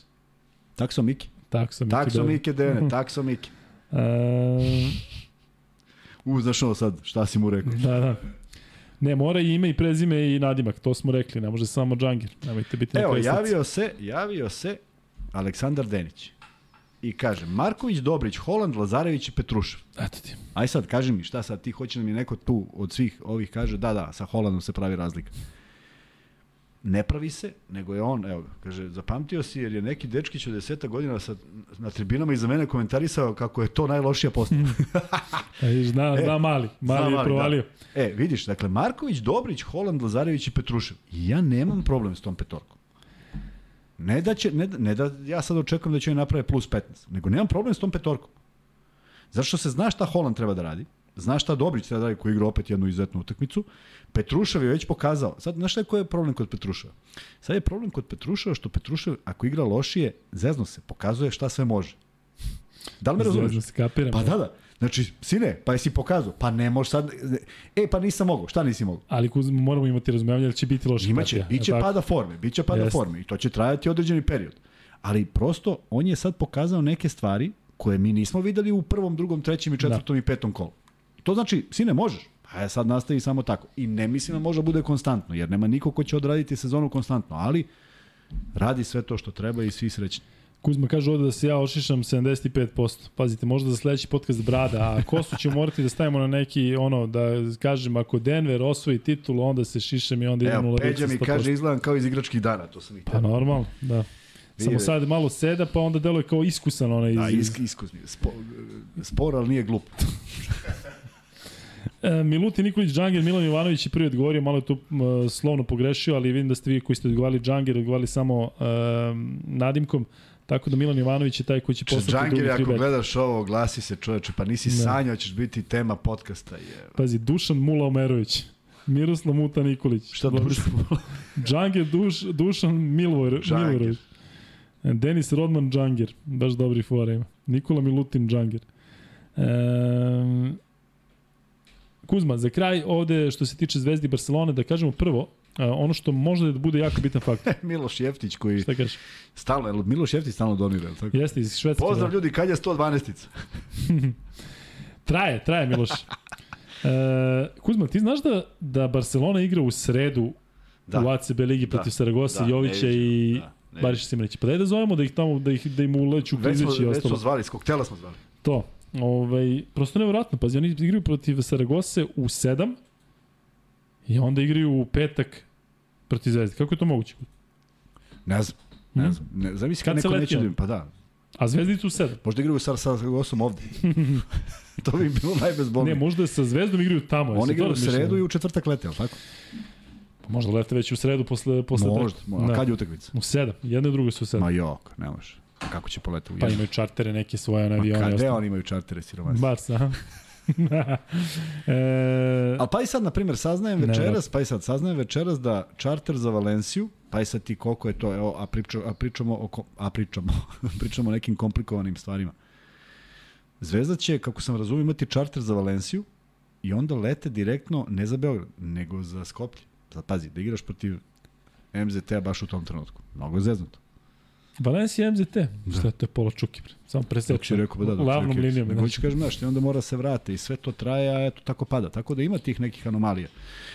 Taksomike. Taksomike. Taksomike, Dejane, taksomike. Um, U, znaš ovo sad, šta si mu rekao? Da, da. Ne, mora i ime i prezime i nadimak, to smo rekli, ne može samo Džangir. Nemojte biti Evo, javio se, javio se Aleksandar Denić. I kaže, Marković, Dobrić, Holand, Lazarević i Petrušev. Eto ti. Aj sad, kaži mi, šta sad ti hoće da mi neko tu od svih ovih kaže, da, da, sa Holandom se pravi razlika ne pravi se, nego je on, evo, kaže, zapamtio si jer je neki dečkić od deseta godina sa, na tribinama iza mene komentarisao kako je to najlošija postava. e, zna, e, zna mali, mali, zna je provalio. Da. E, vidiš, dakle, Marković, Dobrić, Holand, Lazarević i Petrušev. Ja nemam problem s tom petorkom. Ne da, će, ne, ne da ja sad očekujem da će joj naprave plus 15, nego nemam problem s tom petorkom. Zašto se zna šta Holand treba da radi, zna šta Dobrić treba da radi koji igra opet jednu izuzetnu utakmicu, Petrušev je već pokazao. Sad, znaš šta je koji je problem kod Petruševa? Sad je problem kod Petruševa što Petrušev, ako igra lošije, zezno se, pokazuje šta sve može. Da li me razumeš? Zezno se, kapiram. Pa da, da. Znači, sine, pa jesi pokazao, pa ne možeš sad, e, pa nisam mogao, šta nisi mogao? Ali moramo imati razumevanje da će biti loši Imaće, partija. biće pada forme, biće pada Jest. forme i to će trajati određeni period. Ali prosto, on je sad pokazao neke stvari koje mi nismo videli u prvom, drugom, trećem i da. četvrtom da. i petom kolu. To znači, sine, možeš. A sad nastavi samo tako. I ne mislim da može da bude konstantno, jer nema niko ko će odraditi sezonu konstantno, ali radi sve to što treba i svi srećni. Kuzma kaže ovde da se ja ošišam 75%. Pazite, možda za sledeći podcast Brada, a Kosu ćemo morati da stavimo na neki, ono, da kažem, ako Denver osvoji titulu, onda se šišem i onda idem u Peđa mi 100%. kaže izgledam kao iz igračkih dana, to sam ih Pa normalno, da. Samo sad malo seda, pa onda deluje kao iskusan onaj iz... Da, isk, iskusni. Spo, spor, ali nije glup. E, Miluti Nikolić Džangir, Milan Jovanović je prvi odgovorio, malo je tu m, slovno pogrešio, ali vidim da ste vi koji ste odgovarali Džangir, odgovarali samo e, nadimkom, tako da Milan Jovanović je taj koji će poslati Džangir, drugi ako tri bet. gledaš ovo, glasi se čoveče, pa nisi Da. sanjao ćeš biti tema podcasta. Je. Pazi, Dušan Mula Omerović, Miroslav Muta Nikolić. Šta Dobri duša? Džangir, Duš, Dušan Milvor. Milvorović. Denis Rodman Džangir, baš dobri fora ima. Nikola Milutin Džangir. E, Kuzma, za kraj ovde što se tiče Zvezdi Barcelone, da kažemo prvo, ono što može da bude jako bitan faktor. Miloš Jeftić koji Šta kažeš? stalno, jel Miloš Jeftić stalno donira, jel tako? Jeste iz Švedske. Pozdrav da. ljudi, kad je 112-ica? Traje, traje Miloš. E, Kuzma, ti znaš da, da Barcelona igra u sredu Da. u ACB ligi protiv Da. Saragosa, Da, Jovića i da, Bariša Simanića. Pa daj da zovemo da ih tamo, da, ih, da im uleću klizeći i već smo ostalo. zvali, s koktela smo zvali. To. Ovaj, prosto nevjerojatno. Pazi, oni igraju protiv Saragose u 7 i onda igraju u petak protiv Zvezde. Kako je to moguće? Ne znam, ne Mhm. znam. Ne, zamisli Kad kad neko neće da pa da. A Zvezdicu u 7. Možda igraju sa Saragosom ovde. to bi bilo Ne, najbezbolnije. možda sa Zvezdom igraju tamo. Oni igraju u sredu i u četvrtak lete, jel tako? Pa možda lete već u sredu posle, posle Možda, možda. A Da. kad je utakmica? U 7. Jedno i drugo su u 7. Ma jok, ne može. Kako će polete u Pa imaju čartere neke svoje na avione. i kad, gde ostalo. oni imaju čartere siromašni? Barca, aha. e, Ali pa i sad, na primjer, saznajem Ne, večeras, pa i sad saznajem večeras da čarter za Valenciju, pa i sad ti koliko je to, evo, a, priča, a pričamo o, a pričamo, pričamo o nekim komplikovanim stvarima. Zvezda će, kako sam razumio, imati čarter za Valenciju i onda lete direktno, ne za Beograd, nego za Skoplje. Sad pazi, da igraš protiv MZT-a baš u tom trenutku. Mnogo je zeznuto. Valencija MZT. Da. Šta je to je pola čuki? bre. Samo preseču. si rekao, da, dok si Lavnom rekao, linijom. Nego ću kažem, znaš, i onda mora se vrate i sve to traje, a eto, tako pada. Tako da ima tih nekih anomalija.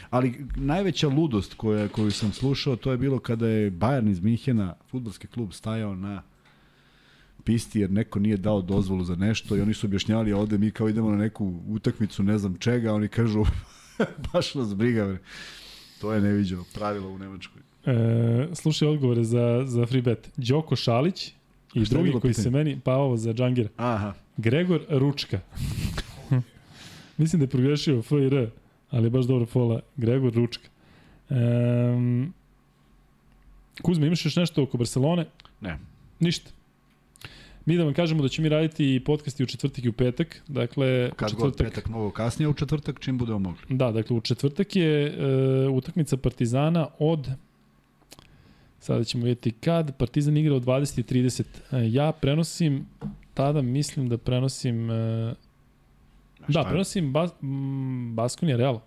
Ali najveća ludost koja, koju sam slušao, to je bilo kada je Bayern iz Minhena, futbolski klub, stajao na pisti jer neko nije dao dozvolu za nešto i oni su objašnjavali ovde mi kao idemo na neku utakmicu ne znam čega, oni kažu baš nas briga. Bre. To je neviđeno pravilo u Nemačkoj. E, slušaj odgovore za, za free bet. Đoko Šalić i drugi koji pitanje? se meni, pa ovo za Džangira. Aha. Gregor Ručka. Mislim da je progrešio FIR, ali je baš dobro fola. Gregor Ručka. Um, Kuzma, imaš još nešto oko Barcelone? Ne. Ništa. Mi da vam kažemo da ćemo mi raditi podcast i u četvrtak i u petak. Dakle, u Kad god četvrtak, petak mnogo kasnije, u četvrtak čim budemo mogli. Da, dakle u četvrtak je e, utakmica Partizana od sada ćemo vidjeti kad Partizan igra od 20:30. E, ja prenosim tada mislim da prenosim e, da, prenosim bas, Baskonija Real.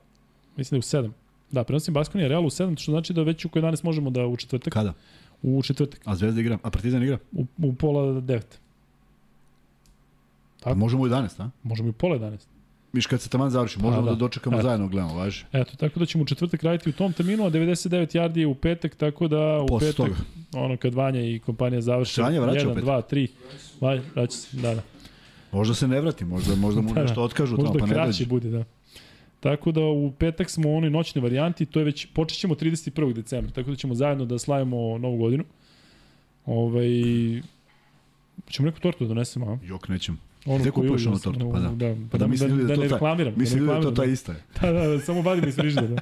Mislim da je u 7. Da, prenosim Baskonija Real u 7, što znači da već u 11 možemo da u četvrtak. Kada? U četvrtak, A Zvezda igra? A Partizan igra? u, u pola 9. A Tako. možemo u 11, a? Možemo i u pola 11. Miš kad se taman završi, možemo da. da. dočekamo Eto. zajedno, gledamo, važi. Eto, tako da ćemo u četvrtak raditi u tom terminu, a 99 yardi je u petak, tako da u Posle petak, toga. ono kad Vanja i kompanija završe, Se Vanja vraća u 1, petak? 2, 3, Vanja, vraća se, da, da. Možda se ne vrati, možda, možda mu Da, da. nešto otkažu tamo, Možda pa ne dođe. bude, da. Tako da u petak smo u onoj noćnoj varijanti, to je već, počet ćemo 31. decembra, tako da ćemo zajedno da slavimo novu godinu. Ovaj, ćemo neku tortu da donesemo, a? Jok, nećem. Onu Gde kupuješ onu uvijek- tortu? Pa da. da, Pa da misli ljudi da, da, to ne reklamiram. Mislim da da to reklamiram, ista je. Da, da, da, samo vadim iz frižidera. Da.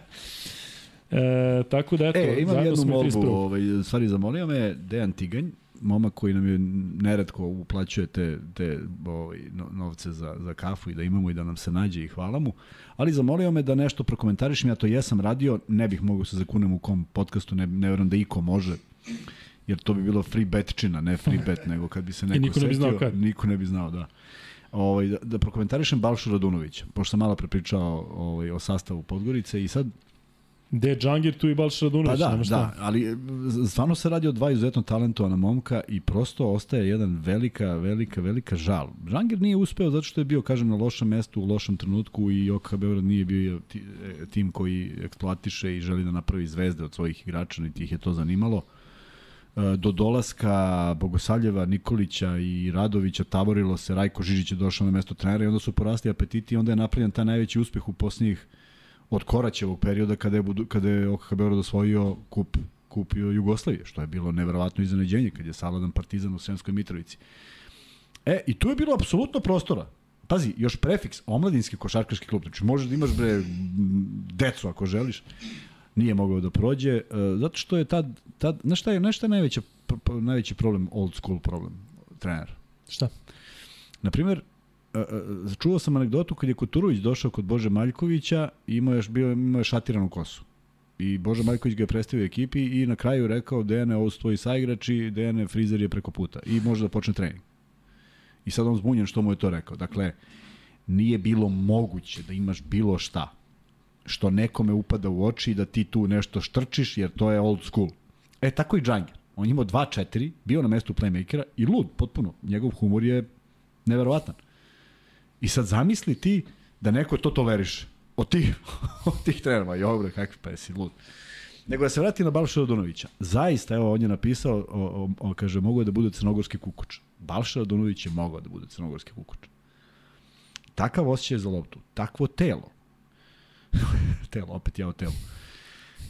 E, tako da, eto, E, imam jednu molbu, 31.. ovaj, stvari zamolio me Dejan Tiganj, momak koji nam je neretko uplaćuje te, te ovaj, no- novce za, za kafu i da imamo i da nam se nađe i hvala mu, ali zamolio me da nešto prokomentarišem, ja to jesam radio, ne bih mogao se zakunem u kom podcastu, ne, ne verujem da iko može, jer to bi bilo free betčina, ne free bet, nego kad bi se neko niko ne bi znao kad. Niko ne bi znao, da. Ovaj, da, da prokomentarišem Balšu Radunovića, pošto sam malo prepričao ovaj, o sastavu Podgorice i sad De Džangir tu i Balša Radunović. Pa da, nema šta. da, ali e, stvarno se radi o dva izuzetno talentovana momka i prosto ostaje jedan velika, velika, velika žal. Žangir nije uspeo zato što je bio, kažem, na lošem mestu, u lošem trenutku i OKH Beograd nije bio ti- e, tim koji eksploatiše i želi da napravi zvezde od svojih igrača, niti ih je to zanimalo. Do dolaska Bogosavljeva, Nikolića i Radovića tavorilo se, Rajko Žižić je došao na mesto trenera i onda su porasli apetiti i onda je napravljen taj najveći uspeh u posljednjih od Koraćevog perioda kada je, kada je OKH Beograd osvojio kup, kupio Jugoslavije, što je bilo neverovatno iznenađenje kad je Saladan Partizan u Sremskoj Mitrovici. E, i tu je bilo apsolutno prostora. Pazi, još prefiks, omladinski košarkaški klub. Znači, možeš da imaš, bre, decu ako želiš. Nije mogao da prođe, e, zato što je tad, tad znaš šta je, znaš šta je najveća, najveći problem, old school problem, trener? Šta? Naprimer, e, e, čuo sam anegdotu kad je Kuturović došao kod Bože Maljkovića i imao je, bio, imao je šatiranu kosu. I Bože Maljković ga je predstavio ekipi i na kraju rekao Dejane, ovo su tvoji saigrači, Dejane, frizer je preko puta i može da počne trening. I sad on zbunjen što mu je to rekao. Dakle, nije bilo moguće da imaš bilo šta što nekome upada u oči da ti tu nešto štrčiš, jer to je old school. E, tako i Džanger. On imao 2-4, bio na mestu playmakera i lud, potpuno. Njegov humor je neverovatan. I sad zamisli ti da neko to toleriše. Od tih, od tih trenera. Jo, bre, kakvi pa jesi lud. Nego da se vrati na Balša Radunovića. Zaista, evo, on je napisao, o, o, o, kaže, mogu da bude crnogorski kukuč. Balša Radunović je mogao da bude crnogorski kukuč. Takav osjećaj za loptu, takvo telo. Telo, opet ja o telu.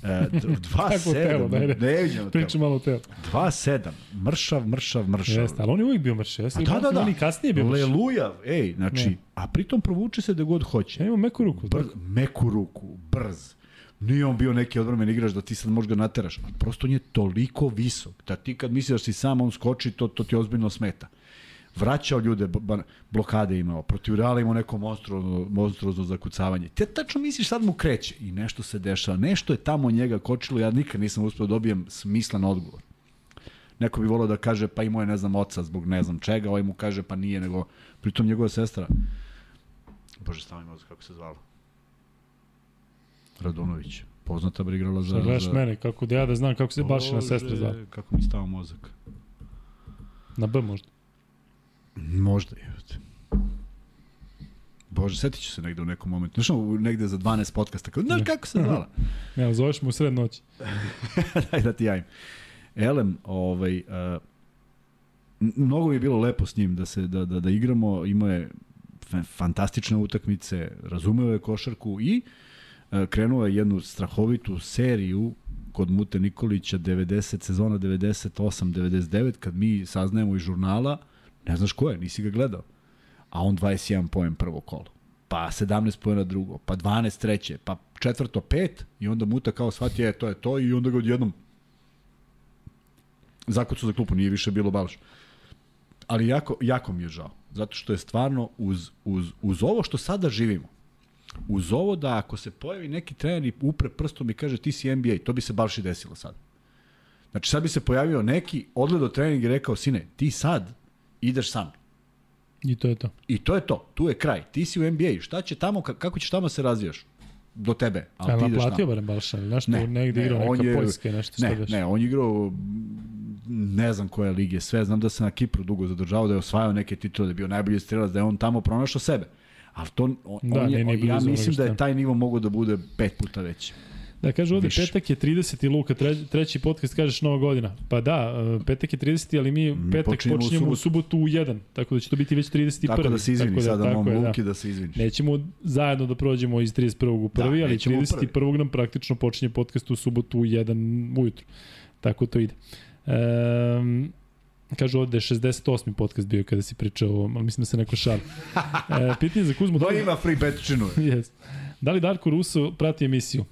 E, 2-7, ne, ne, ne, Pričam malo o telu. 2-7, mršav, mršav, mršav. Jeste, ali on je uvijek bio mršav. Jeste, da, da, da. On i kasnije bio mršav. Leluja, ej, znači, ne. a pritom provuče se da god hoće. Ja imam meku ruku. Brz, meku ruku, brz. Nije on bio neki odvrmen igrač da ti sad možeš ga nateraš. Prosto on je toliko visok da ti kad misliš da si sam on skoči, to, to ti ozbiljno smeta. Vraćao ljude, blokade imao, protiv Reala imao neko monstruozno, monstruozno zakucavanje. Te tačno misliš sad mu kreće i nešto se dešava. Nešto je tamo njega kočilo, ja nikad nisam uspeo da dobijem smislan odgovor. Neko bi volio da kaže pa imao je ne znam oca zbog ne znam čega, ovaj mu kaže pa nije, nego pritom njegova sestra Bože, stavim mozak, kako se zvala? Radunović. Poznata bi igrala za... Sad gledaš za... mene, kako da ja da znam kako se baš na sestre zove. Kako mi stava mozak. Na B možda. Možda je. Bože, setit ću se negde u nekom momentu. Znaš, negde za 12 podcasta. Kao, znaš kako se zvala? ja, zoveš mu u sred noći. Daj da ti javim. Elem, ovaj, uh, mnogo mi je bilo lepo s njim da se da, da, da igramo, imao je fantastične utakmice, razumeo je košarku i uh, krenuo je jednu strahovitu seriju kod Mute Nikolića 90, sezona 98, 99, kad mi saznajemo iz žurnala, ne znaš ko je, nisi ga gledao. A on 21 poen prvo kolo. Pa 17 poena drugo, pa 12 treće, pa četvrto pet i onda Muta kao shvati, je, to je to i onda ga odjednom zakucu za klupu, nije više bilo baš. Ali jako, jako mi je žao, zato što je stvarno uz, uz, uz ovo što sada živimo, uz ovo da ako se pojavi neki trener i upre prstom i kaže ti si NBA, to bi se baš i desilo sad. Znači sad bi se pojavio neki, odgledao trening i rekao, sine, ti sad ideš sam. I to je to. I to je to. Tu je kraj. Ti si u NBA. Šta će tamo, kako ćeš tamo se razvijaš? do tebe. Ali ja, ti ideš naplatio barem Balša, nešto ne, negde ne, igrao neka je, Poljska nešto ne, Ne, on je igrao ne znam koje lige, sve znam da se na Kipru dugo zadržavao, da je osvajao neke titule, da je bio najbolji strelac, da je on tamo pronašao sebe. Ali to, on, da, on je, on, ja mislim da je taj nivo mogao da bude pet puta veći. Da, kaže ovde, Više. petak je 30. i Luka, treći podcast kažeš nova godina. Pa da, e, petak je 30. ali mi petak počinjemo, počinjemo u, subotu. u subotu u 1, tako da će to biti već 31. Tako da se izvini tako da, sada mom. Luki da. da se izvini. Nećemo zajedno da prođemo iz 31. u prvi, da, ali 31. nam praktično počinje podcast u subotu u 1 ujutru. Tako to ide. Um, Kažu ovde 68. podcast bio kada si pričao, ali mislim da se neko šal. E, pitanje za Kuzmu. Da li ima free betčinu? yes. Da li Darko Russo prati emisiju?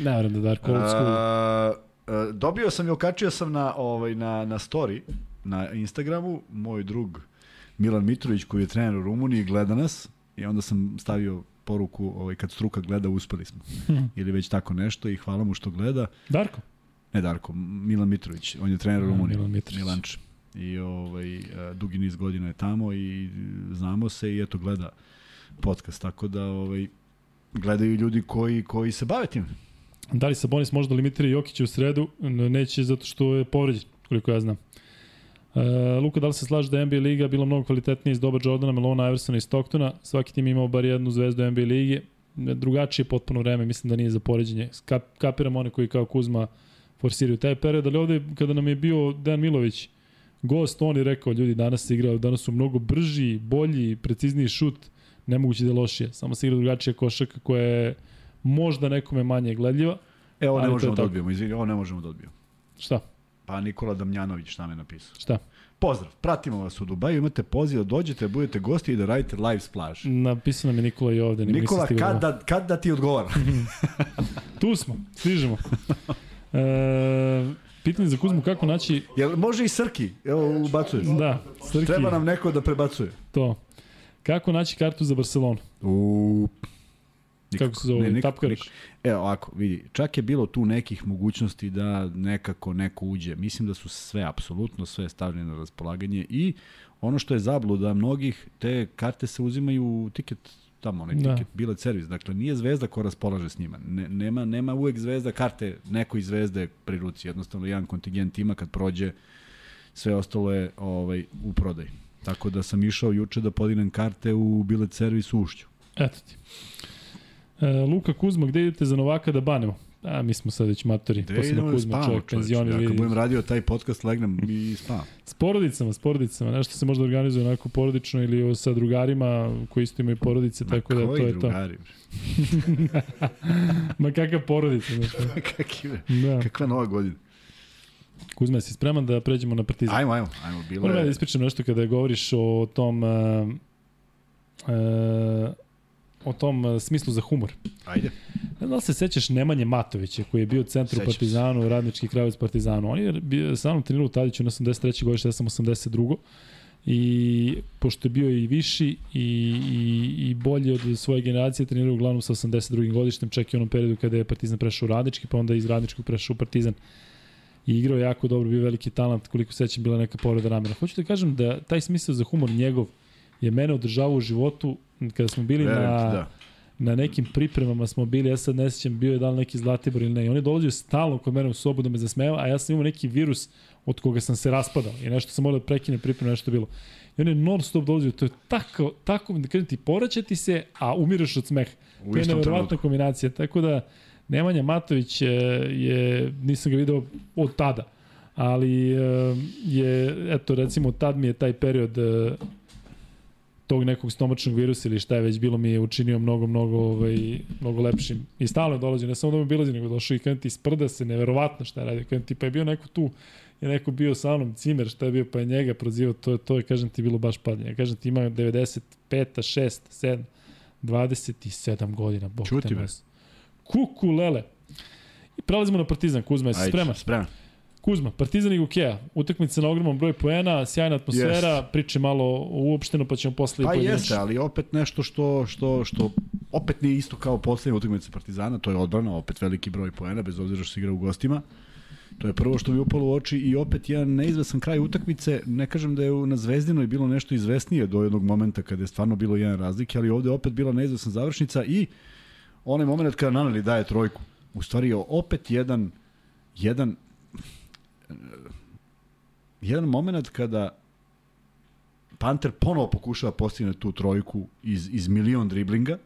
Ne vjerujem da Darko old school. Uh, dobio sam i okačio sam na, ovaj, na, na story, na Instagramu, moj drug Milan Mitrović koji je trener u Rumuniji gleda nas i onda sam stavio poruku ovaj, kad struka gleda uspeli smo. Ili već tako nešto i hvala mu što gleda. Darko? Ne Darko, Milan Mitrović, on je trener u Rumuniji. Milan Mitrović. Milanč i ovaj, dugi niz godina je tamo i znamo se i eto gleda podcast, tako da ovaj, gledaju ljudi koji, koji se bave tim. Da li Sabonis možda limitira Jokića u sredu? Neće zato što je povređen, koliko ja znam. Uh, Luka, da li se slaže da NBA Liga bila mnogo kvalitetnija iz doba Jordana, Melona, Iversona i Stocktona? Svaki tim imao bar jednu zvezdu NBA Ligi. Drugačije potpuno vreme, mislim da nije za poređenje. Kap, kapiram one koji kao Kuzma forsiraju taj period, ali ovde kada nam je bio Dan Milović gost, on je rekao, ljudi, danas se igra, danas su mnogo brži, bolji, precizniji šut, nemoguće da je lošije. Samo se igra drugačija košaka koja je možda nekome manje gledljiva. E, ovo ne možemo da odbijemo, izvini, ovo ne možemo da odbijemo. Šta? Pa Nikola Damjanović šta me napisao. Šta? Pozdrav, pratimo vas u Dubaju, imate poziv da dođete, budete gosti i da radite live s plaže. Napisao nam je Nikola i ovde. Nikola, kad da, kad da ti odgovara? Tu smo, stižemo. E, pitanje za Kuzmu, kako naći... Jel može i Srki? Evo, ubacuješ. Da, Srki, Treba nam neko da prebacuje. to. Kako naći kartu za Barcelonu? U... Kako se zove? nikako, Tapkaraš? nikako. Evo ovako, vidi, čak je bilo tu nekih mogućnosti da nekako neko uđe. Mislim da su sve, apsolutno sve stavljene na raspolaganje i ono što je zabluda mnogih, te karte se uzimaju u tiket tamo onaj Da. tiket, bilet servis. Dakle, nije zvezda ko raspolaže s njima. Ne, nema, nema uvek zvezda karte, neko iz zvezde pri ruci. Jednostavno, jedan kontingent ima kad prođe, sve ostalo je ovaj, u prodaj. Tako da sam išao juče da podignem karte u bilet servis u Ušću. Eto ti. E, Luka Kuzma, gde idete za Novaka da banemo? A, mi smo sad već matori. Gde Posebno idemo da Kuzma, spavamo, čovjek, penzioni. Ja kad budem radio taj podcast, legnem i spavam. S porodicama, s porodicama. Nešto se možda organizuje onako porodično ili sa drugarima koji isto imaju porodice, tako da to je to. drugari? Ma kakva porodica. Kakve, Da. kakva nova godina. Kuzma, si spreman da pređemo na partizan? Ajmo, ajmo, ajmo. Bilo Moram da je... ispričam nešto kada govoriš o tom uh, uh, o tom uh, smislu za humor. Ajde. Ne znam da li se sećaš Nemanje Matovića koji je bio u centru Sećam se. Partizanu, radnički krajevac Partizanu. On je bio, sa mnom trenirao u Tadiću na 83. godište, ja sam 82. I pošto je bio i viši i, i, i bolji od svoje generacije, trenirao uglavnom sa 82. godištem, čak i onom periodu kada je Partizan prešao u radnički, pa onda iz radničkog prešao u Partizan i igrao jako dobro, bio veliki talent, koliko sećam bila neka povreda ramena. Hoću da kažem da taj smisao za humor njegov je mene održavao u životu kada smo bili Verujem na, da. na nekim pripremama smo bili, ja sad ne sjećam, bio je da li neki Zlatibor ili ne. I on je dolazio stalno kod mene u sobu da me zasmeva, a ja sam imao neki virus od koga sam se raspadao i nešto sam morao da prekinem pripremu, nešto bilo. I on je non stop dolazio, to je tako, tako da kažem ti, poraćati se, a umireš od smeha. To je nevjerovatna kombinacija, tako da Nemanja Matović je, je, nisam ga video od tada, ali e, je, eto recimo tad mi je taj period e, tog nekog stomačnog virusa ili šta je već bilo mi je učinio mnogo, mnogo, ovaj, mnogo lepšim. I stalno je dolazio, ne samo da mi bilazi, nego došao i kada ti sprda se, neverovatno šta je radio. Kada ti pa je bio neko tu, je neko bio sa mnom, cimer, šta je bio, pa je njega prozivao, to, je- to je, kažem ti, bilo baš padanje. Kažem ti, ima 95, 6, 7, 27 godina, bog Ćuti, te nas. Kuku, lele. I prelazimo na Partizan, Kuzma, jesi Ajde, spreman? Spreman. Kuzma, Partizan i Gukea, utakmica na ogromnom broju poena, sjajna atmosfera, Jest. priče malo uopšteno, pa ćemo posle i Pa pojedinačno. jeste, ali opet nešto što, što, što opet nije isto kao poslednja utakmica Partizana, to je odbrana, opet veliki broj poena, bez obzira što se igra u gostima. To je prvo što mi upalo u oči i opet jedan neizvesan kraj utakmice. Ne kažem da je na Zvezdinoj bilo nešto izvesnije do jednog momenta kada je stvarno bilo jedan razlike, ali ovde opet bila neizvesna završnica i onaj moment kada Naneli daje trojku. U stvari je opet jedan jedan jedan moment kada Panter ponovo pokušava postigne tu trojku iz, iz milion driblinga,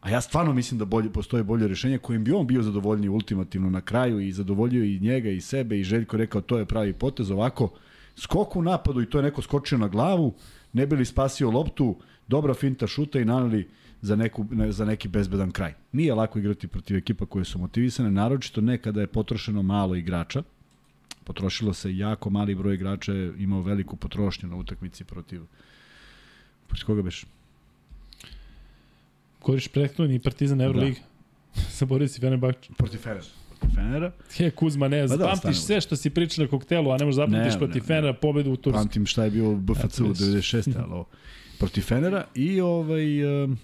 a ja stvarno mislim da bolje, postoje bolje rešenje kojim bi on bio zadovoljniji ultimativno na kraju i zadovoljio i njega i sebe i Željko rekao to je pravi potez ovako skok u napadu i to je neko skočio na glavu ne bi li spasio loptu dobra finta šuta i naneli za, neku, ne, za neki bezbedan kraj. Nije lako igrati protiv ekipa koje su motivisane, naročito ne kada je potrošeno malo igrača, potrošilo se jako mali broj igrača, je imao veliku potrošnju na utakmici protiv protiv koga beš? Govoriš prethodni Partizan Euroliga. Da. Saborio si Fenerbahče. Protiv. Protiv Fenera. Je, Kuzma, ne, Pa da, stanemo. sve što si pričao na koktelu, a ne možeš zapamtiš Ne, protiv ne, Fenera pobedu u Tursku. Pamtim šta je bio BFC u Eto, vidiš. 96. ali ovo. Protiv Fenera i ovaj... Um,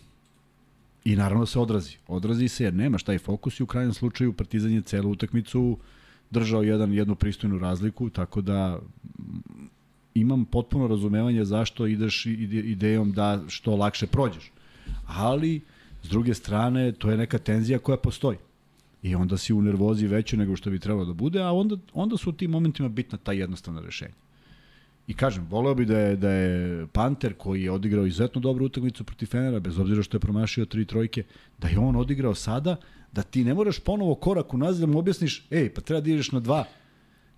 I naravno se odrazi. Odrazi se jer nemaš taj fokus i u krajnjem slučaju Partizan je celu utakmicu držao jedan, jednu pristojnu razliku, tako da imam potpuno razumevanje zašto ideš ide, idejom da što lakše prođeš. Ali, s druge strane, to je neka tenzija koja postoji. I onda si u nervozi veće nego što bi trebalo da bude, a onda, onda su u tim momentima bitna ta jednostavna rešenja. I kažem, voleo bi da je, da je Panter, koji je odigrao izuzetno dobru utakmicu protiv Fenera, bez obzira što je promašio tri trojke, da je on odigrao sada, Da ti ne moraš ponovo korak unazad da mu objasniš, ej, pa treba da ideš na dva,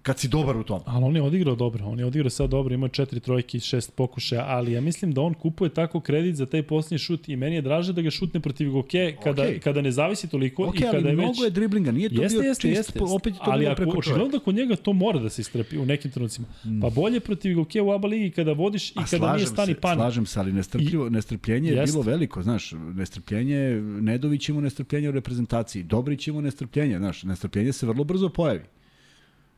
kad si dobar u tom. Ali on je odigrao dobro, on je odigrao sad dobro, ima četiri trojke i šest pokušaja, ali ja mislim da on kupuje tako kredit za taj posljednji šut i meni je draže da ga šutne protiv Goke kada, Okej. kada ne zavisi toliko Ok, i kada ali je mnogo već... je driblinga, nije to Jeste, bio jeste, čist, jeste. opet je to ali bilo ako, preko čoveka. očigledno da kod njega to mora da se istrpi u nekim trenucima. Pa bolje protiv Goke u ABA ligi kada vodiš i A kada nije stani pan. Slažem se, ali nestrpljivo, nestrpljenje je Jeste. bilo veliko, znaš, nestrpljenje, Nedović ima nestrpljenje u reprezentaciji, Dobrić ima nestrpljenje, znaš, nestrpljenje se vrlo brzo pojavi.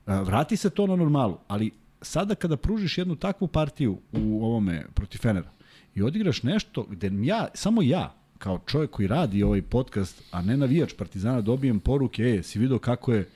Vrati se to na normalu, ali sada kada pružiš jednu takvu partiju u ovome protiv Fenera i odigraš nešto gde ja, samo ja, kao čovjek koji radi ovaj podcast, a ne navijač Partizana, dobijem poruke, ej, si vidio kako je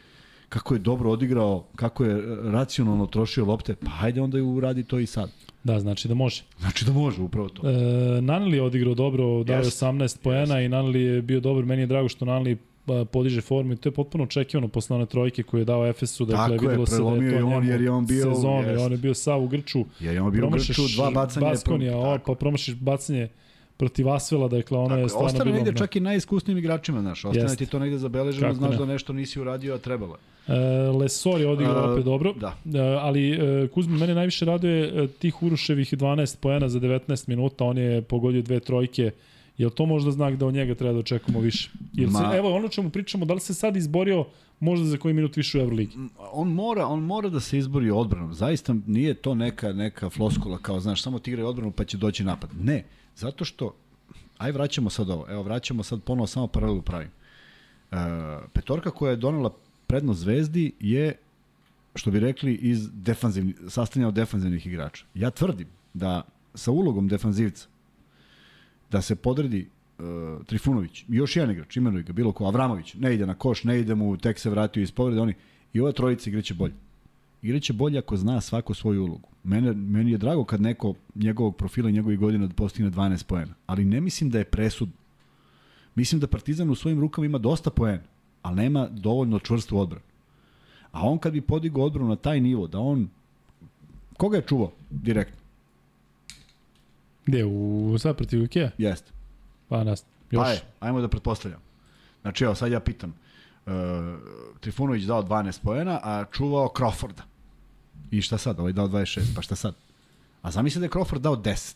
kako je dobro odigrao, kako je e, racionalno trošio lopte, pa hajde onda uradi to i sad. Da, znači da može. Znači da može, upravo to. E, Naneli je odigrao dobro, dao je Jeste. 18 poena i Naneli je bio dobar. Meni je drago što Naneli a, podiže formu i to je potpuno očekivano posle one trojke koju je dao Efesu. Dakle, Tako je, videlo se da prelomio je on, jer je on bio- sezone, jest. on je bio sav u Grču. Jer je on bio u Grču, dva bacanja. je Baskonija, pro- pa promašiš bacanje protiv Asvela, dakle ono Tako je stvarno Ostane negde čak i najiskusnijim igračima, znaš. Ostane Jeste. ti to negde zabeleženo, Kako znaš ne. da nešto nisi uradio, a trebalo je. E, Lesor je odigrao A, opet dobro, da. E, ali e, Kuzma, mene najviše raduje e, tih Uruševih 12 poena za 19 minuta, on je pogodio dve trojke, Je li to možda znak da od njega treba da očekujemo više? Jer se, Ma- evo ono čemu pričamo, da li se sad izborio možda za koji minut više u Euroligi? on mora, on mora da se izbori odbranom. Zaista nije to neka neka floskula kao, znaš, samo ti igraj odbranu pa će doći napad. Ne, zato što aj vraćamo sad ovo. Evo vraćamo sad ponovo samo paralelu pravim. E, petorka koja je donela prednost Zvezdi je što bi rekli iz defanzivni sastavljena od defanzivnih igrača. Ja tvrdim da sa ulogom defanzivca da se podredi uh, Trifunović, još jedan igrač, imenuj ga, bilo ko, Avramović, ne ide na koš, ne ide mu, tek se vratio iz povrede, oni, i ova trojica igraće bolje. Igraće bolje ako zna svako svoju ulogu. Mene, meni je drago kad neko njegovog profila i njegovih godina postigne 12 poena, ali ne mislim da je presud. Mislim da Partizan u svojim rukama ima dosta poena, ali nema dovoljno čvrstu odbranu. A on kad bi podigao odbranu na taj nivo, da on... Koga je čuvao direktno? Gde, u sad protiv Ikea? Jeste. Pa nas, još. Pa je, ajmo da pretpostavljam. Znači, evo, sad ja pitam. Uh, Trifunović dao 12 poena, a čuvao Crawforda. I šta sad? Ovaj dao 26, pa šta sad? A zamisli da je Crawford dao 10,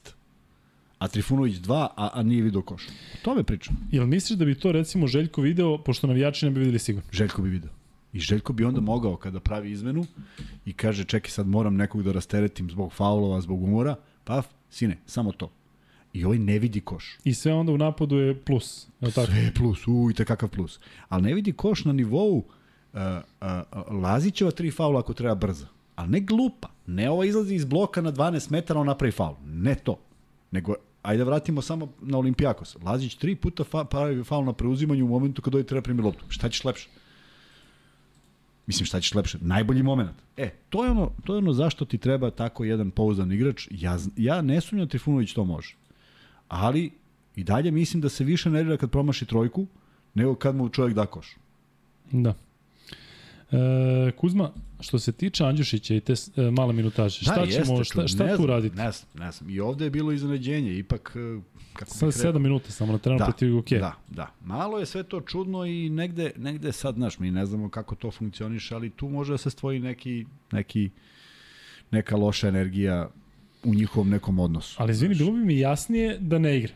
a Trifunović 2, a, a nije vidio koš. O tome pričam. Jel misliš da bi to recimo Željko video, pošto navijači ne bi videli sigurno? Željko bi video. I Željko bi onda mogao kada pravi izmenu i kaže čekaj sad moram nekog da rasteretim zbog faulova, zbog umora, paf, sine, samo to. I ovaj ne vidi koš. I sve onda u napadu je plus. Je tako? Sve je plus, uj, te kakav plus. Ali ne vidi koš na nivou uh, uh, Lazićeva tri faula ako treba brza. Ali ne glupa. Ne ova izlazi iz bloka na 12 metara, on napravi faul. Ne to. Nego, ajde vratimo samo na Olimpijakos. Lazić tri puta fa, pravi faul na preuzimanju u momentu kad ovaj treba primi loptu. Šta ćeš lepše? Mislim, šta ćeš lepše? Najbolji moment. E, to je ono, to je ono zašto ti treba tako jedan pouzdan igrač. Ja, ja ne sumnjam da Trifunović to može. Ali, i dalje mislim da se više nervira kad promaši trojku, nego kad mu čovjek da koš. Da. E, Kuzma, što se tiče Andjušića i te e, male minutaže, šta Da, ćemo, jeste, šta, šta ne tu znam, raditi? Ne znam, ne znam. I ovde je bilo iznenađenje, ipak, e, kako Sad bih rekao, 7 minuta samo na terenu da, protiv UK. Da, da. Malo je sve to čudno i negde, negde sad, znaš, mi ne znamo kako to funkcioniše, ali tu može da se stvori neki, neki, neka loša energija u njihovom nekom odnosu. Ali izvini, bilo bi mi jasnije da ne igra.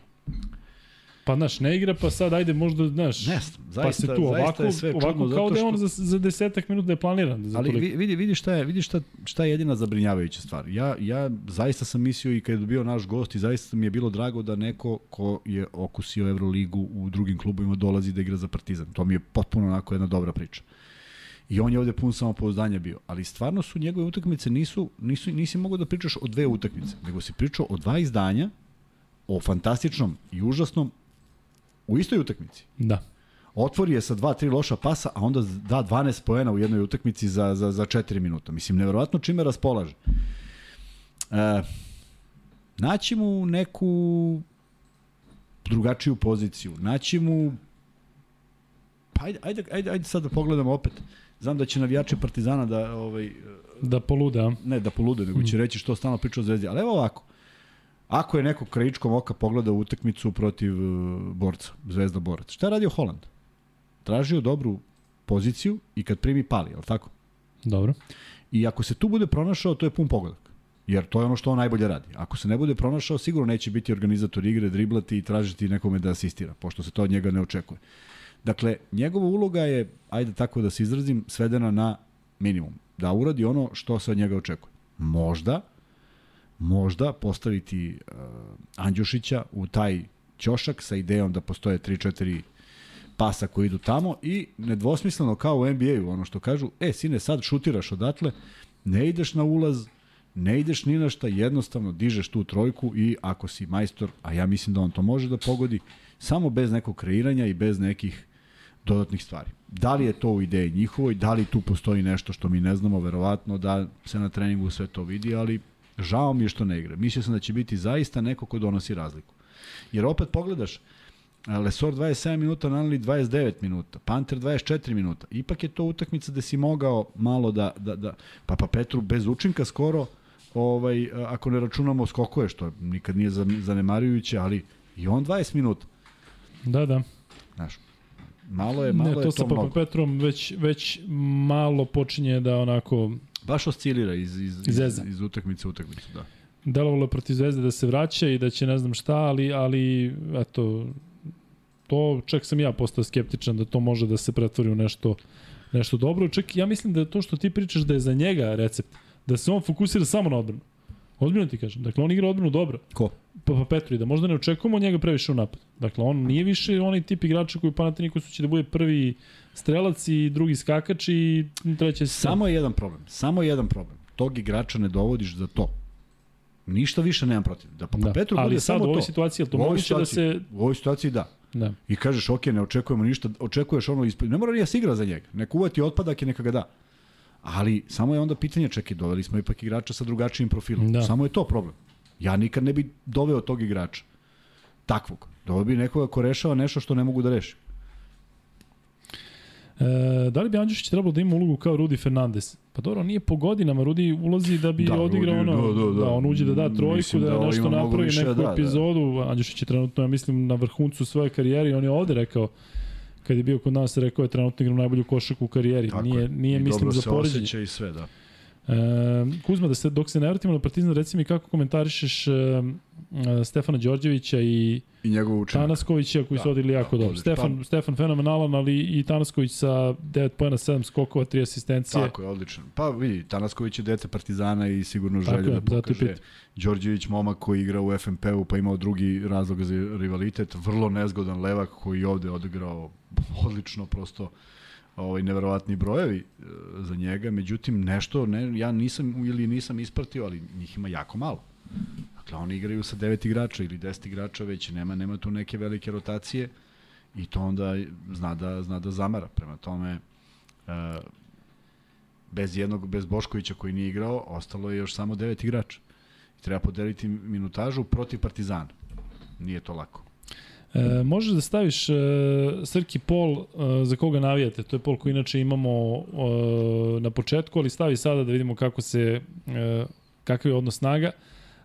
Pa znaš, ne igra, pa sad ajde možda, znaš, Ne pa zaista, se tu ovako, je sve čudno, ovako kao zato da je on za, za desetak minuta je planiran. Za Ali toliko. vi- vidi, vidi šta je, vidi šta, šta je jedina zabrinjavajuća stvar. Ja, ja zaista sam mislio i kad je bio naš gost i zaista mi je bilo drago da neko ko je okusio Euroligu u drugim klubovima dolazi da igra za Partizan. To mi je potpuno onako jedna dobra priča. I on je ovde pun samopouzdanja bio. Ali stvarno su njegove utakmice nisu, nisu, nisi mogao da pričaš o dve utakmice, nego si pričao o dva izdanja, o fantastičnom i užasnom u istoj utakmici Da. otvori je sa dva, tri loša pasa, a onda da 12 poena u jednoj utakmici za, za, za 4 minuta. Mislim, neverovatno čime raspolaže. E, naći mu neku drugačiju poziciju, naći mu pa ajde, ajde, ajde, ajde sad da pogledamo opet. Znam da će navijači Partizana da ovaj Da polude, a? ne da polude, nego će reći što stalno priča o Zvezdi. Ali evo ovako. Ako je neko krajičkom oka pogleda utakmicu protiv uh, borca, Zvezda borac, šta je radio Holand? tražio dobru poziciju i kad primi pali, je tako? Dobro. I ako se tu bude pronašao, to je pun pogodak. Jer to je ono što on najbolje radi. Ako se ne bude pronašao, sigurno neće biti organizator igre, driblati i tražiti nekome da asistira, pošto se to od njega ne očekuje. Dakle, njegova uloga je, ajde tako da se izrazim, svedena na minimum. Da uradi ono što se od njega očekuje. Možda, možda postaviti uh, Andjušića u taj ćošak sa idejom da postoje 3-4 pasa koji idu tamo i nedvosmisleno kao u NBA-u, ono što kažu, e, sine, sad šutiraš odatle, ne ideš na ulaz, ne ideš ni na šta, jednostavno dižeš tu trojku i ako si majstor, a ja mislim da on to može da pogodi, samo bez nekog kreiranja i bez nekih dodatnih stvari. Da li je to u ideji njihovoj, da li tu postoji nešto što mi ne znamo, verovatno da se na treningu sve to vidi, ali žao mi je što ne igra. Mislio sam da će biti zaista neko ko donosi razliku. Jer opet pogledaš, Lesor 27 minuta, Nanli 29 minuta, Panter 24 minuta. Ipak je to utakmica gde si mogao malo da, da, da pa pa Petru bez učinka skoro, ovaj, ako ne računamo skokove, što nikad nije zanemarujuće, ali i on 20 minuta. Da, da. Znaš, malo je, malo ne, to je to sa mnogo. Papa Petrom već, već malo počinje da onako Baš oscilira iz, iz, iz, Zeza. iz utakmice u utakmicu, da. delovalo je protiv Zvezde da se vraća i da će ne znam šta, ali, ali eto, to čak sam ja postao skeptičan da to može da se pretvori u nešto, nešto dobro. Čak ja mislim da to što ti pričaš da je za njega recept, da se on fokusira samo na odbranu. Ozbiljno ti kažem. Dakle, on igra odbranu dobro. Ko? Pa, pa Petru i da možda ne očekujemo od njega previše u napad. Dakle, on nije više onaj tip igrača koji u Panatinikosu će da bude prvi strelac i drugi skakač i asistent. Samo je jedan problem. Samo je jedan problem. Tog igrača ne dovodiš za to. Ništa više nemam protiv. Da pa, da. Petru Ali bude sad samo u ovoj situaciji, to U ovoj moguće da situaciji- se... U ovoj situaciji da. Da. I kažeš, ok, ne očekujemo ništa, očekuješ ono ispred. Ne mora ni da se igra za njega. Nek uvati otpadak i neka ga da. Ali samo je onda pitanje, čekaj, doveli smo ipak igrača sa drugačijim profilom. Da. Samo je to problem. Ja nikad ne bi doveo tog igrača. Takvog. Doveo bi nekoga ko rešava nešto što ne mogu da reši. E, da li bi Andjušić trebalo da ima ulogu kao Rudi Fernandez? Pa dobro, nije po godinama, Rudi ulazi da bi Da, da, odigrao Rudi, ono, da, da, da. da, on uđe da da trojku, Mislim da, da da ovo nešto napravi, više, neku da, da. epizodu. Andjušić je trenutno, ja mislim, na vrhuncu svoje karijere i on je ovde rekao, kad je bio kod nas, rekao je trenutno igram najbolju košarku u karijeri. Tako nije, je. nije I mislim, dobro za se poređenje. osjeća i sve, da. E, Kuzma, da se, dok se ne vratimo na Partizan, reci mi kako komentarišeš e, e, Stefana Đorđevića i I njegov učinak. Tanaskovića koji Da, su odigrali jako da, dobro. odlično. Stefan, Pa- Stefan fenomenalan, ali i Tanasković sa 9 pojena, 7 skokova, 3 asistencije. Tako je, odlično. Pa vidi, Tanasković je dete Partizana i sigurno Tako je, da pokaže. pitam. Đorđević, momak koji igra u FNP-u, pa imao drugi razlog za rivalitet. Vrlo nezgodan levak koji je ovde odigrao odlično, prosto ovaj neverovatni brojevi e, za njega, međutim nešto ne ja nisam ili nisam ispratio, ali njih ima jako malo. Dakle oni igraju sa 9 igrača ili 10 igrača, već nema nema tu neke velike rotacije i to onda zna da zna da zamara. Prema tome e, bez jednog bez Boškovića koji nije igrao, ostalo je još samo 9 igrača. I treba podeliti minutažu protiv Partizana. Nije to lako. E, možeš da staviš e, Srki Pol e, za koga navijate, to je Pol koji inače imamo e, na početku, ali stavi sada da vidimo kako se, e, kakav je odnos snaga.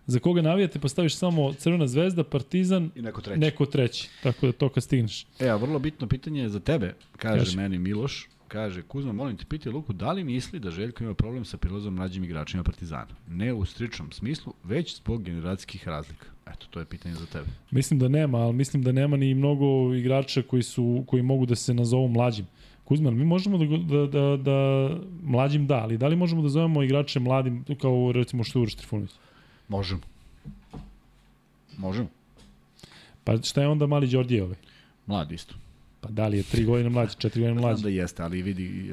Za koga navijate, pa staviš samo Crvena zvezda, Partizan, I neko treći. neko treći, tako da to kad stigneš. E, a vrlo bitno pitanje je za tebe, kaže Kaži. meni Miloš, kaže, Kuzma, molim te, piti Luku, da li misli da Željko ima problem sa prilazom mlađim igračima Partizana? Ne u stričnom smislu, već zbog generacijskih razlika. Eto, to je pitanje za tebe. Mislim da nema, ali mislim da nema ni mnogo igrača koji su koji mogu da se nazovu mlađim. Kuzman, mi možemo da, da, da, da mlađim da, ali da li možemo da zovemo igrače mladim kao recimo što je Uroš Trifunović? Možemo. Možemo. Pa šta je onda mali Đorđe ovaj? Mlad isto. Pa da li je 3 godine mlađi, 4 godine Znam mlađi? da jeste, ali vidi,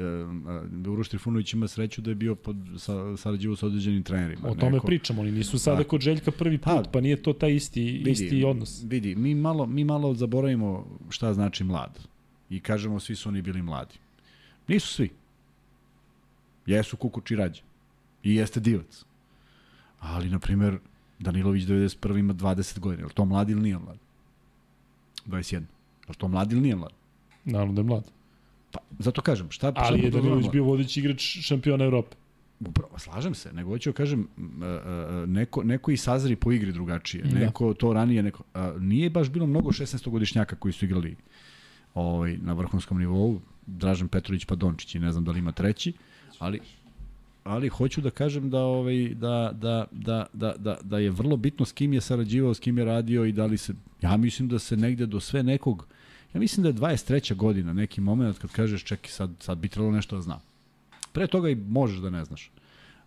uh, Uroš Trifunović ima sreću da je bio pod, sa, sarađivo sa određenim trenerima. O tome pričamo, oni nisu sada Tako. kod Željka prvi put, Pa, pa nije to taj isti, Vidi, isti odnos. Vidi, mi malo, mi malo zaboravimo šta znači mlad. I kažemo svi su oni bili mladi. Nisu svi. Jesu Kukuč i Rađe. I jeste Divac. Ali, na primer, Danilović 91. ima 20 godina. Je li to mlad ili nije mlad? 21. Je li to mlad ili nije mlad? Naravno da je mlad. Pa, zato kažem, šta, šta Ali je Danilović bio vodeći igrač šampiona Evrope. Upravo, slažem se, nego hoću da kažem, m, e, e, neko, neko i sazri po igri drugačije, Da. neko to ranije, neko, a, nije baš bilo mnogo 16-godišnjaka koji su igrali ovaj, na vrhunskom nivou, Dražen Petrović pa Dončić i ne znam da li ima treći, ali ali hoću da kažem da ovaj da, da, da, da, da, da je vrlo bitno s kim je sarađivao, s kim je radio i da li se ja mislim da se negde do sve nekog ja mislim da je 23. godina neki moment kad kažeš čekaj sad sad bi trebalo nešto da znam. Pre toga i možeš da ne znaš.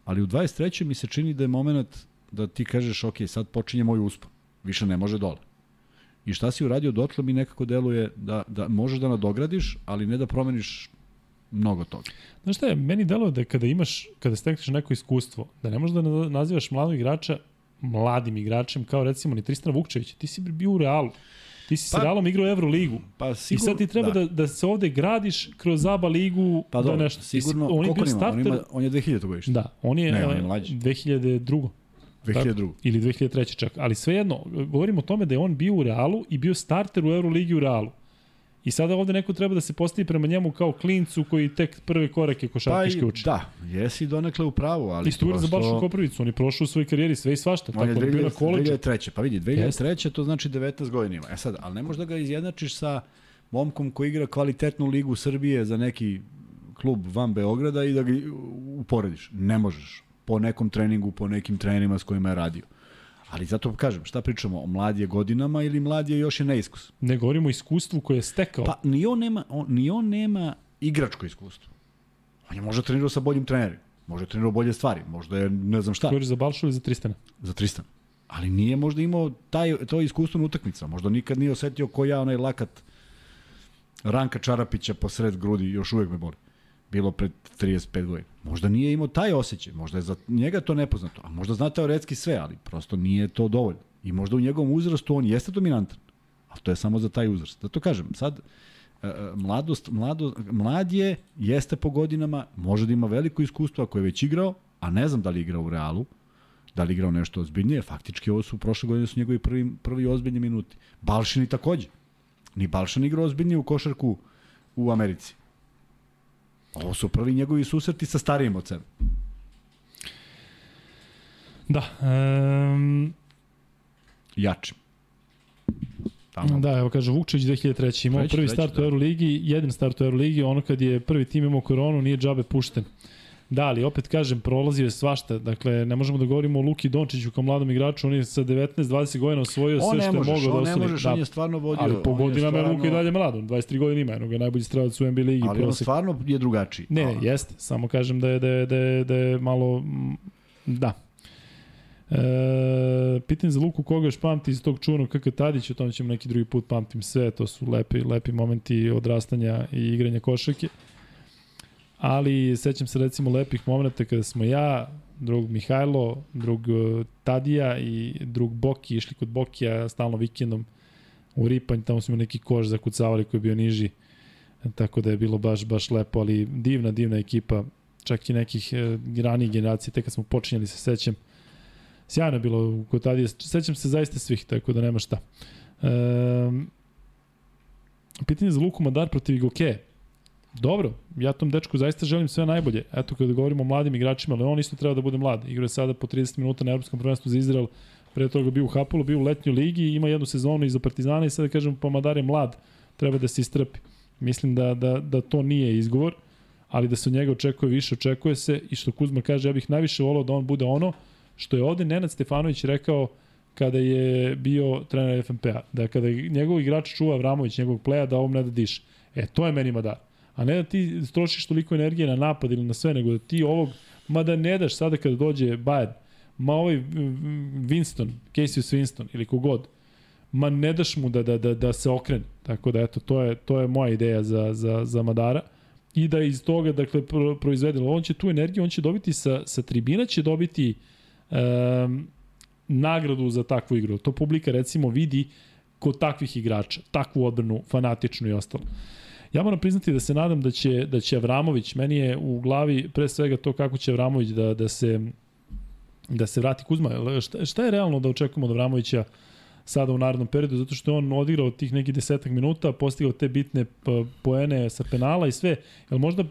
Ali u 23. mi se čini da je moment da ti kažeš ok, sad počinje moj uspon. Više ne može dole. I šta si uradio dotle mi nekako deluje da, da možeš da nadogradiš, ali ne da promeniš mnogo toga. Znaš šta je, meni deluje da kada imaš, kada stekneš neko iskustvo, da ne možeš da nazivaš mladog igrača mladim igračem kao recimo ni Tristan Vukčević, ti si bio u Realu. Ti si pa, s Realom igrao Euroligu. Pa sigurno, I sad ti treba da. da, da se ovde gradiš kroz ABA ligu pa, da dobro, nešto. Sigurno, on je bio starter. On, ima, on je 2000 godište. Da, on je, ne, on je mlađi. 2002. 2002. ili 2003. čak. Ali svejedno, govorimo o tome da je on bio u Realu i bio starter u Euroligi u Realu. I sada ovde neko treba da se postavi prema njemu kao klincu koji tek prve korake košarkaške pa uči. Da, jesi donekle u pravu, ali Isto prosto... za Balšu Koprivicu, on je prošao u svojoj karijeri sve i svašta. On je 2000, na 2003. Pa vidi, 2003. to znači 19 godina ima. E sad, ali ne možeš da ga izjednačiš sa momkom koji igra kvalitetnu ligu Srbije za neki klub van Beograda i da ga uporediš. Ne možeš. Po nekom treningu, po nekim trenerima s kojima je radio. Ali zato kažem, šta pričamo, o mlad je godinama ili mlad je još je neiskus? Ne govorimo o iskustvu koje je stekao. Pa ni on nema, on, ni on nema igračko iskustvo. On je možda trenirao sa boljim trenerima, možda je trenirao bolje stvari, možda je ne znam šta. Govoriš za Balšu ili za Tristana? Za Tristana. Ali nije možda imao taj, to iskustvo na utakmica. Možda nikad nije osetio ko ja onaj lakat Ranka Čarapića po sred grudi, još uvek me boli bilo pred 35 godina. Možda nije imao taj osjećaj, možda je za njega to nepoznato, a možda zna teoretski sve, ali prosto nije to dovoljno. I možda u njegovom uzrastu on jeste dominantan, ali to je samo za taj uzrast. Da to kažem, sad, e, e, mladost, mlado, mlad je, jeste po godinama, može da ima veliko iskustvo ako je već igrao, a ne znam da li igrao u Realu, da li igrao nešto ozbiljnije, faktički ovo su prošle godine su njegovi prvi, prvi ozbiljni minuti. Balšini takođe. Ni Balšan igrao ozbiljnije u košarku u Americi. Ovo su prvi njegovi susreti sa starijim od sebe. Da. Um... Jačim. Tamo. Da, evo kaže Vukčić 2003. imao prvi start da. u Euroligi, jedan start u Euroligi, ono kad je prvi tim imao koronu, nije džabe pušten. Da, ali opet kažem, prolazio je svašta. Dakle, ne možemo da govorimo o Luki Dončiću kao mladom igraču, on je sa 19-20 godina osvojio sve što je mogao da osvoji. On ne možeš, da, on je stvarno vodio. Ali po godinama je stvarno... Luka i dalje mlad, on 23 godina ima, jednog je najbolji strelac u NBA ligi. Ali prosek. on stvarno je drugačiji. Ne, ne, jeste. Samo kažem da je, da je, da je, da je malo... Da, E, pitanje za Luku koga još pamti iz tog čuvanog KK Tadić, o tom ćemo neki drugi put pamtim sve, to su lepi, lepi momenti odrastanja i igranja košarke ali sećam se recimo lepih momenta kada smo ja, drug Mihajlo, drug e, Tadija i drug Boki išli kod Bokija stalno vikendom u Ripanj, tamo smo neki koš zakucavali koji je bio niži, tako da je bilo baš, baš lepo, ali divna, divna ekipa, čak i nekih e, ranijih generacija, tek kad smo počinjali se sećam, sjajno je bilo kod Tadija, sećam se zaista svih, tako da nema šta. E, pitanje za Luku Madar protiv Igoke, Dobro, ja tom dečku zaista želim sve najbolje. Eto, kada govorimo o mladim igračima, ali on isto treba da bude mlad. Igra je sada po 30 minuta na Evropskom prvenstvu za Izrael, pre toga bio u Hapolu, bio u letnjoj ligi, ima jednu sezonu iza Partizana i sada kažem, pa Madar je mlad, treba da se istrpi. Mislim da, da, da to nije izgovor, ali da se od njega očekuje više, očekuje se i što Kuzma kaže, ja bih najviše volao da on bude ono što je ovde Nenad Stefanović rekao kada je bio trener FNP-a, da kada njegov igrač čuva Vramović, njegovog pleja, da ovom ne da diše. E, to je meni Madar a ne da ti trošiš toliko energije na napad ili na sve, nego da ti ovog, ma da ne daš sada kada dođe Bayern, ma ovaj Winston, Cassius Winston ili kogod, ma ne daš mu da, da, da, da se okrene. Tako da, eto, to je, to je moja ideja za, za, za Madara i da iz toga, dakle, pro, proizvede. On će tu energiju, on će dobiti sa, sa tribina, će dobiti um, nagradu za takvu igru. To publika, recimo, vidi kod takvih igrača, takvu odbranu, fanatičnu i ostalo. Ja moram priznati da se nadam da će, da će Avramović, meni je u glavi pre svega to kako će Avramović da, da se da se vrati Kuzma. Šta, šta je realno da očekujemo od Avramovića sada u narednom periodu, zato što je on odigrao tih nekih desetak minuta, postigao te bitne poene sa penala i sve. Jel možda e,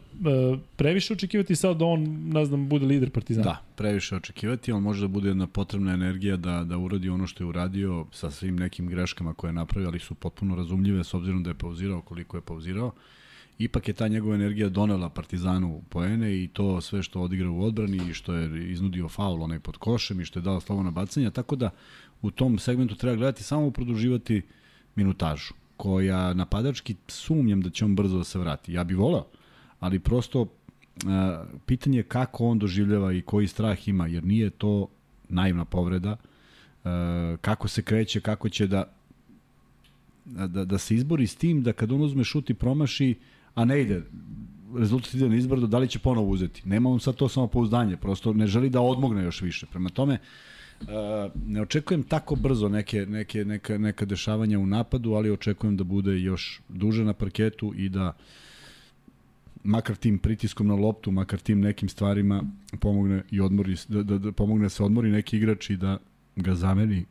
previše očekivati sad da on, ne znam, bude lider Partizana? Da, previše očekivati, on može da bude jedna potrebna energija da, da uradi ono što je uradio sa svim nekim greškama koje je napravio, ali su potpuno razumljive s obzirom da je pauzirao koliko je pauzirao. Ipak je ta njegova energija donela Partizanu poene i to sve što odigra u odbrani i što je iznudio faul onaj pod košem i što je dao slovo na bacanje, tako da u tom segmentu treba gledati samo produživati minutažu, koja napadački sumnjam da će on brzo da se vrati. Ja bih voleo, ali prosto uh, pitanje je kako on doživljava i koji strah ima, jer nije to naivna povreda, uh, kako se kreće, kako će da, da, da se izbori s tim da kad on uzme šut i promaši, a ne ide, rezultat ide na izbrdo, da li će ponovo uzeti. Nema on sad to samo pouzdanje, prosto ne želi da odmogne još više. Prema tome, uh, ne očekujem tako brzo neke, neke, neka, neka dešavanja u napadu, ali očekujem da bude još duže na parketu i da makar tim pritiskom na loptu, makar tim nekim stvarima pomogne i odmori, da, da, da pomogne da se odmori neki igrač i da ga zameni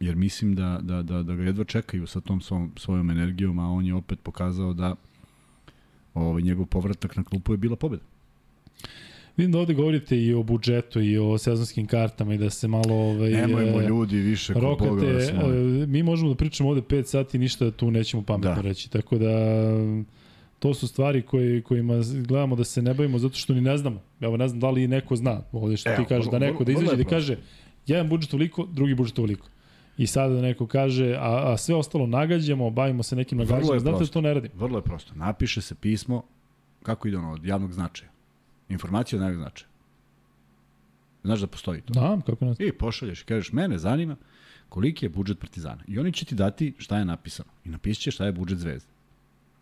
jer mislim da, da, da, da ga jedva čekaju sa tom svom, svojom energijom, a on je opet pokazao da ovaj, njegov povratak na klupu je bila pobeda. Vidim da ovde govorite i o budžetu i o sezonskim kartama i da se malo... Ovaj, Nemojmo e, ljudi više rokate, Boga da smo... Mi možemo da pričamo ovde 5 sati ništa tu nećemo pametno da. reći. Tako da to su stvari koje, kojima gledamo da se ne bavimo zato što ni ne znamo. Evo ne znam da li neko zna ovde što Evo, ti kaže da neko da izađe da kaže jedan budžet toliko, drugi budžet toliko. I sada da neko kaže, a, a sve ostalo nagađamo, bavimo se nekim nagađanjem, znate da to ne radimo. Vrlo je prosto. Napiše se pismo, kako ide ono, od javnog značaja Informacija od najvećeg značaja. Znaš da postoji to? Da, kako ne I pošalješ i kažeš, mene zanima koliki je budžet Partizana. I oni će ti dati šta je napisano. I napisat će šta je budžet Zvezde.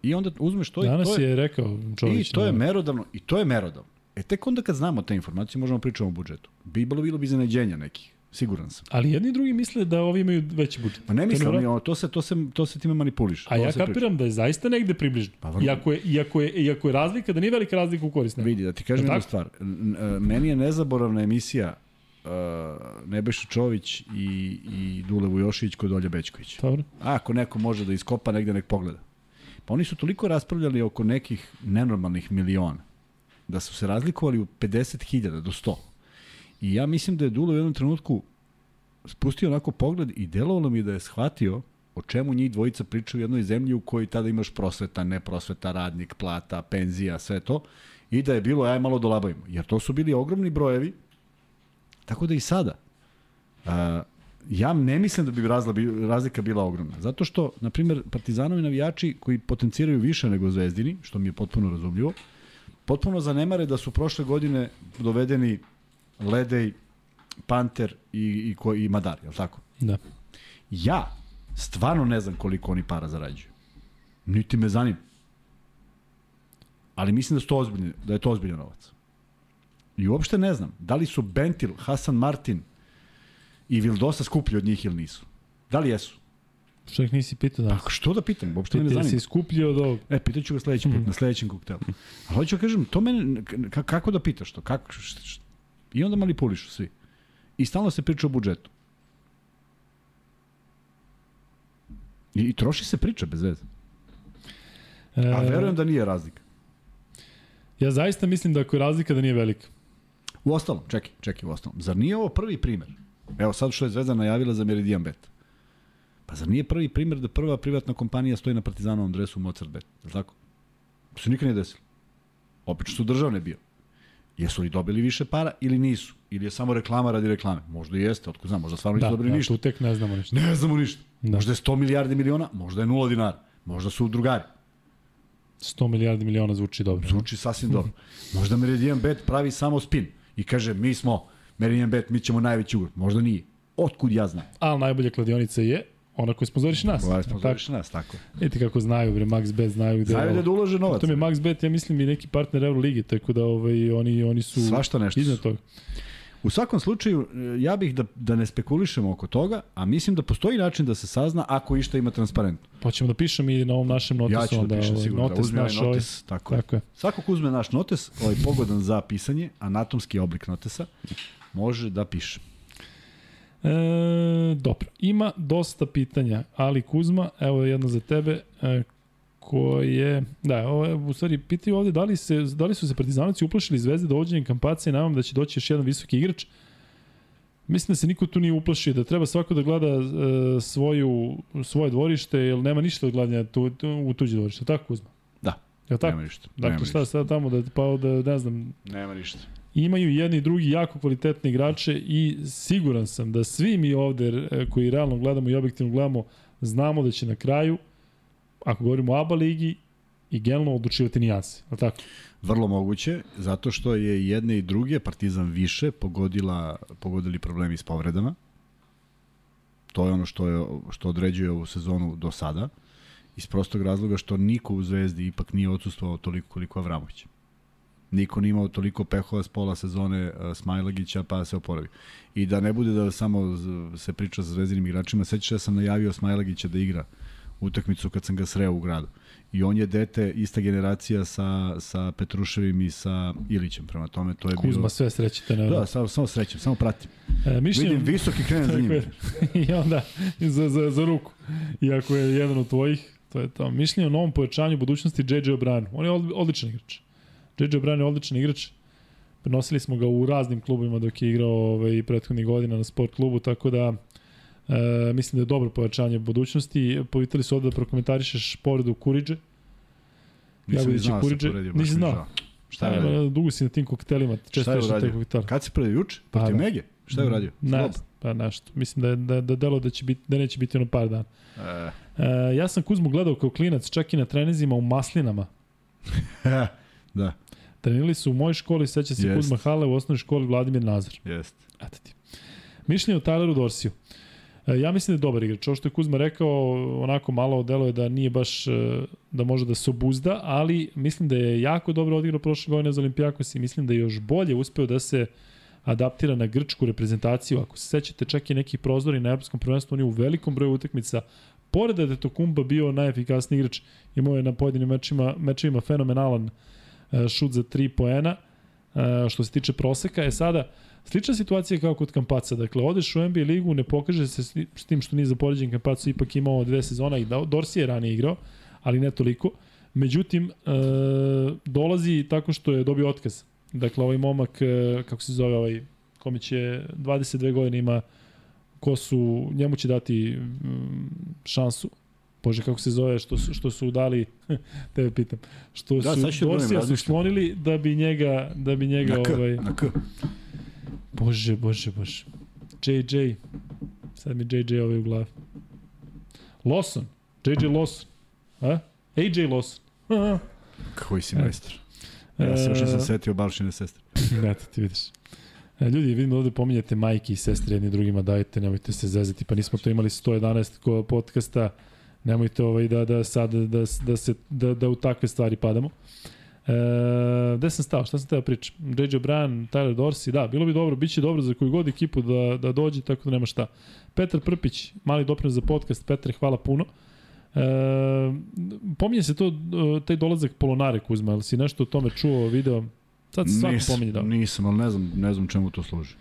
I onda uzmeš to Danas i to je... je rekao Čović. I to je merodavno. I to je merodavno. E tek onda kad znamo te informacije možemo pričati o budžetu. Bi bilo bilo bi iznenađenja nekih. Siguran sam. Ali jedni i drugi misle da ovi imaju veći budžet. Pa ne mislim, to, to, se, to, se, to se time manipuliše. A ja kapiram priča. da je zaista negde približno. Pa vrlo... iako, je, iako, je, iako je razlika, da nije velika razlika u korist. Vidi, da ti kažem jednu stvar. Meni je nezaboravna emisija uh, Nebojša Čović i, i Dule Vujošić kod Olja Bečković. Dobro. A ako neko može da iskopa negde, nek pogleda. Pa oni su toliko raspravljali oko nekih nenormalnih miliona, da su se razlikovali u 50.000 do 100. I ja mislim da je Dulo u jednom trenutku spustio onako pogled i delovalo mi da je shvatio o čemu njih dvojica pričaju u jednoj zemlji u kojoj tada imaš prosveta, ne prosveta, radnik, plata, penzija, sve to. I da je bilo, aj malo dolabavimo. Jer to su bili ogromni brojevi. Tako da i sada. Uh, ja ne mislim da bi razlika bila ogromna. Zato što, na primjer, partizanovi navijači koji potenciraju više nego zvezdini, što mi je potpuno razumljivo, potpuno zanemare da su prošle godine dovedeni Ledej, Panter i, i, ko, i Madar, je li tako? Da. Ja stvarno ne znam koliko oni para zarađuju. Niti me zanima. Ali mislim da, su to ozbiljni, da je to ozbiljan novac. I uopšte ne znam, da li su Bentil, Hasan Martin i Vildosa skuplji od njih ili nisu. Da li jesu? Što ih nisi pitao da? Pa što da pitam, uopšte me ne zanima. Ti si skuplji od ovog. E, pitaću ga sledeći put, mm. na sledećem koktelu. A hoću da kažem, to mene, kako da pitaš to? Kako, šta, I onda manipulišu svi. I stalno se priča o budžetu. I, i troši se priča bez veze. E, A verujem da nije razlika. Ja zaista mislim da ako je razlika da nije velika. U ostalom, čekaj, čekaj, u ostalom. Zar nije ovo prvi primer? Evo sad što je Zvezda najavila za Meridian Bet. Pa zar nije prvi primer da prva privatna kompanija stoji na Partizanovom dresu Mozart Bet? Je tako? To se nikad nije desilo. Opet što državne bio. Jesu li dobili više para ili nisu? Ili je samo reklama radi reklame? Možda i jeste, otko znam, možda stvarno nisu da, dobili da, ništa. Da, tu tek ne znamo ništa. Ne znamo ništa. Da. Možda je 100 milijardi miliona, možda je 0 dinara, možda su drugari. 100 milijardi miliona zvuči dobro. Zvuči sasvim dobro. Možda Meridian Bet pravi samo spin i kaže mi smo Meridian Bet, mi ćemo najveći ugor. Možda nije. Otkud ja znam? Ali najbolja kladionica je Ona koji sponsoriš nas. Koja sponsoriš nas, tako. Vidite kako znaju, bre, Max Bet znaju gde... Znaju da ulože novac. To mi je Max Bet, ja mislim, i neki partner Euroligi, tako da ovaj, oni, oni su... Svašta nešto iznad toga. U svakom slučaju, ja bih da, da ne spekulišemo oko toga, a mislim da postoji način da se sazna ako išta ima transparentno. Pa ćemo da pišem i na ovom našem notesu. Ja ću da pišem ovaj, sigurno, da uzme naš notes. Ovaj, tako, tako je. Svako ko uzme naš notes, ovaj pogodan za pisanje, anatomski oblik notesa, može da piše. E, dobro, ima dosta pitanja, ali Kuzma, evo jedno za tebe, e, koje, da, ovo je, u stvari, pitaju ovde da li, se, da li su se partizanovici uplašili zvezde dovođenjem kampace i nadam da će doći još jedan visoki igrač. Mislim da se niko tu nije uplašio, da treba svako da gleda e, svoju, svoje dvorište, jer nema ništa od gledanja tu, tu, u tuđe dvorište, tako Kuzma? Da. Ja tako? Nema ništa. Dakle, nema šta ništa. sad tamo da, pa da, ne znam, Nema ništa. Imaju jedni i drugi jako kvalitetni igrače i siguran sam da svi mi ovde e, koji realno gledamo i objektivno gledamo znamo da će na kraju, ako govorimo o ABA ligi, i generalno odlučivati nijanse. Li tako? Vrlo moguće, zato što je jedne i druge Partizan više pogodila, pogodili problemi s povredama. To je ono što, je, što određuje ovu sezonu do sada. Iz prostog razloga što niko u Zvezdi ipak nije odsustvovao toliko koliko Avramović. Niko nije imao toliko pehova s pola sezone uh, Smajlagića pa se oporavi. I da ne bude da samo se priča sa zvezdinim igračima, sećaš da sam najavio Smajlagića da igra utakmicu kad sam ga sreo u gradu. I on je dete, ista generacija sa, sa Petruševim i sa Ilićem. Prema tome, to je Kuzma bilo... sve srećete. Ne, Da, samo, samo srećem, samo pratim. e, mišljenje, Vidim visoki krenem za njim. I onda za, za, za ruku. Iako je jedan od tvojih, to je to. Mišljenje o novom pojačanju budućnosti JJ Obranu. On je od- odličan igrač. JJ Obran je odličan igrač. Prenosili smo ga u raznim klubima dok je igrao ovaj, prethodnih godina na sport klubu, tako da e, mislim da je dobro pojačanje budućnosti. Povitali su ovde da prokomentarišeš povredu Kuriđe. Nisam ni Jagodić i znao da se Kuriđe. Nisi mi je znao? Šta je uradio? Dugo si na tim koktelima, često Šta je uradio? koktele. Kad se protiv juče? Pa Protiv da. Mege? Šta je uradio? Ne, pa nešto. Mislim da, je, da, da delo da će biti, da neće biti ono par dana. E, E, ja sam Kuzmu gledao kao klinac, čak i na trenizima u Maslinama. da, Trenirali su u mojoj školi, seća se Jest. Kuzma Hale, u osnovnoj školi Vladimir Nazar. jest. Eto ti. Mišljenje o Tyleru Dorsiju. E, ja mislim da je dobar igrač. Ovo što je Kuzma rekao, onako malo deluje da nije baš e, da može da se obuzda, ali mislim da je jako dobro odigrao prošle godine za Olimpijakos i mislim da je još bolje uspeo da se adaptira na grčku reprezentaciju. Ako se sećate čak i nekih prozori na evropskom prvenstvu, on je u velikom broju utakmica pored da je Tokumba bio najefikasniji igrač, imao je na pojedinim mečima, mečevima fenomenalan e, šut za 3 poena, e, što se tiče proseka. Je sada, Slična situacija kao kod Kampaca. Dakle, odeš u NBA ligu, ne pokaže se s tim što nije zapoređen Kampacu, ipak imao dve sezona i da- Dorsey je ranije igrao, ali ne toliko. Međutim, e, dolazi tako što je dobio otkaz. Dakle, ovaj momak, e, kako se zove ovaj, kome će 22 godine ima ko su, njemu će dati šansu. Bože, kako se zove, što što su dali, tebe pitam, što Da, su da Dorsija su sklonili da bi njega, da bi njega Na K, ovaj, na K. Bože, bože, bože. JJ. Sad mi JJ ovaj u glavi. Lawson. JJ Lawson. A? AJ Lawson. Koji si majstor. Ja se još nisam E, setio Balšine sestre. Eto ti vidiš. E, ljudi, vidim da ovde pominjate majke i sestre jedni drugima, dajte, nemojte se zezati, pa nismo to imali 111 ko podcasta, nemojte ovaj da, da sad, da, da, se, da, da u takve stvari padamo. E, gde sam stao? Šta sam teo pričam? JJ Bryan, Tyler Dorsey, da, bilo bi dobro, bit će dobro za koju god ekipu da, da dođe, tako da nema šta. Petar Prpić, mali doprinos za podcast, Petre, hvala puno. E, pominje se to, e, taj dolazak Polonare Kuzma, ali si nešto o tome čuo, video? Sad se svako pominje da. nisam, ali ne znam, ne znam čemu to služi.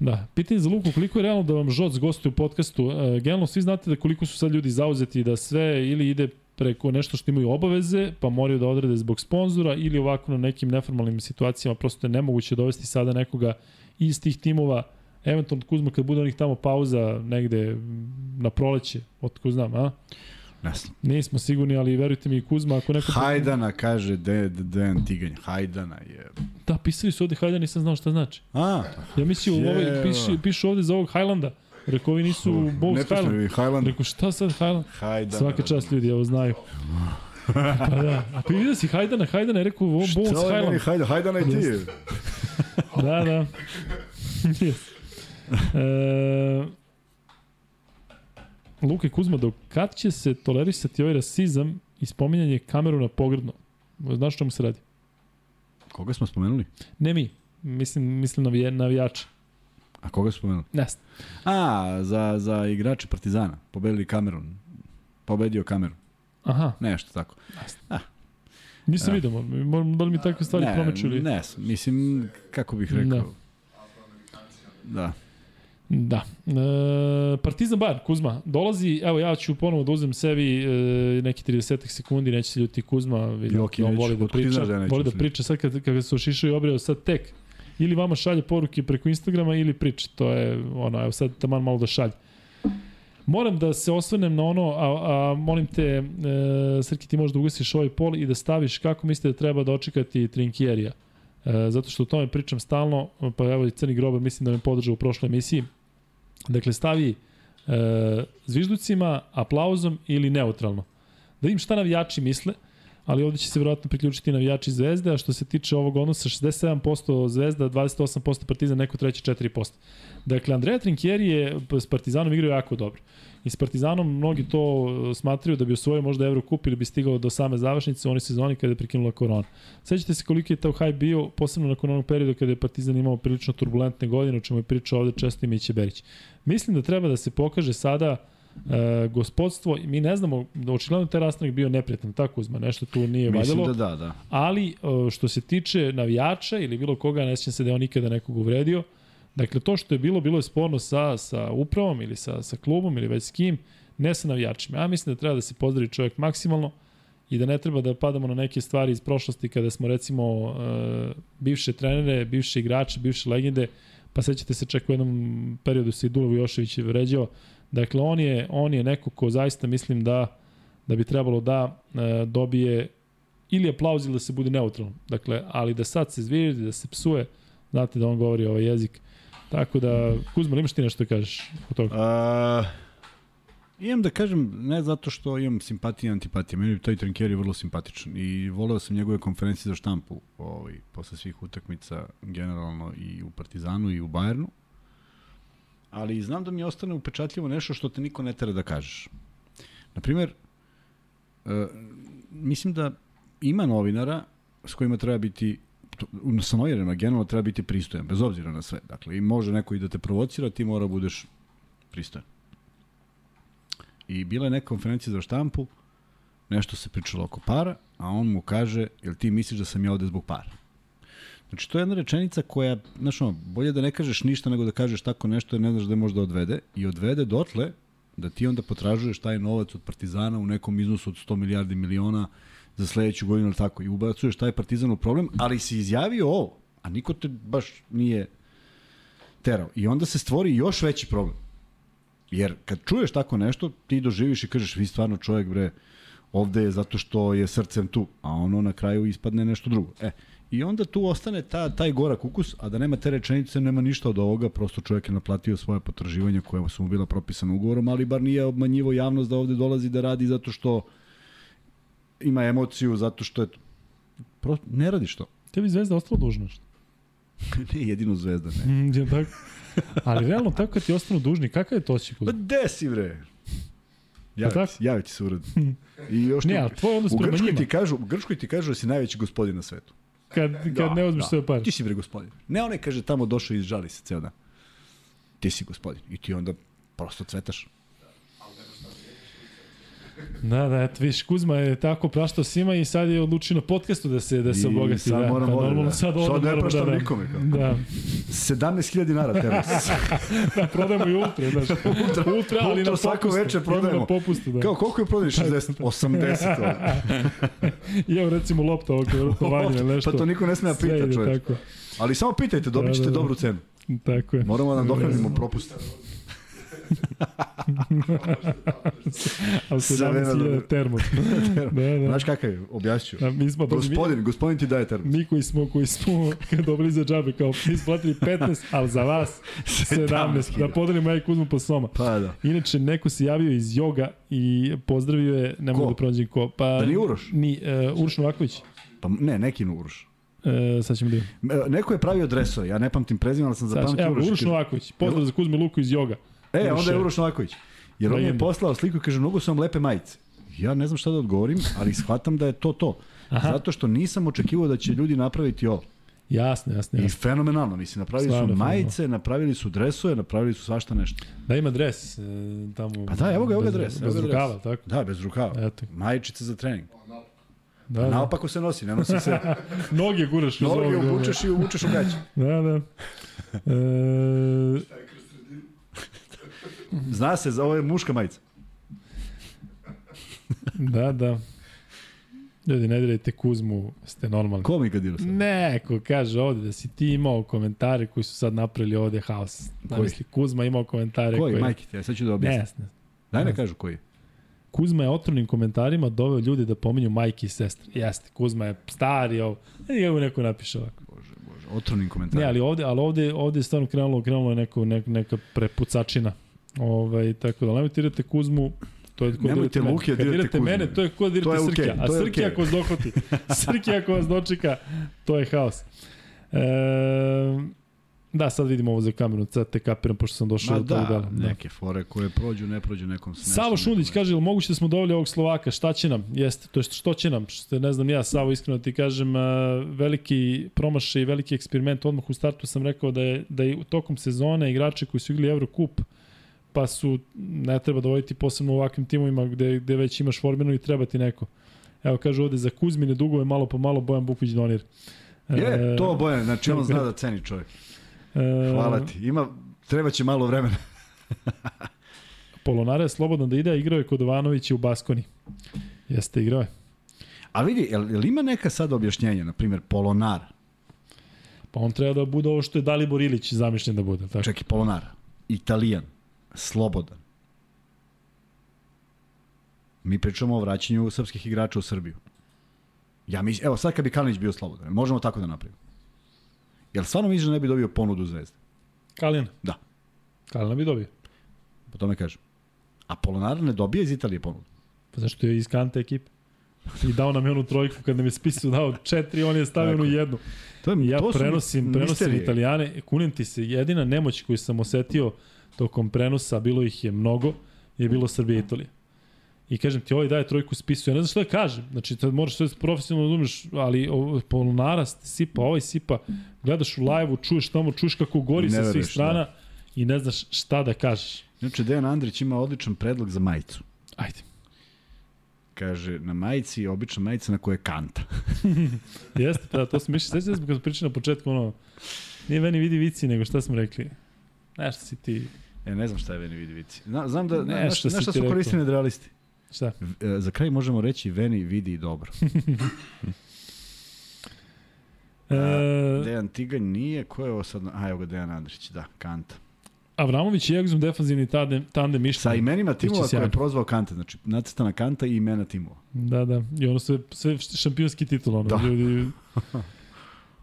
Da, pitanje za Luku, koliko je realno da vam Žoc gostuje u podcastu? E, generalno svi znate da koliko su sad ljudi zauzeti da sve ili ide preko nešto što imaju obaveze, pa moraju da odrede zbog sponzora ili ovako na nekim neformalnim situacijama prosto je nemoguće dovesti sada nekoga iz tih timova eventualno Kuzma kad bude onih tamo pauza negde na proleće, otko znam, a? Ne znam. Nismo sigurni, ali verujte mi Kuzma, ako neko... Hajdana, kaže De, De, Dejan Tiganj. Hajdana je... Da, pisali su ovde Hajda, nisam znao šta znači. A, Ja mislim, u Jeo. piše, piše ovde za ovog Highlanda. Rekao, ovi nisu ne Highland. Highland. Rekao, šta sad Highland? Hajdana. Svaka čast ljudi, evo znaju. Pa da, a pa vidio si Hajdana, Hajdana je rekao, ovo Bulls Šta je meni Highland. Hajda, Hajdana i ti. Da, da. yes. e, Luka Kuzma, do kad će se tolerisati ovaj rasizam i spominjanje kameru na pogrdno? Znaš čemu se radi? Koga smo spomenuli? Ne mi, mislim, mislim navija, navijače. A koga smo spomenuli? Ne znam. A, za, za igrače Partizana. Pobedili Kamerun. Pobedio Kamerun. Aha, Nešto tako. nisam Ja. vidio, moram- moram da li mi takve stvari ne, promeću ili... Ne, mislim, kako bih rekao. Ne. Da. Da. E, Partizan Bayern, Kuzma, dolazi, evo ja ću ponovo da uzem sebi e, neki 30 sekundi, neće se ljuti Kuzma, vidim Joki, on voli da priča, da voli da priča sad kad, kad se ošišao i obrio sad tek. Ili vama šalje poruke preko Instagrama ili priča, to je ono, evo sad taman malo da šalje. Moram da se osvrnem na ono, a, a molim te, e, Srki, ti možeš da ugasiš ovaj pol i da staviš kako mislite da treba da očekati Trinkjerija. E, zato što o tome pričam stalno, pa evo i Crni grobar mislim da me podržao u prošloj emisiji. Dakle, stavi e, zvižducima, aplauzom ili neutralno. Da vidim šta navijači misle, ali ovde će se verovatno priključiti navijači Zvezde, a što se tiče ovog odnosa 67% Zvezda, 28% Partizan, neko treći 4%. Dakle, Andreja Trinkieri je s Partizanom igrao jako dobro. I s Partizanom mnogi to e, smatraju da bi osvojio možda Evrokup ili bi stigao do same završnice u onoj sezoni kada je prekinula korona. Sećate se koliki je to hype bio, posebno nakon onog perioda kada je Partizan imao prilično turbulentne godine, o čemu je pričao ovde često i Miće Berić. Mislim da treba da se pokaže sada e, gospodstvo, mi ne znamo, da očigledno taj rastanak bio neprijatan, tako uzma, nešto tu nije Mislim valjalo. da da, da. Ali e, što se tiče navijača ili bilo koga, ne sjećam se da je on nikada nekog uvredio, dakle to što je bilo, bilo je sporno sa, sa upravom ili sa, sa klubom ili već s kim, ne sa navijačima. Ja mislim da treba da se pozdravi čovjek maksimalno i da ne treba da padamo na neke stvari iz prošlosti kada smo recimo e, bivše trenere, bivše igrače, bivše legende, pa sećate se čak u jednom periodu se i Dulo Jošević je vređao. Dakle, on je, on je neko ko zaista mislim da da bi trebalo da e, dobije ili aplauz ili da se bude neutralan. Dakle, ali da sad se zviri, da se psuje, znate da on govori ovaj jezik. Tako da, Kuzma, imaš ti nešto da kažeš o toga? A, imam da kažem, ne zato što imam simpatije i antipatije, meni je taj Trinkeri vrlo simpatičan i voleo sam njegove konferencije za štampu ovaj, posle svih utakmica generalno i u Partizanu i u Bajernu. Ali znam da mi ostane upečatljivo nešto što te niko ne tera da kažeš. Naprimer, e, mislim da ima novinara s kojima treba biti sa novinarima generalno treba biti pristojan, bez obzira na sve. Dakle, i može neko i da te provocira, ti mora da budeš pristojan. I bila je neka konferencija za štampu, nešto se pričalo oko para, a on mu kaže, jel ti misliš da sam ja ovde zbog para? Znači, to je jedna rečenica koja, znaš ono, bolje da ne kažeš ništa nego da kažeš tako nešto jer ne znaš da je možda odvede i odvede dotle da ti onda potražuješ taj novac od Partizana u nekom iznosu od 100 milijardi miliona za sledeću godinu ili tako i ubacuješ taj Partizan u problem, ali si izjavio ovo, a niko te baš nije terao. I onda se stvori još veći problem. Jer kad čuješ tako nešto, ti doživiš i kažeš, vi stvarno čovjek bre, ovde je zato što je srcem tu, a ono na kraju ispadne nešto drugo. E, I onda tu ostane ta, taj gorak ukus, a da nema te rečenice, nema ništa od ovoga, prosto čovjek je naplatio svoje potraživanja koje su mu bila propisana ugovorom, ali bar nije obmanjivo javnost da ovde dolazi da radi zato što ima emociju, zato što je... Prosto, ne radiš to. Tebi Zvezda ostalo dužna što? ne jedino zvezda, ne. Mm, je tako. Ali realno tako kad ti ostanu dužni, kakav je to osjećaj? Pa Kuzma? gde si bre? Javi, tako? ti- javi ti se ured. I još Ne, tu- ali tvoj odnos prema njima. ti kažu, u Grčkoj ti kažu da si najveći gospodin na svetu. Kad, kad ne uzmeš sve pare. Ti si bre gospodin. Ne onaj kaže tamo došao i žali se ceo dan. Ti si gospodin. I ti onda prosto cvetaš. Da, da, eto, viš, Kuzma je tako praštao svima i sad je odlučio na podcastu da se, da se I obogati. sad da, moram pa, normalno da. sad Sad ne moramo praštam da, da, nikome, kao. Da, 17.000 dinara teras. da, prodajemo i ultra, znaš. Ultra, ultra ali Ultra na svako popustu. veče Idemo prodajemo. Na popustu, da. Kao koliko je prodaj 60? 80. ovde. I evo recimo lopta ovog verotovanja ili nešto. Pa to niko ne sme da pita. Tako, Ali samo pitajte, dobit ćete Da, da, da. dobru cenu. tako je. Moramo da nadoknadimo propust. Ali Sve vreme 17.000 da- termo. da, da. Znaš kakav je? Objasću. Da, mi smo pazi, mi, Gospodin, gospodin ti daje termos. mi koji smo, koji smo dobili za džabe, kao mi smo platili 15, ali za vas 17. Da podelimo ja i Kuzmu po soma. Pa da. Inače, neko se javio iz joga i pozdravio je, ne mogu da pronađem ko. Pa, Da nije Uroš? Ni, uh, Uroš Novaković. Pa ne, neki Uroš. Uh, sad ćemo da E, Neko je pravio dresove, ja ne pamtim prezime, ali sam zapamtio evo, Uroš. i Uroš Novaković. Pozdrav za Kuzmu Luku iz joga. E, onda je Uroš Novaković. Jer on mi je poslao sliku i kaže, mnogo su vam lepe majice. Ja ne znam šta da odgovorim, ali shvatam da je to to. Aha. Zato što nisam očekivao da će ljudi napraviti ovo. Jasno, jasno, I jasno. fenomenalno, mislim, napravili Stvarno su fenomenalno. majice, napravili su dresove, napravili su svašta nešto. Da ima dres e, tamo. Pa da, evo ga, evo ga bez- dres, evo Bez ga dres. rukava, tako. Da, bez rukava. Eto. Majičice za trening. Da, da. Naopako se nosi, ne nosi se. Noge guraš Noge ovog, obučeš i obučeš u gaće. Da, da. E, Zna se, ovo je muška majica. da, da. Ljudi, ne dirajte Kuzmu, ste normalni. Ko mi ga dira sad? Neko kaže ovde da si ti imao komentare koji su sad napravili ovde haos. Da misli, Kuzma imao komentare Koji, koji... majke ti, ja sad ću da Ne, objasnim. ne. Daj ne ne. kažu koji. Kuzma je otrovnim komentarima doveo ljude da pominju majke i sestre. Jeste, Kuzma je stari, ovo. E, evo neko napiše ovako. Bože, bože, otrovnim komentarom. Ne, ali ovde, ali ovde, ovde je stvarno krenulo, krenulo je neko, neka, neka prepucačina. Ovaj, tako da, nemojte dirate Kuzmu, to je ko Nemojte dirate Luke, dirate dirate mene, to je ko dirate Srkija. A to je Srkija okej. ako vas dohvati, Srkija ako vas dočeka, to je haos. E, da, sad vidimo ovo za kameru, sad te kapiram pošto sam došao Ma do tog da. Da. neke fore koje prođu, ne prođu nekom se Savo Šundić kaže, ili moguće da smo dovoljili ovog Slovaka, šta će nam? Jeste, to je što će nam? Što ne znam ja, Savo, iskreno ti kažem, a, veliki promašaj, veliki eksperiment, odmah u startu sam rekao da je, da je tokom sezone igrači koji su igrali Eurocup, pa su, ne treba dovoditi posebno u ovakvim timovima gde, gde već imaš forminu i treba ti neko. Evo kaže ovde za Kuzmine dugove malo po malo Bojan Bukvić donir. Je, to Bojan, znači on e, zna da ceni čovjek. e, Hvala ti. Ima, treba će malo vremena. Polonara je slobodan da ide, a igrao je kod Ivanovića u Baskoni. Jeste, igrao je. A vidi, jel, jel ima neka sad objašnjenja, na primjer, Polonar, Pa on treba da bude ovo što je Dalibor Ilić zamišljen da bude. Tako. čekaj, Polonar, Italijan, Slobodan. Mi pričamo o vraćanju srpskih igrača u Srbiju. Ja mislim, evo sad kad bi Kalinić bio slobodan, možemo tako da napravimo. Jel stvarno misliš da ne bi dobio ponudu zvezde? Kalin? Da. Kalina bi dobio. Po tome kažem. A Polonar ne dobije iz Italije ponudu. Pa zašto je iz kante ekipe? I dao nam je onu trojku kad nam je spisu dao četiri, on je stavio onu je. jednu. To je, Ja to prenosim, prenosim misterije. italijane, kunim ti se, jedina nemoć koju sam osetio tokom prenosa, bilo ih je mnogo, je bilo Srbija i Italija. I kažem ti, ovaj daje trojku spisu, ja ne znam šta da kažem. Znači, tad moraš sve profesionalno da umeš, ali polonara sipa, ovaj sipa, gledaš u live-u, čuješ tamo, čuješ kako gori sa svih veruješ, strana da. i ne znaš šta da kažeš. Inače, Dejan Andrić ima odličan predlog za majicu. Ajde. Kaže, na majici je obična majica na kojoj je kanta. Jeste, da, to smo mišli. Sveća smo kad pričali na početku, ono, nije meni vidi vici, nego šta smo rekli. Nešto si ti, E, ne znam šta je Veni vidi vici. Zna, znam da, Ne, znaš, znaš šta su koristili nerealisti? šta? E, Za kraj možemo reći Veni vidi dobro. E, Dejan Tiganj nije, ko je ovo sad? A, evo ga Dejan Andrić, da, kanta. Avramović i Egzum defanzivni tandem, tandem mišljenja. Sa imenima timova koje je prozvao Kante, znači nacrtana Kanta i imena timova. Da, da. I ono sve, sve šampionski titul. Ono, Da. Ljudi,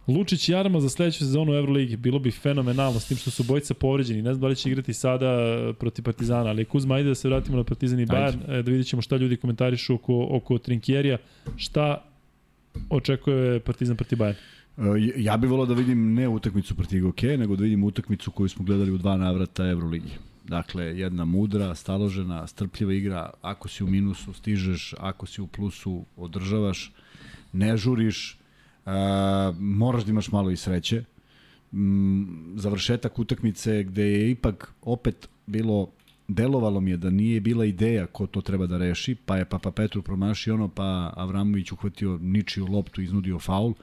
Lučić i Jarama za sledeću sezonu u Euroligi. Bilo bi fenomenalno s tim što su bojica povređeni. Ne znam da li će igrati sada e, protiv Partizana, ali Kuzma, ajde da se vratimo na Partizan i Bayern, e, da vidjet ćemo šta ljudi komentarišu oko, oko Trinkjerija. Šta očekuje Partizan protiv Bayern? E, Ja bih volao da vidim ne utakmicu protiv GOK, nego da vidim utakmicu koju smo gledali u dva navrata Euroligi. Dakle, jedna mudra, staložena, strpljiva igra. Ako si u minusu, stižeš. Ako si u plusu, održavaš. Ne žuriš. Uh, moraš da imaš malo i sreće. Mm, završetak utakmice gde je ipak opet bilo delovalo mi je da nije bila ideja ko to treba da reši, pa je Papa Petru promašio ono, pa Avramović uhvatio ničiju loptu iznudio faul.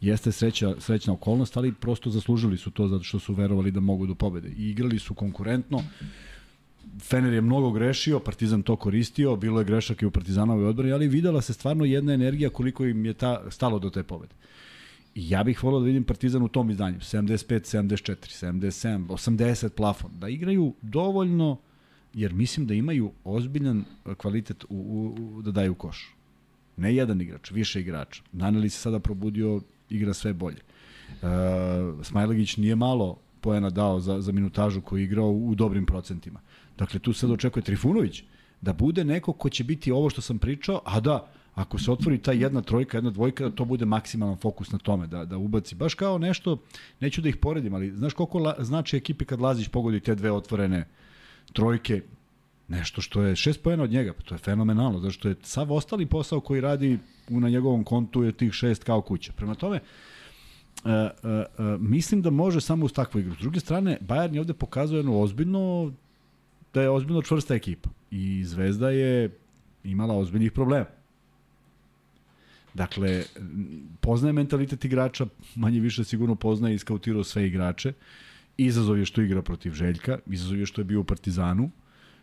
Jeste sreća, srećna okolnost, ali prosto zaslužili su to zato što su verovali da mogu do pobede. I igrali su konkurentno. Fener je mnogo grešio, Partizan to koristio, bilo je grešak i u Partizanovoj odbrani, ali videla se stvarno jedna energija koliko im je ta, stalo do te pobede. I ja bih volao da vidim Partizan u tom izdanju, 75, 74, 77, 80 plafon, da igraju dovoljno, jer mislim da imaju ozbiljan kvalitet u, u, u, da daju koš. Ne jedan igrač, više igrača. Naneli se sada probudio, igra sve bolje. Uh, Smajlegić nije malo poena dao za, za minutažu koju je igrao u dobrim procentima. Dakle, tu sad očekuje Trifunović da bude neko ko će biti ovo što sam pričao, a da, ako se otvori ta jedna trojka, jedna dvojka, da to bude maksimalan fokus na tome, da, da ubaci. Baš kao nešto, neću da ih poredim, ali znaš koliko la, znači ekipi kad Lazić pogodi te dve otvorene trojke, nešto što je šest pojena od njega, pa to je fenomenalno, zato što je sav ostali posao koji radi u, na njegovom kontu je tih šest kao kuća. Prema tome, Uh, uh, uh, mislim da može samo uz takvu igru. S druge strane, Bayern je ovde pokazao jedno ozbiljno da je ozbiljno čvrsta ekipa. I Zvezda je imala ozbiljnih problema. Dakle, poznaje mentalitet igrača, manje više sigurno poznaje i skautirao sve igrače izazov je što igra protiv Željka, izazov je što je bio u Partizanu,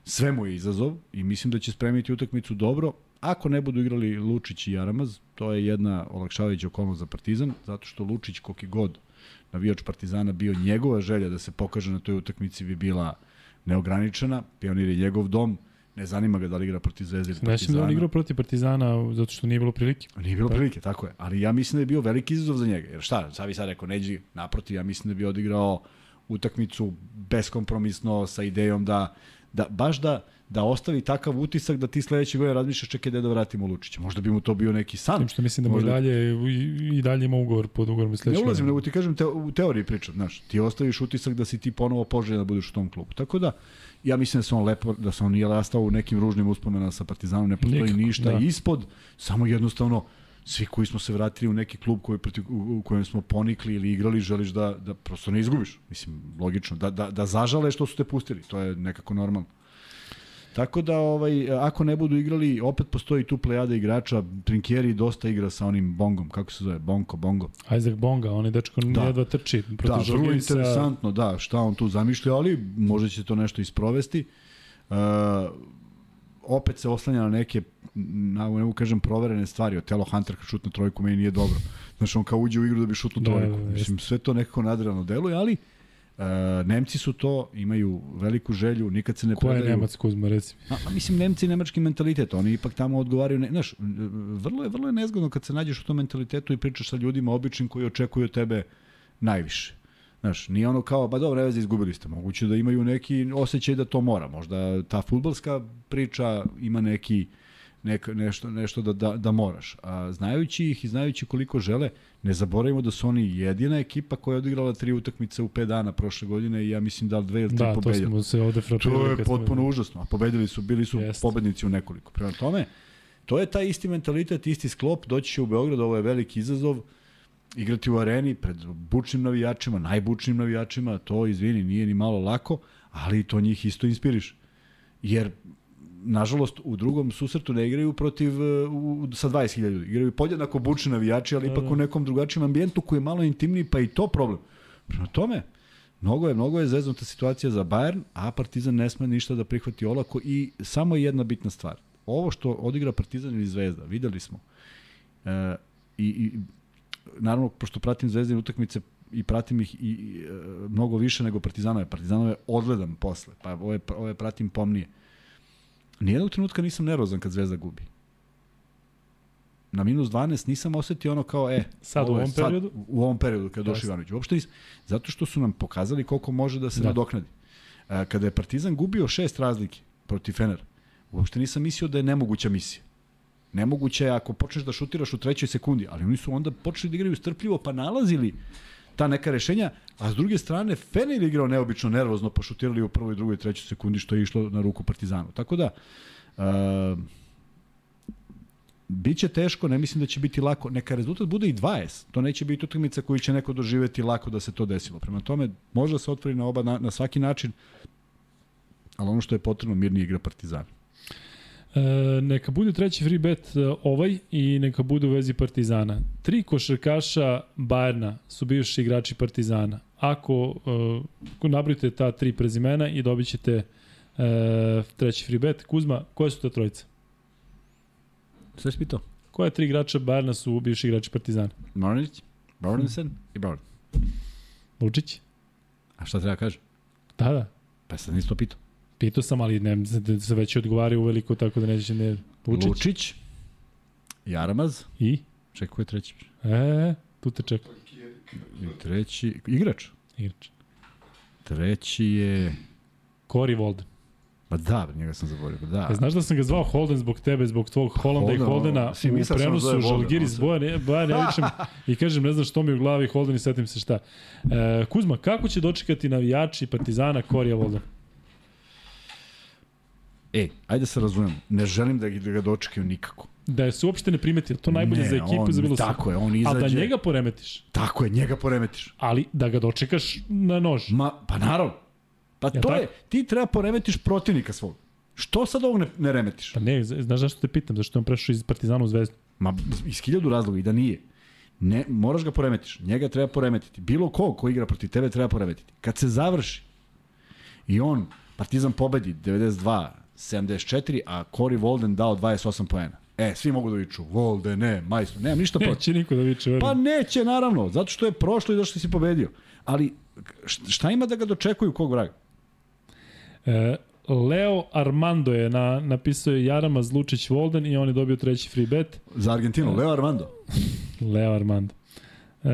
sve mu je izazov i mislim da će spremiti utakmicu dobro. Ako ne budu igrali Lučić i Jaramaz, to je jedna olakšavajuća okolnost za Partizan, zato što Lučić koliki god navijač Partizana bio njegova želja da se pokaže na toj utakmici bi bila neograničena, Pionir je njegov dom, ne zanima ga da li igra protiv Zvezde ili Znači da Partizana. on igrao protiv Partizana zato što nije bilo prilike. Nije bilo prilike, tako je. Ali ja mislim da je bio veliki izazov za njega. Jer šta, sad bi sad rekao, neđi naprotiv, ja mislim da bi odigrao utakmicu beskompromisno sa idejom da, da baš da, da ostavi takav utisak da ti sledeće godine razmišljaš čekaj da da vratimo Lučića. Možda bi mu to bio neki san. Tim što mislim da mu i Možda- dalje, i, i dalje ima ugovor pod ugovorom i Ne sledeće. ulazim, nego ti kažem te, u teoriji pričam, znaš, ti ostaviš utisak da si ti ponovo poželjen da budeš u tom klubu. Tako da, ja mislim da se on lepo, da se on nije rastao u nekim ružnim uspomenama sa Partizanom, ne postoji Nikako, ništa da. ispod, samo jednostavno svi koji smo se vratili u neki klub koji, protiv, u, u kojem smo ponikli ili igrali, želiš da, da prosto ne izgubiš. Mislim, logično, da, da, da zažale što su te pustili, to je nekako normalno. Tako da, ovaj, ako ne budu igrali, opet postoji tu plejada igrača. Trinkieri dosta igra sa onim bongom, kako se zove, bonko, bongo. Isaac Bonga, on je dečko Da. jedva trči. Da, vrlo interesantno, da, šta on tu zamišlja, ali možda će to nešto isprovesti. Uh, opet se oslanja na neke, na, ne mogu kažem, proverene stvari. Otelo Hunter kad šutne trojku meni nije dobro. Znači, on kao uđe u igru da bi šutnu Da, trojku. da, da, Mislim, sve to nekako nadrealno deluje, ali uh, Nemci su to, imaju veliku želju, nikad se ne Ko je predaju. Nemac Kuzma, reci mi? A, mislim, Nemci i nemački mentalitet, oni ipak tamo odgovaraju, ne, znaš, vrlo je, vrlo je nezgodno kad se nađeš u tom mentalitetu i pričaš sa ljudima običnim koji očekuju tebe najviše. Znaš, nije ono kao, ba dobro, veze, izgubili ste. Moguće da imaju neki osjećaj da to mora. Možda ta futbalska priča ima neki, nek, nešto, nešto da, da, da moraš. A znajući ih i znajući koliko žele, ne zaboravimo da su oni jedina ekipa koja je odigrala tri utakmice u 5 dana prošle godine i ja mislim da li dve ili tri Da, to pobedila. smo se ovde frapirali. To je kad smo- potpuno užasno, a pobedili su, bili su Jeste. pobednici u nekoliko. Prema tome, to je taj isti mentalitet, isti sklop, doći će u Beograd, ovo je veliki izazov, igrati u areni pred bučnim navijačima, najbučnim navijačima, to, izvini, nije ni malo lako, ali to njih isto inspiriše. Jer nažalost, u drugom susretu ne igraju protiv uh, u, sa 20.000 ljudi. Igraju podjednako bučni navijači, ali ipak da. u nekom drugačijem ambijentu koji je malo intimniji, pa i to problem. Prema tome, mnogo je, mnogo je zeznuta situacija za Bayern, a Partizan ne sme ništa da prihvati olako i samo je jedna bitna stvar. Ovo što odigra Partizan ili Zvezda, videli smo. E, i, i, naravno, pošto pratim Zvezdine utakmice i pratim ih i, i e, mnogo više nego Partizanove. Partizanove odgledam posle, pa ove, ove pratim pomnije. Nijednog trenutka nisam nervozan kad Zvezda gubi. Na minus 12 nisam osetio ono kao, e, Sad u ovom periodu? u ovom periodu kada je došao Jeste. Ivanović. Uopšte nisam, zato što su nam pokazali koliko može da se Da. nadoknadi. E, kada je Partizan gubio šest razlike protiv Fenera, uopšte nisam mislio da je nemoguća misija. Nemoguće je ako počneš da šutiraš u trećoj sekundi, ali oni su onda počeli da igraju strpljivo pa nalazili ta neka rešenja, a s druge strane Fener igrao neobično nervozno, pa šutirali u prvoj, drugoj, trećoj sekundi što je išlo na ruku Partizanu. Tako da, uh, Biće teško, ne mislim da će biti lako. Neka rezultat bude i 20. To neće biti utakmica koju će neko doživeti lako da se to desilo. Prema tome, može da se otvori na oba na, na svaki način, ali ono što je potrebno, mirnije igra Partizana. E, neka bude treći free bet e, ovaj i neka bude u vezi Partizana. Tri košarkaša Bajerna su bivši igrači Partizana. Ako e, nabrite ta tri prezimena i dobit ćete e, treći free bet. Kuzma, koje su te trojice? Sve si pitao? Koje tri igrača Bajerna su bivši igrači Partizana? Mornić, Bornesen i Born. Lučić? A šta treba kažem? Da, da. Pa sad nisi to pitao. Pitao sam, ali ne, se već odgovaraju uveliko, tako da neće ne... Lučić? Lučić, Jaramaz, I? čekaj ko je treći? E, tu te čeka. I treći, igrač. Igrač. Treći je... Cory Walden. Pa da, njega sam zaboravio. Da. E, znaš da sam ga zvao Holden zbog tebe, zbog tvog Holanda i Holden, Holdena ono, svi u da prenosu Žalgiris Bojan, Bojan Eričem i kažem ne znam što mi je u glavi Holden i setim se šta. E, Kuzma, kako će dočekati navijači Partizana Korija Volden? E, ajde se razumemo. Ne želim da, ga- da dočekaju nikako. Da je se uopšte ne primeti, to najbolje Ne, za ekipu on- za bilo sve. tako je, on Ali izađe- da njega poremetiš, Tako je, njega poremetiš. ali da ga dočekaš na nož. Ma, pa naravno. Pa Jel to tako? je, ti treba poremetiš protivnika svog. Što sad ovog ne, ne remetiš? Pa ne, znaš zašto te pitam, zašto je on prešao iz Partizana u Zvezdu? Ma, iz hiljadu razloga i da nije. Ne, moraš ga poremetiš. Njega treba poremetiti. Bilo ko ko igra protiv tebe treba poremetiti. Kad se završi i on, Partizan pobedi 92, 74, a Cory Volden dao 28 poena. E, svi mogu da viču, Volden, ne, majstor, nemam ništa protiv. Neće niko da viče. verujem. Pa neće, naravno, zato što je prošlo i zašto si pobedio. Ali šta ima da ga dočekuju kog vraga? E, Leo Armando je na, napisao je Jarama Zlučić Volden i on je dobio treći free bet. Za Argentinu, Leo Armando. Leo Armando. E,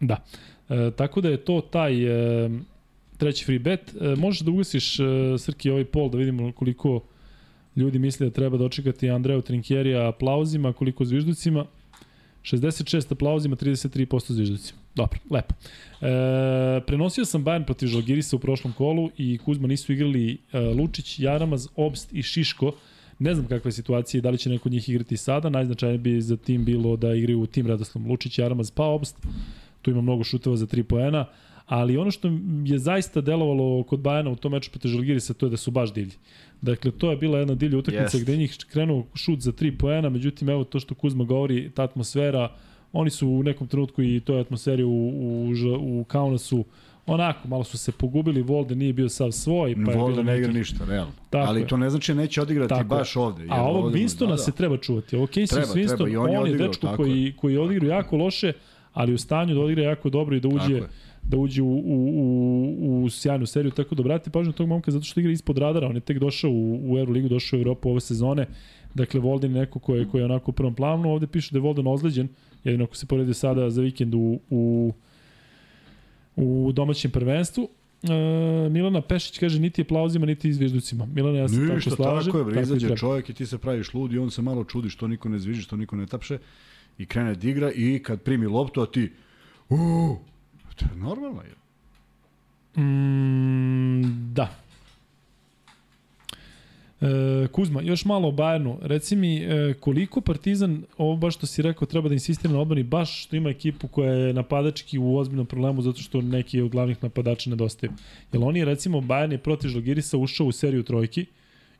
da. E, tako da je to taj e, treći free bet. E, možeš da ugasiš, e, Srki, ovaj pol da vidimo koliko ljudi misli da treba dočekati Andreju Trinkjerija aplauzima, koliko zvižducima. 66 aplauzima, 33% zvižducima. Dobro, lepo. E, prenosio sam Bayern protiv Žalgirisa u prošlom kolu i Kuzma nisu igrali e, Lučić, Jaramaz, Obst i Šiško. Ne znam kakva je situacija i da li će neko od njih igrati sada. Najznačajnije bi za tim bilo da igraju u tim redoslom Lučić, Jaramaz, pa Obst. Tu ima mnogo šuteva za 3 poena. Ali ono što je zaista delovalo kod Bajana u tom meču protiv Žalgirisa, to je da su baš divlji. Dakle, to je bila jedna divlja utakmica Jest. gde njih krenuo šut za 3 poena, međutim, evo to što Kuzma govori, ta atmosfera, oni su u nekom trenutku i toj atmosferi u, u, u Kaunasu onako, malo su se pogubili, Volde nije bio sav svoj. Pa je Volden bilo ne igra ništa, realno. Tako Ali je. to ne znači neće odigrati Tako baš ovde. jer A ovog Winstona da, da. se treba čuvati. Ok, Casey Treba, Winston, treba, i on on je odigrao, dečko koji, koji odigra jako loše, ali u stanju da odigra jako dobro i da uđe. Da uđe u, u, u, u sjajnu seriju, tako da obratite pažnju tog momka zato što igra ispod radara, on je tek došao u, u Euroligu, došao u Evropu ove sezone, dakle Volden je neko ko je, ko je onako u prvom planu, ovde piše da je Volden ozleđen, jedino ako se poredi sada za vikend u, u, u domaćem prvenstvu. E, Milana Pešić kaže niti je plauzima, niti izvježducima. Milana, ja se Ništa, tako slažem. tako je, bre, izađe čovjek i ti se praviš lud i on se malo čudi što niko ne zviži, što niko ne tapše i krene da igra i kad primi loptu, a ti uuu, to je normalno. Je. Mm, da. E, Kuzma, još malo o Bayernu. Reci mi e, koliko Partizan, ovo baš što si rekao, treba da insistira na odbrani, baš što ima ekipu koja je napadački u ozbiljnom problemu zato što neki od glavnih napadača nedostaju. Jel oni, recimo, Bayern je protiv Žalgirisa ušao u seriju trojki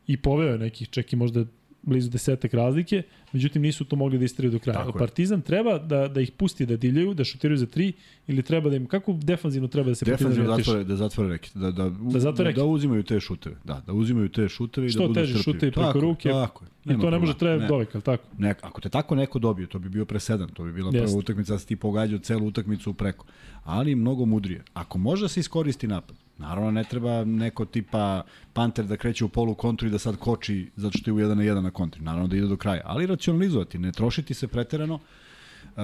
i poveo je nekih, čak i možda blizu desetak razlike, međutim nisu to mogli da istiraju do kraja. Tako je. Partizan treba da, da ih pusti da divljaju, da šutiraju za tri, ili treba da im, kako defanzivno treba da se Partizan orientiše? zatvore, da zatvore reket, da, da, Da zatvore da, da uzimaju te šuteve. Da, da uzimaju te šuteve i Što da budu teže strpljivi. šutevi preko Tako ruke, Tako je. I to ne može treba dovek, ali tako? Ne, ako te tako neko dobije, to bi bio presedan, to bi bila prva Jeste. utakmica, da si ti pogađao celu utakmicu preko. Ali mnogo mudrije. Ako može da se iskoristi napad, naravno ne treba neko tipa Panter da kreće u polu kontru i da sad koči zato što je u 1 na 1 na kontri. Naravno da ide do kraja. Ali racionalizovati, ne trošiti se preterano. Uh,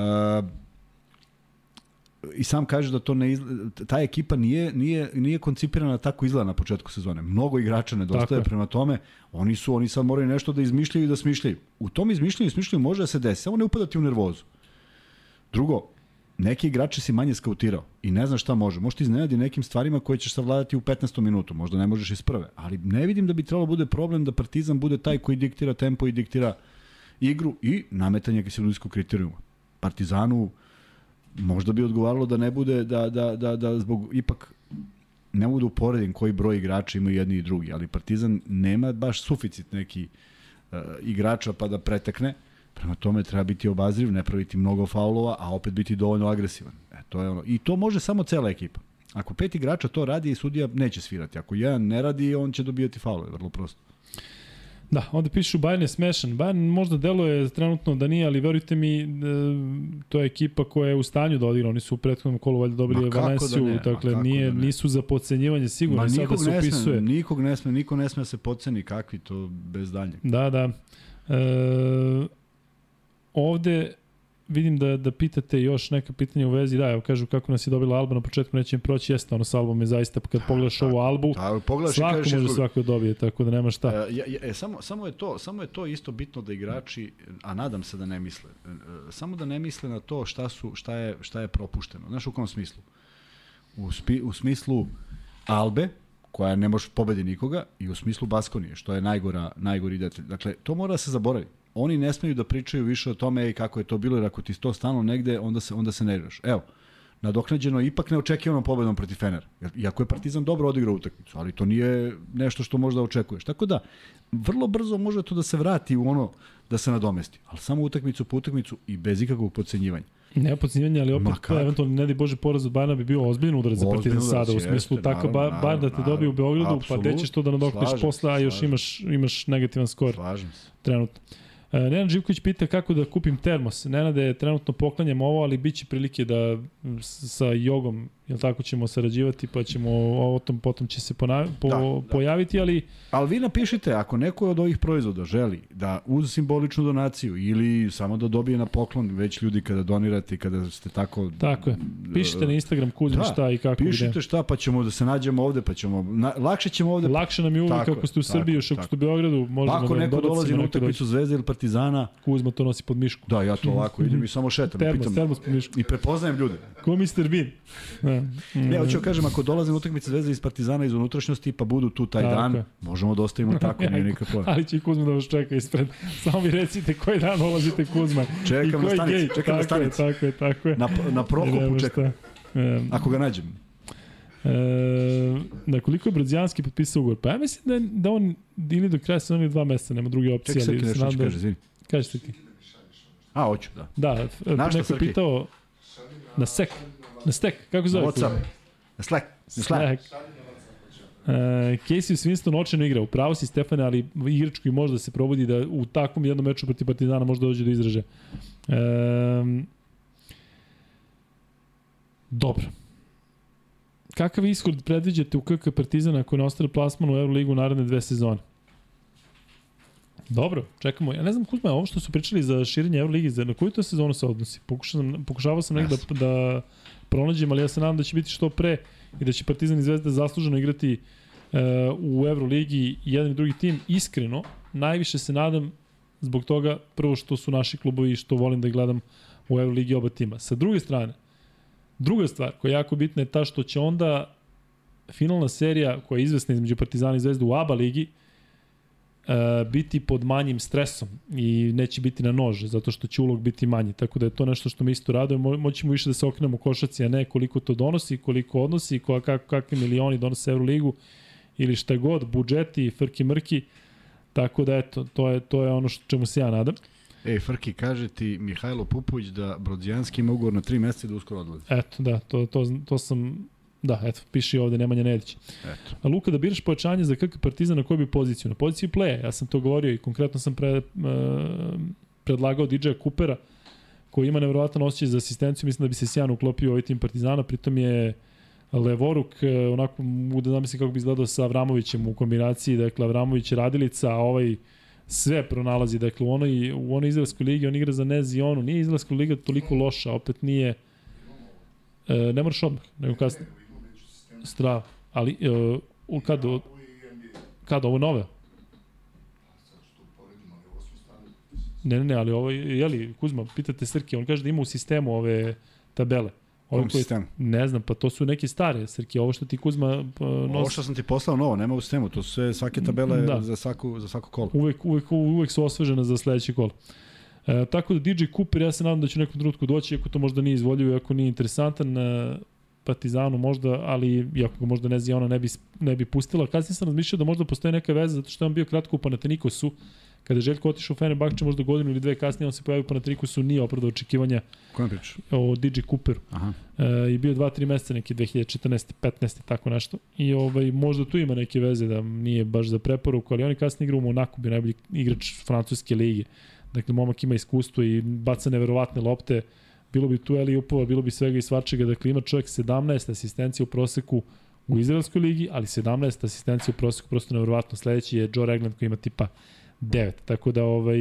i sam kaže da to ne izgleda, ta ekipa nije, nije, nije koncipirana tako izgleda na početku sezone. Mnogo igrača Tako nedostaje, je. prema tome oni su oni sad moraju nešto da izmišljaju i da smišljaju. U tom izmišljanju i smišljanju može da se desi, samo ne upadati u nervozu. Drugo, neki igrači si manje skautirao i ne znaš šta može. Možeš ti iznenadi nekim stvarima koje ćeš savladati u 15. minutu, možda ne možeš iz prve, ali ne vidim da bi trebalo bude problem da Partizan bude taj koji diktira tempo i diktira igru i nametanje Kiselunskog kriterijuma. Partizanu možda bi odgovaralo da ne bude da, da, da, da zbog ipak ne mogu da uporedim koji broj igrača imaju jedni i drugi, ali Partizan nema baš suficit neki uh, igrača pa da pretekne. Prema tome treba biti obazriv, ne praviti mnogo faulova, a opet biti dovoljno agresivan. E, to je ono. I to može samo cela ekipa. Ako pet igrača to radi i sudija neće svirati. Ako jedan ne radi, on će dobijati faulove, vrlo prosto. Da, ovde pišu Bayern je smešan. Bayern možda deluje trenutno da nije, ali verujte mi, e, to je ekipa koja je u stanju da odigra. Oni su u prethodnom kolu valjda dobili da Valenciju, ne, ma dakle nije, da ne. nisu za podcenjivanje sigurno Ma sad da se ne upisuje. sme, nikog ne sme, niko ne sme da se podceni kakvi to bez daljnjeg. Da, da. E, ovde vidim da, da pitate još neka pitanja u vezi, da, evo kažu kako nas je dobila Alba na početku, neće im proći, jeste, ono s Albom je zaista, kad pogledaš ovu Albu, Da, pogledaš svako kažeš može izgled- svako da dobije, tako da nema šta. E, ja, e, samo, samo, je to, samo je to isto bitno da igrači, a nadam se da ne misle, e, e, samo da ne misle na to šta, su, šta, je, šta je propušteno. Znaš u kom smislu? U, spi, u smislu Albe, koja ne može pobedi nikoga, i u smislu Baskonije, što je najgora, najgori detalj. Dakle, to mora da se zaboravi. Oni ne smeju da pričaju više o tome i kako je to bilo, jer ako ti to stalno negde, onda se, onda se nerviraš. Evo, nadoknađeno ipak neočekivanom pobedom protiv Fenera. Iako je Partizan dobro odigrao utakmicu, ali to nije nešto što možda očekuješ. Tako da, vrlo brzo može to da se vrati u ono da se nadomesti. Ali samo utakmicu po utakmicu i bez ikakvog podcenjivanja. Ne podcenjivanje, ali opet to eventualno ne di Bože poraz od Bajana bi bio ozbiljan udarac za Partizan sada, u smislu jeste, tako naravno, bar da te dobije u Beogradu, Absolut, pa gde ćeš to da nadokneš posle, a još imaš, imaš negativan skor. Slažem se. Trenutno. E, Nenad Živković pita kako da kupim termos. Nenade, trenutno poklanjam ovo, ali bit će prilike da sa jogom, jel tako, ćemo sarađivati, pa ćemo o tom potom će se ponav, po, da, da. pojaviti, ali... Ali vi napišite, ako neko od ovih proizvoda želi da uz simboličnu donaciju ili samo da dobije na poklon, već ljudi kada donirate, kada ste tako... Tako je. Pišite na Instagram Kuzma da, šta i kako pišite gde. šta, pa ćemo da se nađemo ovde, pa ćemo... Na, lakše ćemo ovde... Lakše nam je uvijek kako ste u Srbiji, još ako ste u Beogradu, možemo ako da neko dolazi na utakmicu Zvezde ili Partizana... Kuzma to nosi pod mišku. Da, ja to ovako idem i samo šetam. termos, pitam, termos pod mišku. I prepoznajem ljude. Ko Mr. Bean. Ne, ne hoću da kažem, ako dolaze utakmice Zvezde iz Partizana iz unutrašnjosti, pa budu tu taj tako. dan, možemo da ostavimo tako, nije nikakvo. Ali će Kuzma da vas čeka ispred. Samo mi recite koji dan dolazite Kuzma. Čekam na stanici, čekam na stanici. Tako je, tako je. Na, na prokopu čekam. Ako ga nađem. E, na koliko je potpisao ugovor? Pa ja mislim da, da on ili do kraja sezona dva meseca, nema druge opcije. Čekaj, ali nešto da, kaže, izvini. Kaži se ti. A, hoću, da. Da, na neko pitao na sek. Na stek, kako zove? Whatsapp. Na Slack. Na Slack. Slack. Uh, Casey Swinston očeno igra, upravo si Stefane, ali igrački može da se probudi da u takvom jednom meču protiv Partizana može da dođe do izraže. Um, dobro. Kakav ishod predviđate u KK Partizana ako ne ostane plasman u Euroligu naredne dve sezone? Dobro, čekamo. Ja ne znam, Kuzma, ovo što su pričali za širenje Euroligi, za, na koju to sezonu se odnosi? Pokušao sam, pokušavao sam negdje da, da pronađem, ali ja se nadam da će biti što pre i da će Partizan i Zvezda zasluženo igrati uh, u Euroligi jedan i drugi tim. Iskreno, najviše se nadam zbog toga, prvo što su naši klubovi i što volim da gledam u Euroligi oba tima. Sa druge strane, druga stvar koja je jako bitna je ta što će onda finalna serija koja je izvesna između Partizana i Zvezda u ABA ligi uh, e, biti pod manjim stresom i neće biti na nož, zato što će ulog biti manji. Tako da je to nešto što mi isto radujemo. Mo moćemo više da se okrenemo košaci, a ne koliko to donosi, koliko odnosi, ko, kak, kakvi milioni donose Euroligu ili šta god, budžeti, frki mrki. Tako da eto, to je, to je ono što čemu se ja nadam. Ej, Frki, kaže ti Mihajlo Pupović da Brodzijanski ima ugovor na tri meseca da uskoro odlazi. Eto, da, to, to, to sam Da, eto, piši ovde Nemanja Nedić. Eto. A Luka, da biraš pojačanje za KK Partizan na koju bi poziciju? Na poziciju playa, ja sam to govorio i konkretno sam pre, uh, predlagao DJ Kupera, koji ima nevjerovatan osjećaj za asistenciju, mislim da bi se sjajno uklopio ovaj tim Partizana, pritom je Levoruk, e, onako da zamislim kako bi izgledao sa Avramovićem u kombinaciji, dakle Avramović radilica, a ovaj sve pronalazi, dakle u onoj, u onoj izraelskoj ligi on igra za Nezionu, nije izraelska liga toliko loša, opet nije, e, ne moraš odmah, nego kasnije. Strava. Ali, uh, kad, kad ovo nove? Ne, ne, ne, ali ovo, je li, Kuzma, pitate Srke, on kaže da ima u sistemu ove tabele. Ovo koje, sistem? Ne znam, pa to su neke stare, Srke, ovo što ti Kuzma pa, nosi. Ovo što sam ti poslao novo, nema u sistemu, to su sve svake tabele da. za, svaku, za svako kolo. Uvek, uvek, uvek su osvežene za sledeće kolo. E, tako da DJ Cooper, ja se nadam da će u nekom trenutku doći, ako to možda nije izvoljivo, ako nije interesantan. E, Partizanu možda, ali iako ga možda Nezi ona ne bi, ne bi pustila. Kasnije sam razmišljao da možda postoje neka veza zato što je on bio kratko u Panatenikosu. Kada je Željko otišao u Fenerbahče možda godinu ili dve kasnije, on se pojavio u Panatenikosu, nije opravdao očekivanja Kojem priča? o DJ Cooperu. Aha. E, I bio 2-3 meseca, neki 2014. 15. tako nešto. I ovaj, možda tu ima neke veze da nije baš za preporuku, ali oni kasnije igra u Monaku, bio najbolji igrač francuske lige. Dakle, momak ima iskustvo i baca neverovatne lopte. Uh, bilo bi tu Eli Upova, bilo bi svega i svačega, dakle ima čovjek 17 asistencija u proseku u Izraelskoj ligi, ali 17 asistencija u proseku prosto nevjerovatno. Sledeći je Joe Regland koji ima tipa 9. Tako da ovaj,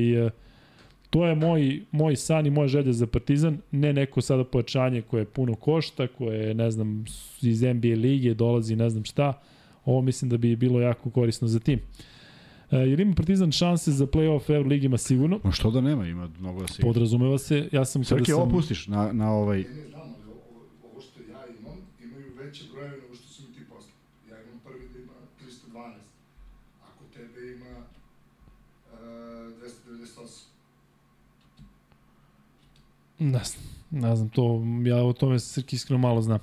to je moj, moj san i moja želja za Partizan, ne neko sada pojačanje koje puno košta, koje ne znam iz NBA lige dolazi ne znam šta, ovo mislim da bi bilo jako korisno za tim. Uh, jer ima Partizan šanse za play-off Euroligi ima sigurno. Ma što da nema, ima mnogo da se Podrazumeva se, ja sam Srke, kada sam... ovo pustiš na, na ovaj... Ovo, ovo što ja imam, imaju veće brojeve nego što su mi ti posle. Ja imam prvi da ima 312, ako tebe ima uh, 298. Ne znam. Ne znam, to, ja o tome Srki iskreno malo znam.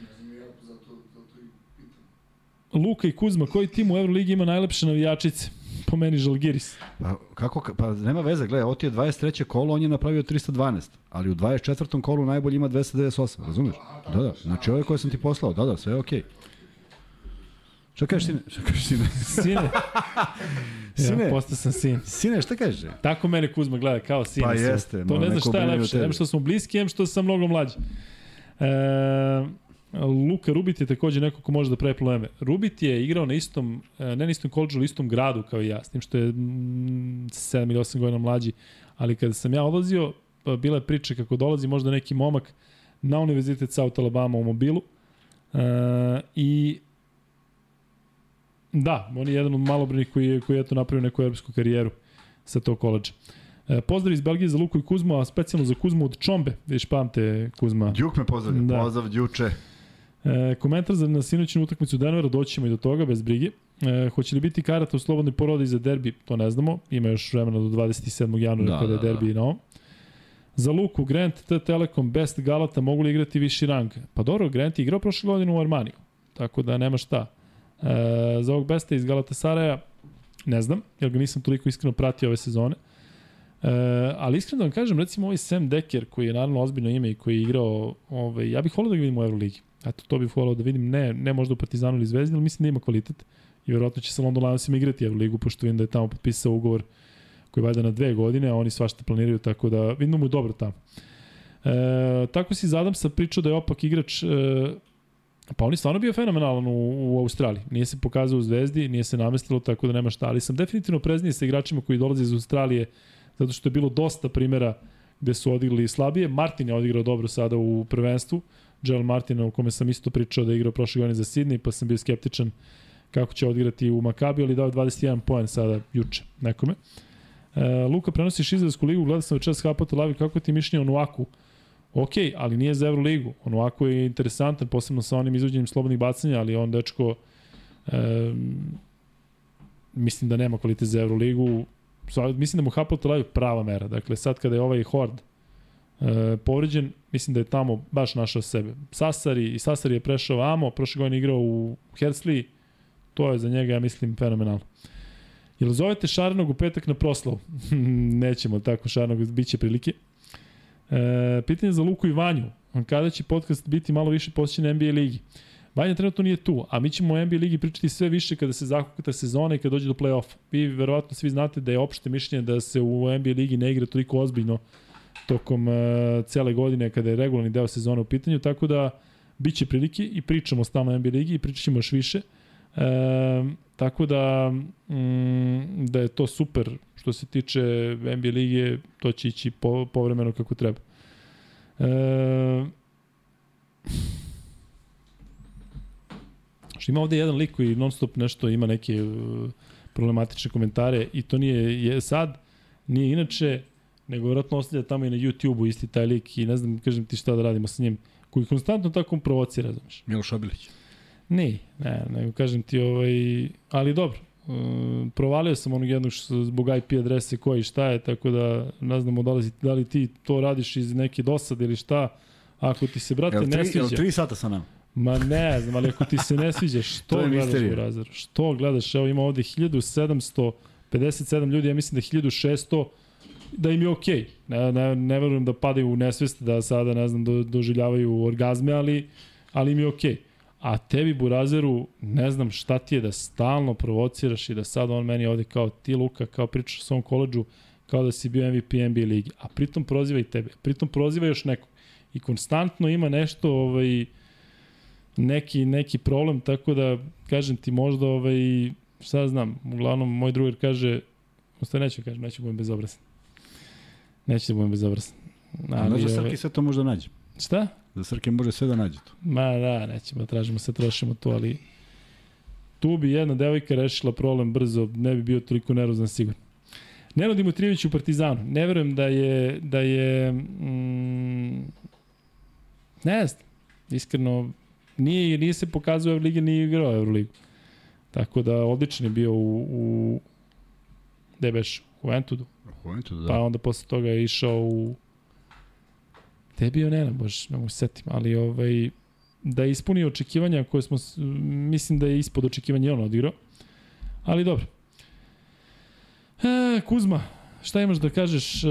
Ne znam, ja zato, zato i pitam. Luka i Kuzma, koji tim u Euroligi ima najlepše navijačice? Po meni Žalgiris. Pa, kako, pa nema veze, gledaj, ovo ti je 23. kolo, on je napravio 312, ali u 24. kolu najbolji ima 298, razumeš? Da, da, znači ovo je koje sam ti poslao, da, da, sve je okej. Šta kažeš, sine? Šta kažeš, sine? Sine. Sine. Ja, postao sam sin. Sine, šta kažeš? Tako mene Kuzma gleda, kao sin. Pa jeste, To ne znaš šta je lepše. Em što smo bliski, em što sam mnogo mlađi. E, Luka Rubit je takođe neko ko može da pravi probleme. Rubit je igrao na istom, e, ne na istom koleđu, ali istom gradu kao i ja, s tim što je mm, 7 ili 8 godina mlađi. Ali kada sam ja odlazio, pa bila je priča kako dolazi možda neki momak na univerzitet South Alabama u mobilu. E, I da, on je jedan od malobrnih koji je, koji je eto napravio neku evropsku karijeru sa tog koleđa. E, pozdrav iz Belgije za Luku i Kuzmu, a specijalno za Kuzmu od Čombe. Viš pamte Kuzma. Djuk me pozdravlja, Da. pozdrav Djuče. E, komentar za na sinoćnu utakmicu Denvera, doći ćemo i do toga, bez brige. E, hoće li biti karata u slobodnoj porodi za derbi, to ne znamo. Ima još vremena do 27. januara Da, kada je da, da. derbi na ovom. Za Luku, Grant, T Telekom, Best Galata mogu li igrati viši rang? Pa dobro, Grant je igrao prošle godine u Armaniju, tako da nema šta. E, za ovog Besta iz Galata Saraja, ne znam, jer ga nisam toliko iskreno pratio ove sezone. E, ali iskreno da vam kažem, recimo ovaj Sam Decker, koji je naravno ozbiljno ime i koji je igrao, ovaj, ja bih volio da ga vidim u Euroligi. Eto, to bih volio da vidim, ne, ne možda u Partizanu ili Zvezdi, ali mislim da ima kvalitet. I verovatno će sa London Lionsima igrati Euroligu, pošto vidim da je tamo potpisao ugovor koji valjda na dve godine, a oni svašta planiraju, tako da vidim da mu dobro tamo. E, tako si zadam sa pričao da je opak igrač e, Pa on je stvarno bio fenomenalan u, u Australiji. Nije se pokazao u Zvezdi, nije se namestilo, tako da nema šta. Ali sam definitivno preznije sa igračima koji dolaze iz Australije, zato što je bilo dosta primera gde su odigrali slabije. Martin je odigrao dobro sada u prvenstvu. Joel Martin, o kome sam isto pričao da je igrao prošle godine za Sydney, pa sam bio skeptičan kako će odigrati u Makabiju, ali dao je 21 poen sada, juče, nekome. E, Luka, prenosiš Izraelsku ligu, gledao sam večeras Hapata Lavi, kako ti je mišljenje o Nuaku? Ok, ali nije za Euroligu. Onuako je interesantan, posebno sa onim izvođenjem slobodnih bacanja, ali on dečko e, mislim da nema kvalitet za Euroligu. Mislim da mu Hapoel Tel Aviv prava mera. Dakle, sad kada je ovaj Hord e, povređen, mislim da je tamo baš našao sebe. Sasari, i Sasari je prešao Amo, prošle godine igrao u Hersley, to je za njega, ja mislim, fenomenalno. Jel zovete Šarenog u petak na proslavu? Nećemo tako, Šarenog, bit će prilike. E, pitanje za Luku i Vanju. Kada će podcast biti malo više posjećen NBA ligi? Vanja trenutno nije tu, a mi ćemo o NBA ligi pričati sve više kada se zakukuta sezona i kada dođe do play-offa. Vi verovatno svi znate da je opšte mišljenje da se u NBA ligi ne igra toliko ozbiljno tokom uh, cele godine kada je regularni deo sezone u pitanju, tako da biće prilike i pričamo stalno NBA ligi i pričat ćemo još više. E, tako da mm, da je to super što se tiče NBA lige, to će ići po, povremeno kako treba. E, što ima ovde jedan lik koji non stop nešto ima neke uh, problematične komentare i to nije je sad, nije inače, nego vjerojatno ostavlja tamo i na YouTube-u isti taj lik i ne znam, kažem ti šta da radimo sa njim, koji konstantno tako provocira, znaš. Miloš Obilić. Ne, ne, nego kažem ti, ovaj, ali dobro. E, provalio sam onog jednog što, zbog IP adrese koji šta je, tako da ne znamo da li, da li ti to radiš iz neke dosade ili šta. Ako ti se, brate, Jel ne tri, jel sviđa... tri sata sa nama? Ma ne znam, ali ako ti se ne sviđa, To što gledaš misterija. u razaru? Što gledaš? Evo ima ovde 1757 ljudi, ja mislim da je 1600 da im je okej. Okay. Ne, ne, ne verujem da padaju u nesvest, da sada, ne znam, do, doživljavaju orgazme, ali, ali im je okej. Okay. A tebi, Burazeru, ne znam šta ti je da stalno provociraš i da sad on meni ovde kao ti, Luka, kao pričaš o svom koleđu, kao da si bio MVP NBA ligi. A pritom proziva i tebe. Pritom proziva još nekog. I konstantno ima nešto, ovaj, neki, neki problem, tako da, kažem ti, možda, ovaj, šta znam, uglavnom, moj drugar kaže, ostaje neću kažem, neću da budem bezobrazan. Neću da budem bezobrazan. Ali, Ali, za ovaj, Srki sve to može da nađe. šta? Za Srke može sve da nađe to. Ma da, nećemo da tražimo, se trošimo to, ali tu bi jedna devojka rešila problem brzo, ne bi bio toliko nervozan sigurno. Nenad Dimitrijević u Partizanu. Ne verujem da je, da je mm, ne znam, iskreno nije, nije se pokazao Euroliga, nije igrao Euroligu. Tako da odličan je bio u, u gde beš, u Entudu. Da. Pa onda posle toga je išao u Te je bio Nena, baš ne mogu se setim, ali ovaj, da je ispunio očekivanja koje smo, mislim da je ispod očekivanja on odigrao. Ali dobro. E, Kuzma, šta imaš da kažeš e,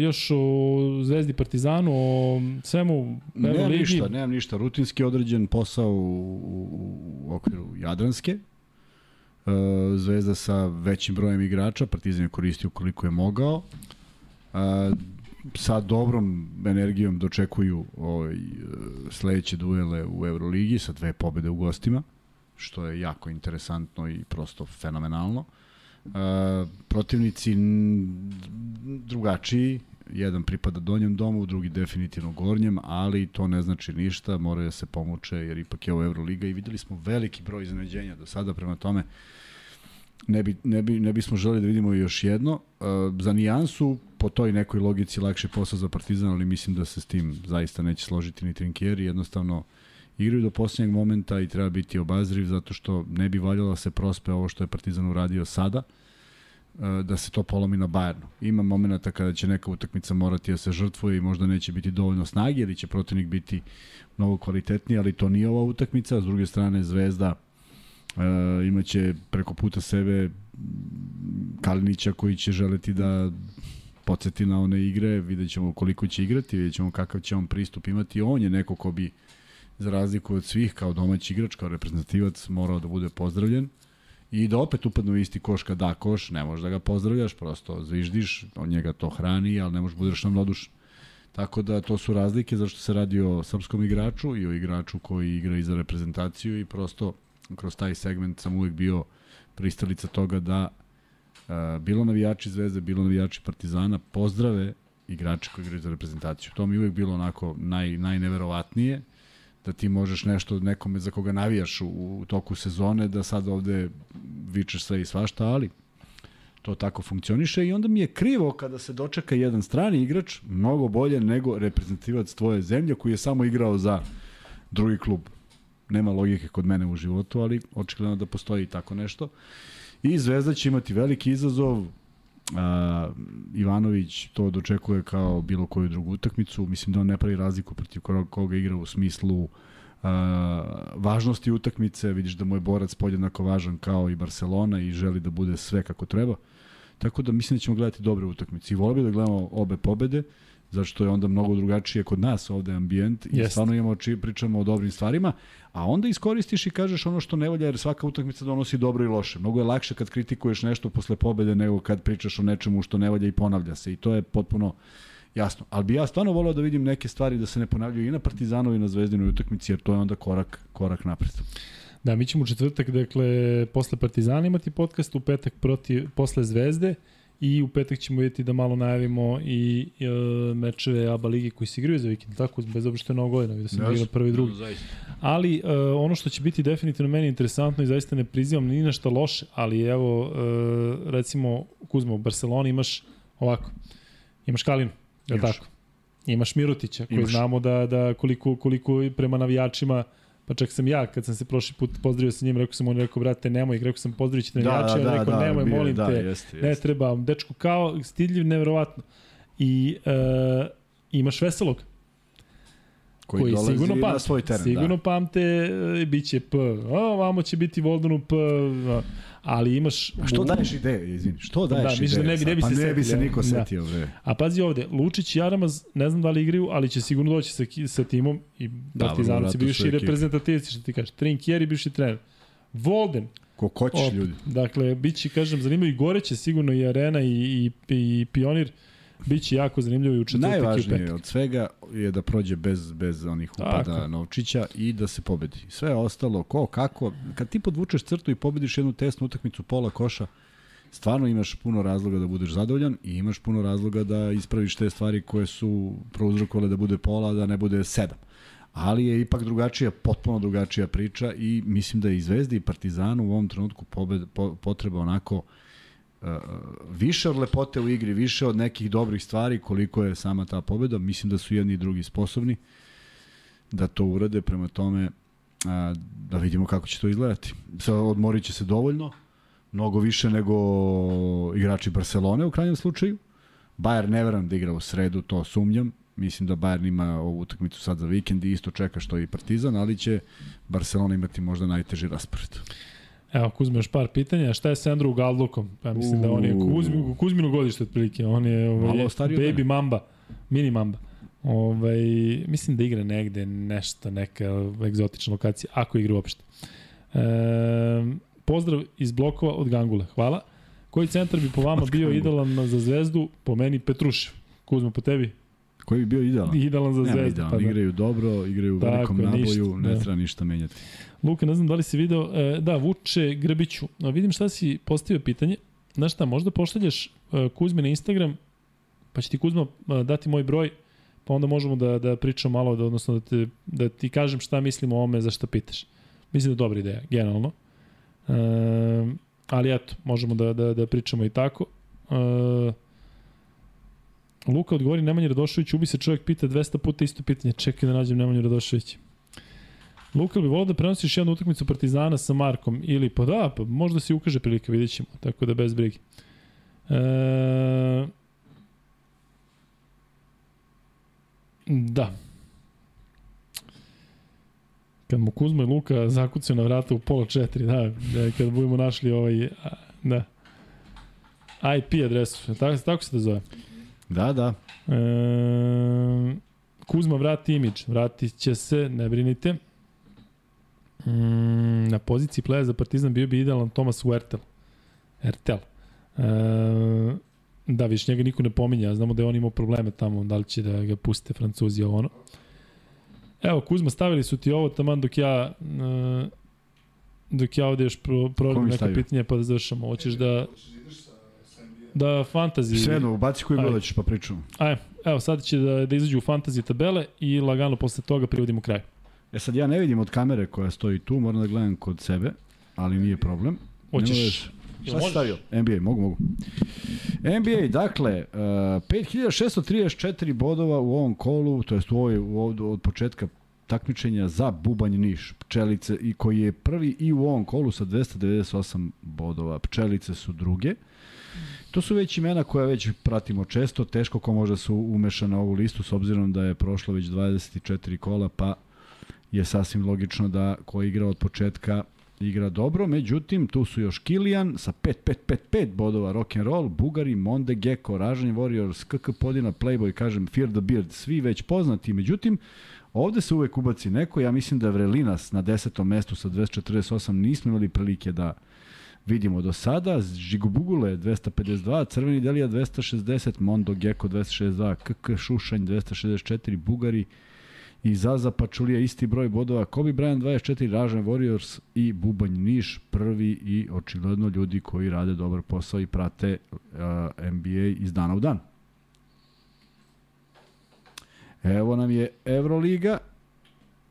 još o Zvezdi Partizanu, o svemu Nemam Euroligi? ništa, nemam ništa. Rutinski određen posao u, u, u okviru Jadranske. E, Zvezda sa većim brojem igrača, Partizan je koristio koliko je mogao. E, sa dobrom energijom dočekuju ovaj, e, sledeće duele u Euroligi sa dve pobede u gostima, što je jako interesantno i prosto fenomenalno. Protivnici drugačiji, jedan pripada donjem domu, drugi definitivno gornjem, ali to ne znači ništa, moraju da se pomuče jer ipak je ovo Euroliga i videli smo veliki broj iznenađenja do sada, prema tome ne, bi, ne, bi, ne bismo želi da vidimo još jedno. Uh, za nijansu, po toj nekoj logici lakše posao za Partizan, ali mislim da se s tim zaista neće složiti ni Trinkieri, jednostavno igraju do posljednjeg momenta i treba biti obazriv zato što ne bi valjalo da se prospe ovo što je Partizan uradio sada e, da se to polomi na Bayernu. Ima momenta kada će neka utakmica morati da se žrtvuje i možda neće biti dovoljno snage ili će protivnik biti mnogo kvalitetniji, ali to nije ova utakmica. S druge strane, Zvezda e, imaće preko puta sebe Kalinića koji će želeti da podsjeti na one igre, vidjet ćemo koliko će igrati, vidjet ćemo kakav će on pristup imati. On je neko ko bi za razliku od svih kao domaći igrač, kao reprezentativac morao da bude pozdravljen i da opet upadnu u isti koš kad da koš, ne možeš da ga pozdravljaš, prosto zviždiš, on njega to hrani, ali ne možeš da budeš nam nodušan. Tako da to su razlike zašto se radi o srpskom igraču i o igraču koji igra i za reprezentaciju i prosto kroz taj segment sam uvek bio pristalica toga da uh, bilo navijači Zvezde, bilo navijači Partizana pozdrave igrače koji igraju za reprezentaciju. To mi uvek bilo onako naj, najneverovatnije da ti možeš nešto nekome za koga navijaš u, u toku sezone, da sad ovde vičeš sve i svašta, ali to tako funkcioniše i onda mi je krivo kada se dočeka jedan strani igrač mnogo bolje nego reprezentativac tvoje zemlje koji je samo igrao za drugi klub. Nema logike kod mene u životu, ali očigledno da postoji tako nešto. I Zvezda će imati veliki izazov, a, Ivanović to dočekuje kao bilo koju drugu utakmicu. Mislim da on ne pravi razliku protiv koga, igra u smislu a, važnosti utakmice. Vidiš da mu je borac podjednako važan kao i Barcelona i želi da bude sve kako treba. Tako da mislim da ćemo gledati dobre utakmice. I volio bih da gledamo obe pobede, zašto je onda mnogo drugačije kod nas ovde ambijent i Jeste. stvarno imamo či, pričamo o dobrim stvarima, a onda iskoristiš i kažeš ono što ne valja jer svaka utakmica donosi dobro i loše. Mnogo je lakše kad kritikuješ nešto posle pobede nego kad pričaš o nečemu što ne valja i ponavlja se i to je potpuno jasno. Ali bi ja stvarno volao da vidim neke stvari da se ne ponavljaju i na Partizanovi i na Zvezdinoj utakmici jer to je onda korak, korak napred. Da, mi ćemo u četvrtak, dakle, posle Partizana imati podcast, u petak protiv, posle Zvezde i u petak ćemo vidjeti da malo najavimo i e, mečeve ABA ligi koji se igraju za vikend, tako, bez obzira što je mnogo godina, vidio sam da igra prvi i drugi. Ali e, ono što će biti definitivno meni interesantno i zaista ne prizivam ni na šta loše, ali evo, e, recimo, Kuzma, u Barceloni imaš ovako, imaš Kalinu, je tako? Imaš Mirotića, koji Imaš. znamo da, da koliko, koliko prema navijačima Pa čak sam ja, kad sam se prošli put pozdravio sa njim, rekao sam, on rekao, brate, nemoj, rekao sam, pozdravit ćete navijače, da, da, rekao, nemoj, bio molim da, te, jeste, jeste. ne treba, dečku kao, stidljiv, neverovatno. I e, imaš veselog, koji, koji, dolazi sigurno na pamte, svoj teren. sigurno da. pamte, e, bit će P, o, vamo će biti Voldanu P, a, ali imaš... A što daješ ideje, izvini? Što daješ Da, misliš da ideje? ne bi- ne bi sad? se pa ne bi se niko Da. setio, bre. A pazi ovde, Lučić i Aramaz, ne znam da li igraju, ali će sigurno doći sa, sa timom i Da, su bivši ekipa. reprezentativci, što ti kažeš, Trinkieri, bivši trener. Volden, Ko Op, ljudi. Dakle, bit će, kažem, zanimljivo i gore će sigurno i Arena i, i, i Pionir. Biće jako zanimljivo i u četvrtak i u Najvažnije petak. od svega je da prođe bez, bez onih upada Tako. Novčića i da se pobedi. Sve ostalo, ko, kako, kad ti podvučeš crtu i pobediš jednu tesnu utakmicu pola koša, stvarno imaš puno razloga da budeš zadovoljan i imaš puno razloga da ispraviš te stvari koje su prouzrokovale da bude pola, da ne bude sedam. Ali je ipak drugačija, potpuno drugačija priča i mislim da je i Zvezdi i Partizanu u ovom trenutku pobed, po, potreba onako uh, više od lepote u igri, više od nekih dobrih stvari koliko je sama ta pobeda. Mislim da su jedni i drugi sposobni da to urade, prema tome a, da vidimo kako će to izgledati. Sa, odmorit će se dovoljno, mnogo više nego igrači Barcelone u krajnjem slučaju. Bayern ne veram da igra u sredu, to sumnjam. Mislim da Bayern ima ovu utakmicu sad za vikend i isto čeka što i Partizan, ali će Barcelona imati možda najteži raspored. Evo, Kuzma još par pitanja. Šta je sa Andrew Galdlukom? Pa mislim da on je Kuzmi, Kuzminu godište otprilike. On je ovaj, baby mene. mamba, mini mamba. Ovaj, mislim da igra negde nešto, neka egzotična lokacija, ako igra uopšte. E, pozdrav iz blokova od Gangule. Hvala. Koji centar bi po vama bio idealan za zvezdu? Po meni Petrušev. Kuzma, po tebi? Koji bi bio idealan? Idealan za zvezdu. idealan, Pa da. igraju dobro, igraju u velikom ništa, naboju, ne da. treba ništa menjati. Luka, ne znam da li si video, e, da, Vuče Grbiću, no, vidim šta si postavio pitanje, znaš šta, možda pošalješ e, Kuzmi na Instagram, pa će ti Kuzma e, dati moj broj, pa onda možemo da, da pričamo malo, da, odnosno da, te, da ti kažem šta mislim o ovome za šta pitaš. Mislim da je dobra ideja, generalno. E, ali eto, možemo da, da, da pričamo i tako. E, Luka odgovori Nemanja Radošević, ubi se čovjek pita 200 puta isto pitanje. Čekaj da nađem Nemanju Radoševića. Luka bi volao da prenosiš jednu utakmicu Partizana sa Markom ili pa da, pa možda se ukaže prilika, vidjet ćemo, tako da bez brige. E, da. Kad mu Kuzma i Luka zakucaju na vrata u pola četiri, da, da kad budemo našli ovaj, da. IP adresu, tako, tako se da zove. Da, da. E, Kuzma vrati imidž, vratit će se, ne brinite. Mm, na poziciji pleja za Partizan bio bi idealan Tomas Huertel. Ertel. E, da, viš njega niko ne pominja, znamo da je on imao probleme tamo, da li će da ga puste Francuzi ovo ono. Evo, Kuzma, stavili su ti ovo taman dok ja e, dok ja ovde još pro, neka pitanja pa da završamo. Hoćeš da, Hoćeš da fantasy... Sve jedno, ubaci koji Ajde. god hoćeš pa pričamo. Aj, evo sad će da, da izađu u fantasy tabele i lagano posle toga privodimo kraj. E sad ja ne vidim od kamere koja stoji tu, moram da gledam kod sebe, ali nije problem. Hoćeš? Šta si stavio? NBA, mogu, mogu. NBA, dakle, uh, 5634 bodova u ovom kolu, to jest u ovoj, u ovoj, od početka takmičenja za Bubanj Niš, Pčelice, i koji je prvi i u ovom kolu sa 298 bodova. Pčelice su druge. To su već imena koja već pratimo često, teško ko može su umešana na ovu listu s obzirom da je prošlo već 24 kola, pa je sasvim logično da ko igra od početka igra dobro, međutim tu su još Kilian sa 5-5-5-5 bodova rock and roll, Bugari, Monde, Gecko, Ražanj Warriors, KK Podina, Playboy, kažem Fear the Beard, svi već poznati, međutim ovde se uvek ubaci neko, ja mislim da Vrelinas na desetom mestu sa 248 nismo imali prilike da vidimo do sada, Žigobugule 252, Crveni Delija 260, Mondo Gecko 262, KK Šušanj 264, Bugari i Zaza Pačulija isti broj bodova, Kobe Bryant 24, Ražan Warriors i Bubanj Niš prvi i očigledno ljudi koji rade dobar posao i prate uh, NBA iz dana u dan. Evo nam je Euroliga,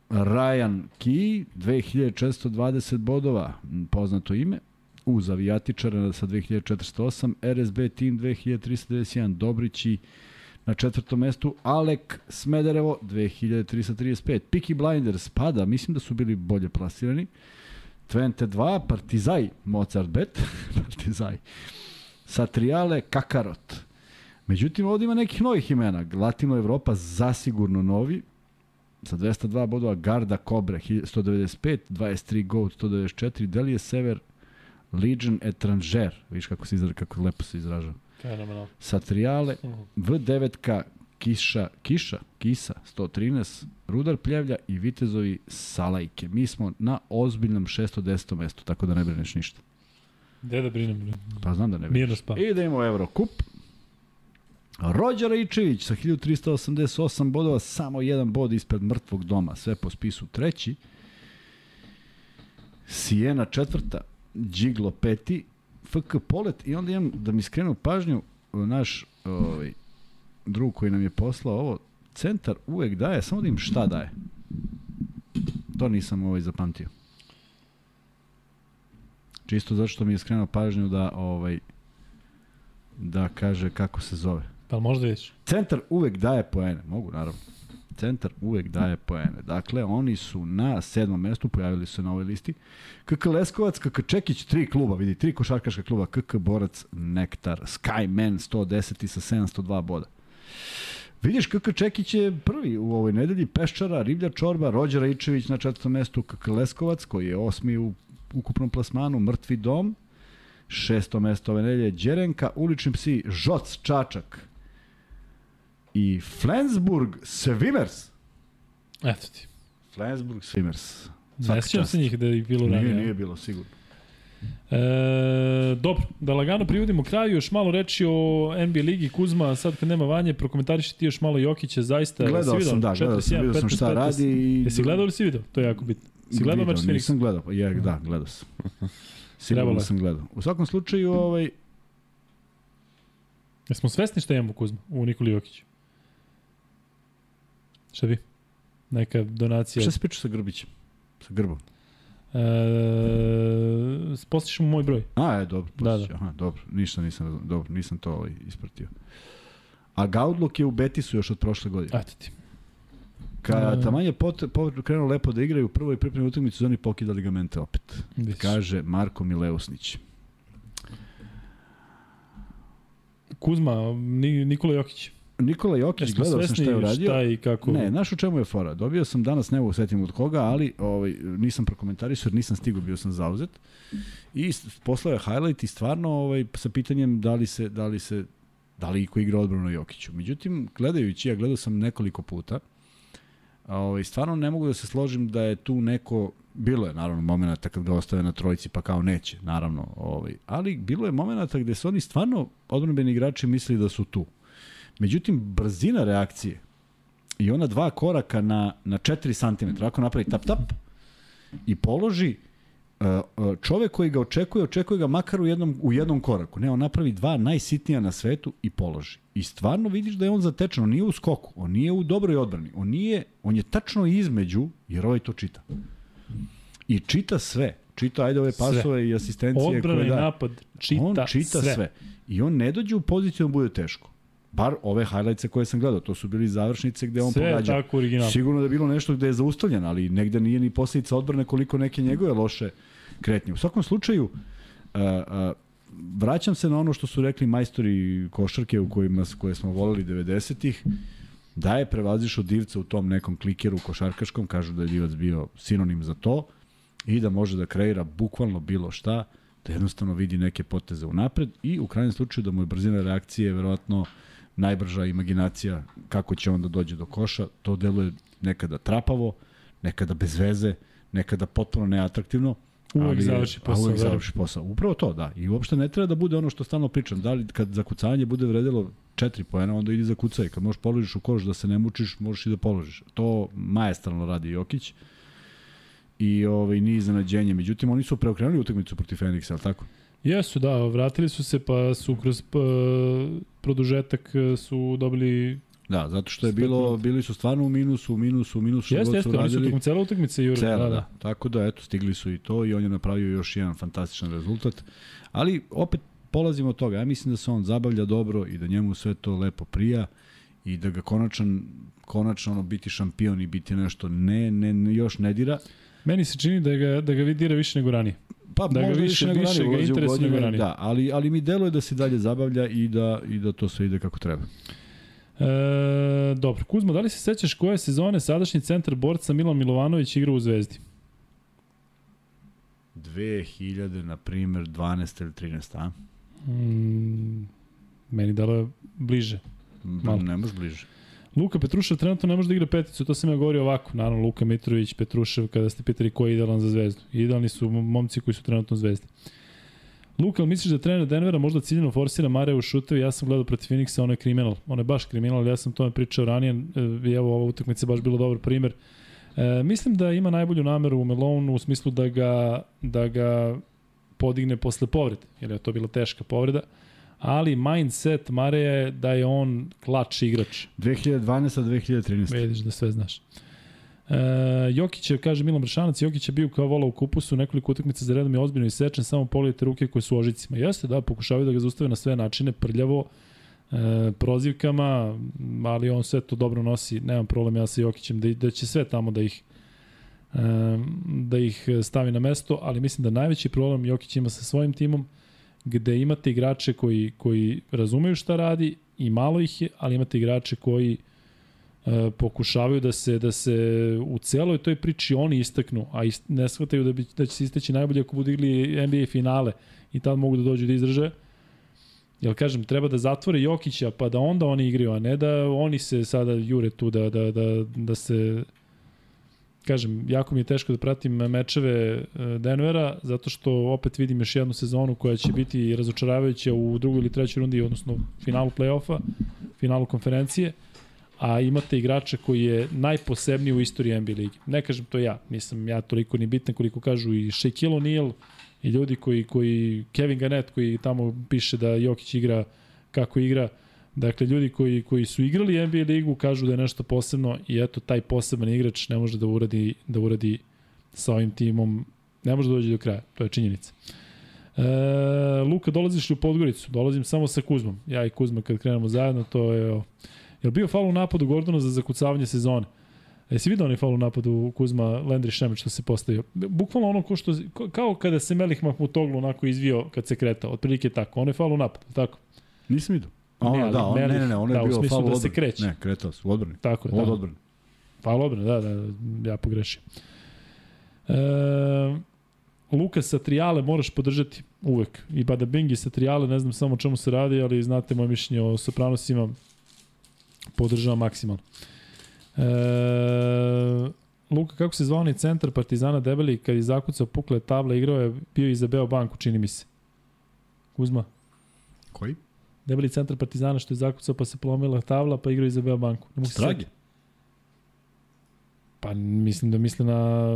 Ryan Key, 2420 bodova, poznato ime, uz avijatičara sa 2408, RSB Team 2391, Dobrići na četvrtom mestu, Alek Smederevo 2335, Peaky Blinders pada, mislim da su bili bolje plasirani, Twente 2, Partizaj, Mozart Bet, Partizaj, Satriale, Kakarot. Međutim, ovdje ima nekih novih imena. Latino Evropa zasigurno novi, sa 202 bodova Garda Kobre 195, 23 Goat 194, Delije Sever Legion Etranger, viš kako se izraža, kako lepo se izraža. Fenomenal. Satriale, V9K Kiša, Kiša, Kisa 113, Rudar Pljevlja i Vitezovi Salajke. Mi smo na ozbiljnom 610. mestu, tako da ne brineš ništa. Gde da brinem? Pa znam da ne Mirno brineš. spa. Idemo u Eurocup. Rođa Raičević sa 1388 bodova, samo jedan bod ispred mrtvog doma, sve po spisu treći. Sijena četvrta, Điglo peti, FK Polet i onda imam da mi skrenu pažnju naš ovaj, drug koji nam je poslao ovo, centar uvek daje, samo da im šta daje. To nisam ovaj zapamtio. Čisto zato što mi je skrenuo pažnju da ovaj da kaže kako se zove. Pa možda vidiš. Centar uvek daje poene, mogu naravno. Centar uvek daje poene. Dakle, oni su na sedmom mestu, pojavili su na ovoj listi. KK Leskovac, KK Čekić, tri kluba, vidi, tri košarkaška kluba, KK Borac, Nektar, Skyman 110 i sa 702 boda. Vidiš kako Čekić je prvi u ovoj nedelji, Peščara, Riblja Čorba, Rođer Ičević na četvrtom mestu, KK Leskovac, koji je osmi u ukupnom plasmanu, Mrtvi dom, šesto mesto ove nedelje, Đerenka, Ulični psi, Žoc, Čačak i Flensburg, Swimmers. Eto ti. Flensburg, Swimmers. Ne sjećam se njih da je bilo Nije, ranije. nije bilo, sigurno. E, dobro, da lagano privodimo kraju, još malo reči o NBA ligi Kuzma, sad kad nema vanje, prokomentariši ti još malo Jokića, zaista. Gledao si sam, da, gledao sam, 41, vidio sam 15, šta 15. radi i... Jesi gledao ili si video? To je jako bitno. Si gledao meč s Phoenixom? Nisam gledao, pa je, da, gledao sam. Sigurno sam gledao. U svakom slučaju, ovaj, Jesmo svesni šta imamo Kuzma u Nikoli Jokiću? Šta bi? Neka donacija. šta se priča sa Grbićem? Sa Grbom? E, postiš mu moj broj. A, je, dobro. Da, Da, da. Aha, dobro, ništa nisam, dobro, nisam to ovaj, ispratio. A Gaudlok je u Betisu još od prošle godine. Eto ti. Kada E. taman je pot, pot, krenuo lepo da igraju u prvoj pripremnoj utakmici, su oni pokida ligamente opet. Vidiš. Kaže Marko Mileusnić. Kuzma, Ni, Nikola Jokić. Nikola Jokić, Jesmo gledao sam šta je uradio. šta i kako... Ne, znaš u čemu je fora? Dobio sam danas, ne mogu setim od koga, ali ovaj, nisam prokomentarisao jer nisam stigao, bio sam zauzet. I poslao je highlight i stvarno ovaj, sa pitanjem da li se, da li se da li iko igra odbranu Jokiću. Međutim, gledajući, ja gledao sam nekoliko puta, ovaj, stvarno ne mogu da se složim da je tu neko, bilo je naravno momenata kad ga ostave na trojici pa kao neće, naravno, ovaj, ali bilo je momenata gde su oni stvarno odbranbeni igrači mislili da su tu. Međutim, brzina reakcije i ona dva koraka na, na 4 cm, ako napravi tap tap i položi, uh, uh, čovek koji ga očekuje, očekuje ga makar u jednom, u jednom koraku. Ne, on napravi dva najsitnija na svetu i položi. I stvarno vidiš da je on zatečen, on nije u skoku, on nije u dobroj odbrani, on nije, on je tačno između, jer ovaj to čita. I čita sve. Čita, ajde ove Sve. pasove i asistencije Odbrana koje da. napad čita, on čita sve. sve. I on ne dođe u poziciju da bude teško. Bar ove highlightse koje sam gledao, to su bili završnice gde on Sve pogađa. tako. Sigurno da je bilo nešto gde je zaustavljen, ali negde nije ni posledica odbrane koliko neke njegove loše kretnje. U svakom slučaju, uh, uh, vraćam se na ono što su rekli majstori košarke u kojima, koje smo voleli 90-ih, da je prevazišao divca u tom nekom klikeru košarkaškom, kažu da je divac bio sinonim za to, i da može da kreira bukvalno bilo šta, da jednostavno vidi neke poteze unapred i u krajnjem slučaju da mu je brzina reakcije verovatno najbrža imaginacija kako će on da dođe do koša. To deluje nekada trapavo, nekada bez veze, nekada potpuno neatraktivno. Uvek ali završi posao, Uvek verujem. završi posao. Upravo to, da. I uopšte ne treba da bude ono što stalno pričam. Da li kad zakucavanje bude vredelo 4 poena, onda idi za kucaj. Kad možeš položiš u koš da se ne mučiš, možeš i da položiš. To majestralno radi Jokić i ovaj, nije iznenađenje. Međutim, oni su preokrenuli utakmicu protiv Feniksa, ali tako? Jesu, da, vratili su se pa su kroz p, produžetak e, su dobili... Da, zato što je bilo, bili su stvarno u minusu, u minusu, u minusu Jeste, jeste, oni su tokom cele utakmice jure. Cela, da, da, da. Tako da, eto, stigli su i to i on je napravio još jedan fantastičan rezultat. Ali, opet, polazimo od toga. Ja mislim da se on zabavlja dobro i da njemu sve to lepo prija i da ga konačan, konačno ono, biti šampion i biti nešto ne, ne, ne još ne dira. Meni se čini da ga, da ga vidira više nego ranije. Pa Da ga više- nego više ranije, ga interesuje nego ranije. Da, ali, ali mi deluje da se dalje zabavlja i da, i da to sve ide kako treba. E, dobro, Kuzma, da li se sećaš koje sezone sadašnji centar borca Milan Milovanović igra u Zvezdi? 2000, na primer, 12 ili 13, a? Mm, meni dalo je bliže. Malo. Ne može bliže. Luka Petrušev trenutno ne može da igra peticu, to sam ja govorio ovako. Naravno, Luka Mitrović, Petrušev, kada ste pitali ko je idealan za zvezdu. Idealni su momci koji su trenutno zvezdi. Luka, ali misliš da trener Denvera možda ciljeno forsira Mare u? Ja sam gledao protiv Phoenixa, on je kriminal. On je baš kriminal, ja sam tome pričao ranije e, i evo ova utakmica je baš bilo dobar primer. E, mislim da ima najbolju nameru u Melonu u smislu da ga, da ga podigne posle povrede, jer je to bila teška povreda. Ali mindset Mareja je da je on klač igrač. 2012. 2013. Vidiš da sve znaš. E, Jokić je, kaže Milan Bršanac, Jokić je bio kao vola u kupusu, nekoliko utakmica za redom je ozbiljno isečen, samo pogledajte ruke koje su ožicima. Jeste, da, pokušavaju da ga zaustave na sve načine, prljavo, e, prozivkama, ali on sve to dobro nosi, nemam problem ja sa Jokićem, da, da će sve tamo da ih e, da ih stavi na mesto, ali mislim da najveći problem Jokić ima sa svojim timom, gde imate igrače koji, koji razumeju šta radi i malo ih je, ali imate igrače koji e, pokušavaju da se da se u celoj toj priči oni istaknu, a ist, ne shvataju da, bi, da će se isteći najbolje ako budu igli NBA finale i tad mogu da dođu da izdrže. Jel kažem, treba da zatvore Jokića pa da onda oni igraju, a ne da oni se sada jure tu da, da, da, da se kažem, jako mi je teško da pratim mečeve e, Denvera, zato što opet vidim još jednu sezonu koja će biti razočaravajuća u drugoj ili trećoj rundi, odnosno finalu play-offa, finalu konferencije, a imate igrača koji je najposebniji u istoriji NBA ligi. Ne kažem to ja, nisam ja toliko ni bitan koliko kažu i Shaquille O'Neal i ljudi koji, koji Kevin Garnett koji tamo piše da Jokić igra kako igra, Dakle, ljudi koji, koji su igrali NBA ligu kažu da je nešto posebno i eto, taj poseban igrač ne može da uradi, da uradi sa ovim timom, ne može da dođe do kraja, to je činjenica. E, Luka, dolaziš li u Podgoricu? Dolazim samo sa Kuzmom. Ja i Kuzma kad krenemo zajedno, to je... O, je bio faul u napadu Gordona za zakucavanje sezone? E, si vidio onaj faul u napadu Kuzma Landry Šemeć što se postavio? Bukvalno ono ko što, kao kada se Melih Mahmutoglu onako izvio kad se kretao, otprilike tako. On je faul u napadu, tako? Nisam vidio. A ono, da, on, ne, ne, ne, ono da, je bio faul da se kreće. Ne, kretao se u odbrani. Tako je, Od da. odbrani. Faul odbrane, da, da, ja pogrešio. E, Luka Satrijale moraš podržati uvek. I Bada Bing i Satrijale, ne znam samo o čemu se radi, ali znate moje mišljenje o Sopranosima, podržavam maksimalno. E, Luka, kako se zvao onaj centar Partizana Debeli kad je zakucao pukle table, igrao je, bio i za Beo banku, čini mi se. Kuzma? Koji? Debeli centar Partizana što je zakucao pa se polomila tabla pa igrao i za Beo banku. Ne mogu se Stragi? setiti. Pa mislim da misle na...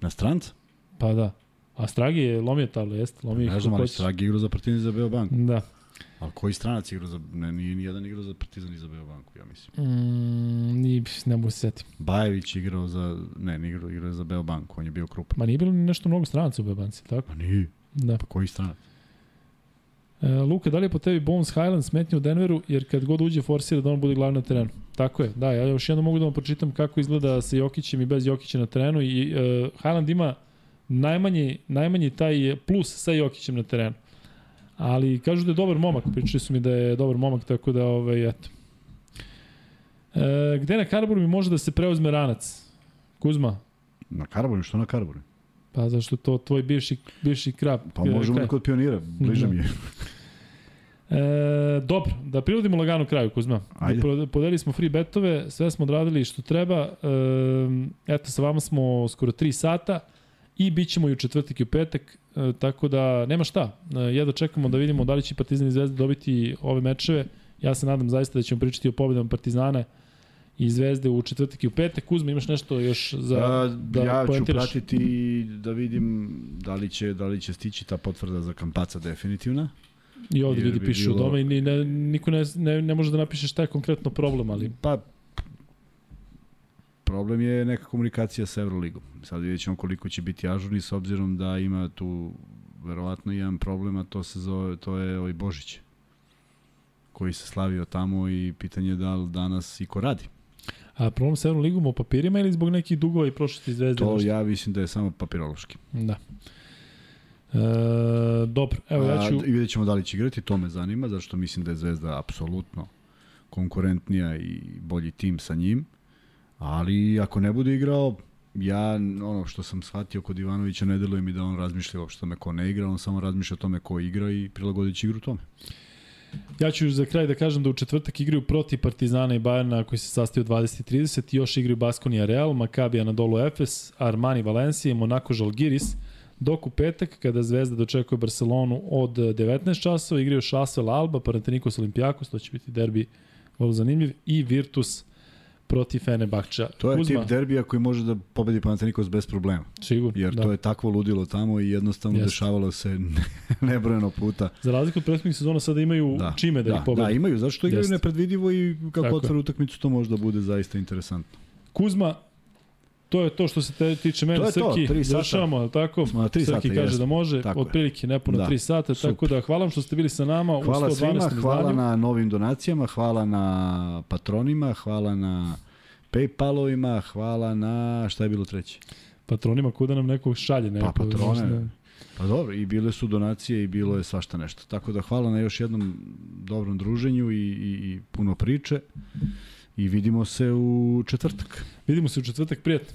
Na stranca? Pa da. A Stragi je lomio table, jeste? Lomio ih Ne znam, ali. Stragi igrao za Partizan i za Beobanku. Da. Ali koji stranac igrao za... Ne, nije ni jedan igrao za Partizan i za Beobanku, ja mislim. Mm, ni, ne mogu se setiti. Bajević igrao za... Ne, nije igrao, igrao za Beobanku, on je bio krupan. Ma nije bilo nešto mnogo stranaca u Bebanci, tako? Pa nije. Da. Pa koji stranac? E, Luka, da li je po tebi Bones Highland smetnja u Denveru, jer kad god uđe forsira da on bude glavni na terenu? Tako je, da, ja još jednom mogu da vam pročitam kako izgleda sa Jokićem i bez Jokića na terenu i e, Highland ima najmanji, najmanji taj plus sa Jokićem na terenu. Ali kažu da je dobar momak, pričali su mi da je dobar momak, tako da, ovaj, eto. E, gde na Karboru mi može da se preuzme ranac? Kuzma, Na Karabonu, što na Karabonu? Pa zašto to tvoj bivši, bivši krab? Pa možemo kraj. kod pionira, bliže Da. mi je. E, dobro, da privodimo lagano kraju, Kuzma. Ajde. Da podelili smo free betove, sve smo odradili što treba. E, eto, sa vama smo skoro 3 sata i bit ćemo i u četvrtak i u petak, e, tako da nema šta. E, jedva čekamo da vidimo da li će Partizan i Zvezda dobiti ove mečeve. Ja se nadam zaista da ćemo pričati o pobedama Partizana i Zvezde u četvrtak i u petak. Kuzma, imaš nešto još za A, da ja ću pratiti da vidim da li će, da li će stići ta potvrda za Kampaca definitivna. I ovde ljudi bi pišu bilo- tome i ni, ne, niko ne, ne, ne može da napiše šta je konkretno problem, ali Pa, problem je neka komunikacija sa Euroligom. Sad vidjet ćemo koliko će biti ažurni s obzirom da ima tu verovatno jedan problem, a to se zove, to je ovaj Božić koji se slavio tamo i pitanje je da li danas i ko radi. A problem sa Euroligom u papirima ili zbog nekih dugova i prošlosti zvezde? To ja mislim da je samo papirološki. Da. E, dobro, evo ja ću... A, I vidjet ćemo da li će igrati, to me zanima, zato što mislim da je Zvezda apsolutno konkurentnija i bolji tim sa njim. Ali ako ne bude igrao, ja ono što sam shvatio kod Ivanovića ne deluje mi da on razmišlja uopšte o tome ko ne igra, on samo razmišlja o tome ko igra i prilagodit će igru tome. Ja ću za kraj da kažem da u četvrtak igraju protiv Partizana i Bajerna koji se sastaju 20 i 30, još igraju Baskonija Real, Maccabi Anadolu Efes, Armani Valencija i Monaco Žalgiris, dok u petak kada Zvezda dočekuje Barcelonu od 19 časova igraju Šasvel Alba, Panathinaikos Olimpijakos, to će biti derbi vrlo zanimljiv, i Virtus protiv Fenerbahča. To je Kuzma, tip derbija koji može da pobedi Panathinaikos bez problema. Sigurno, Jer da. to je takvo ludilo tamo i jednostavno Jeste. dešavalo se nebrojeno puta. Za razliku od prethodnih sezona sada imaju Da, čime da, da, ih pobede. da, imaju, zašto igraju Jeste. nepredvidivo i kako otvore utakmicu to može da bude zaista interesantno. Kuzma, to je to što se te tiče mene, To to, Srki, sata. završavamo, tako? Na tri Srki sata, kaže jesmo. da može, Tako otprilike nepuno Da. 3 sata, Super. tako da hvala vam što ste bili sa nama u Hvala 112. svima, hvala na novim donacijama, hvala na patronima, hvala na Paypalovima, hvala na, šta je bilo treće? Patronima kuda nam neko šalje. Neko, Pa, patrone. možda- Pa dobro, i bile su donacije i bilo je svašta nešto. Tako da hvala na još jednom dobrom druženju i, i, i puno priče i vidimo se u četvrtak. Vidimo se u četvrtak, prijatno.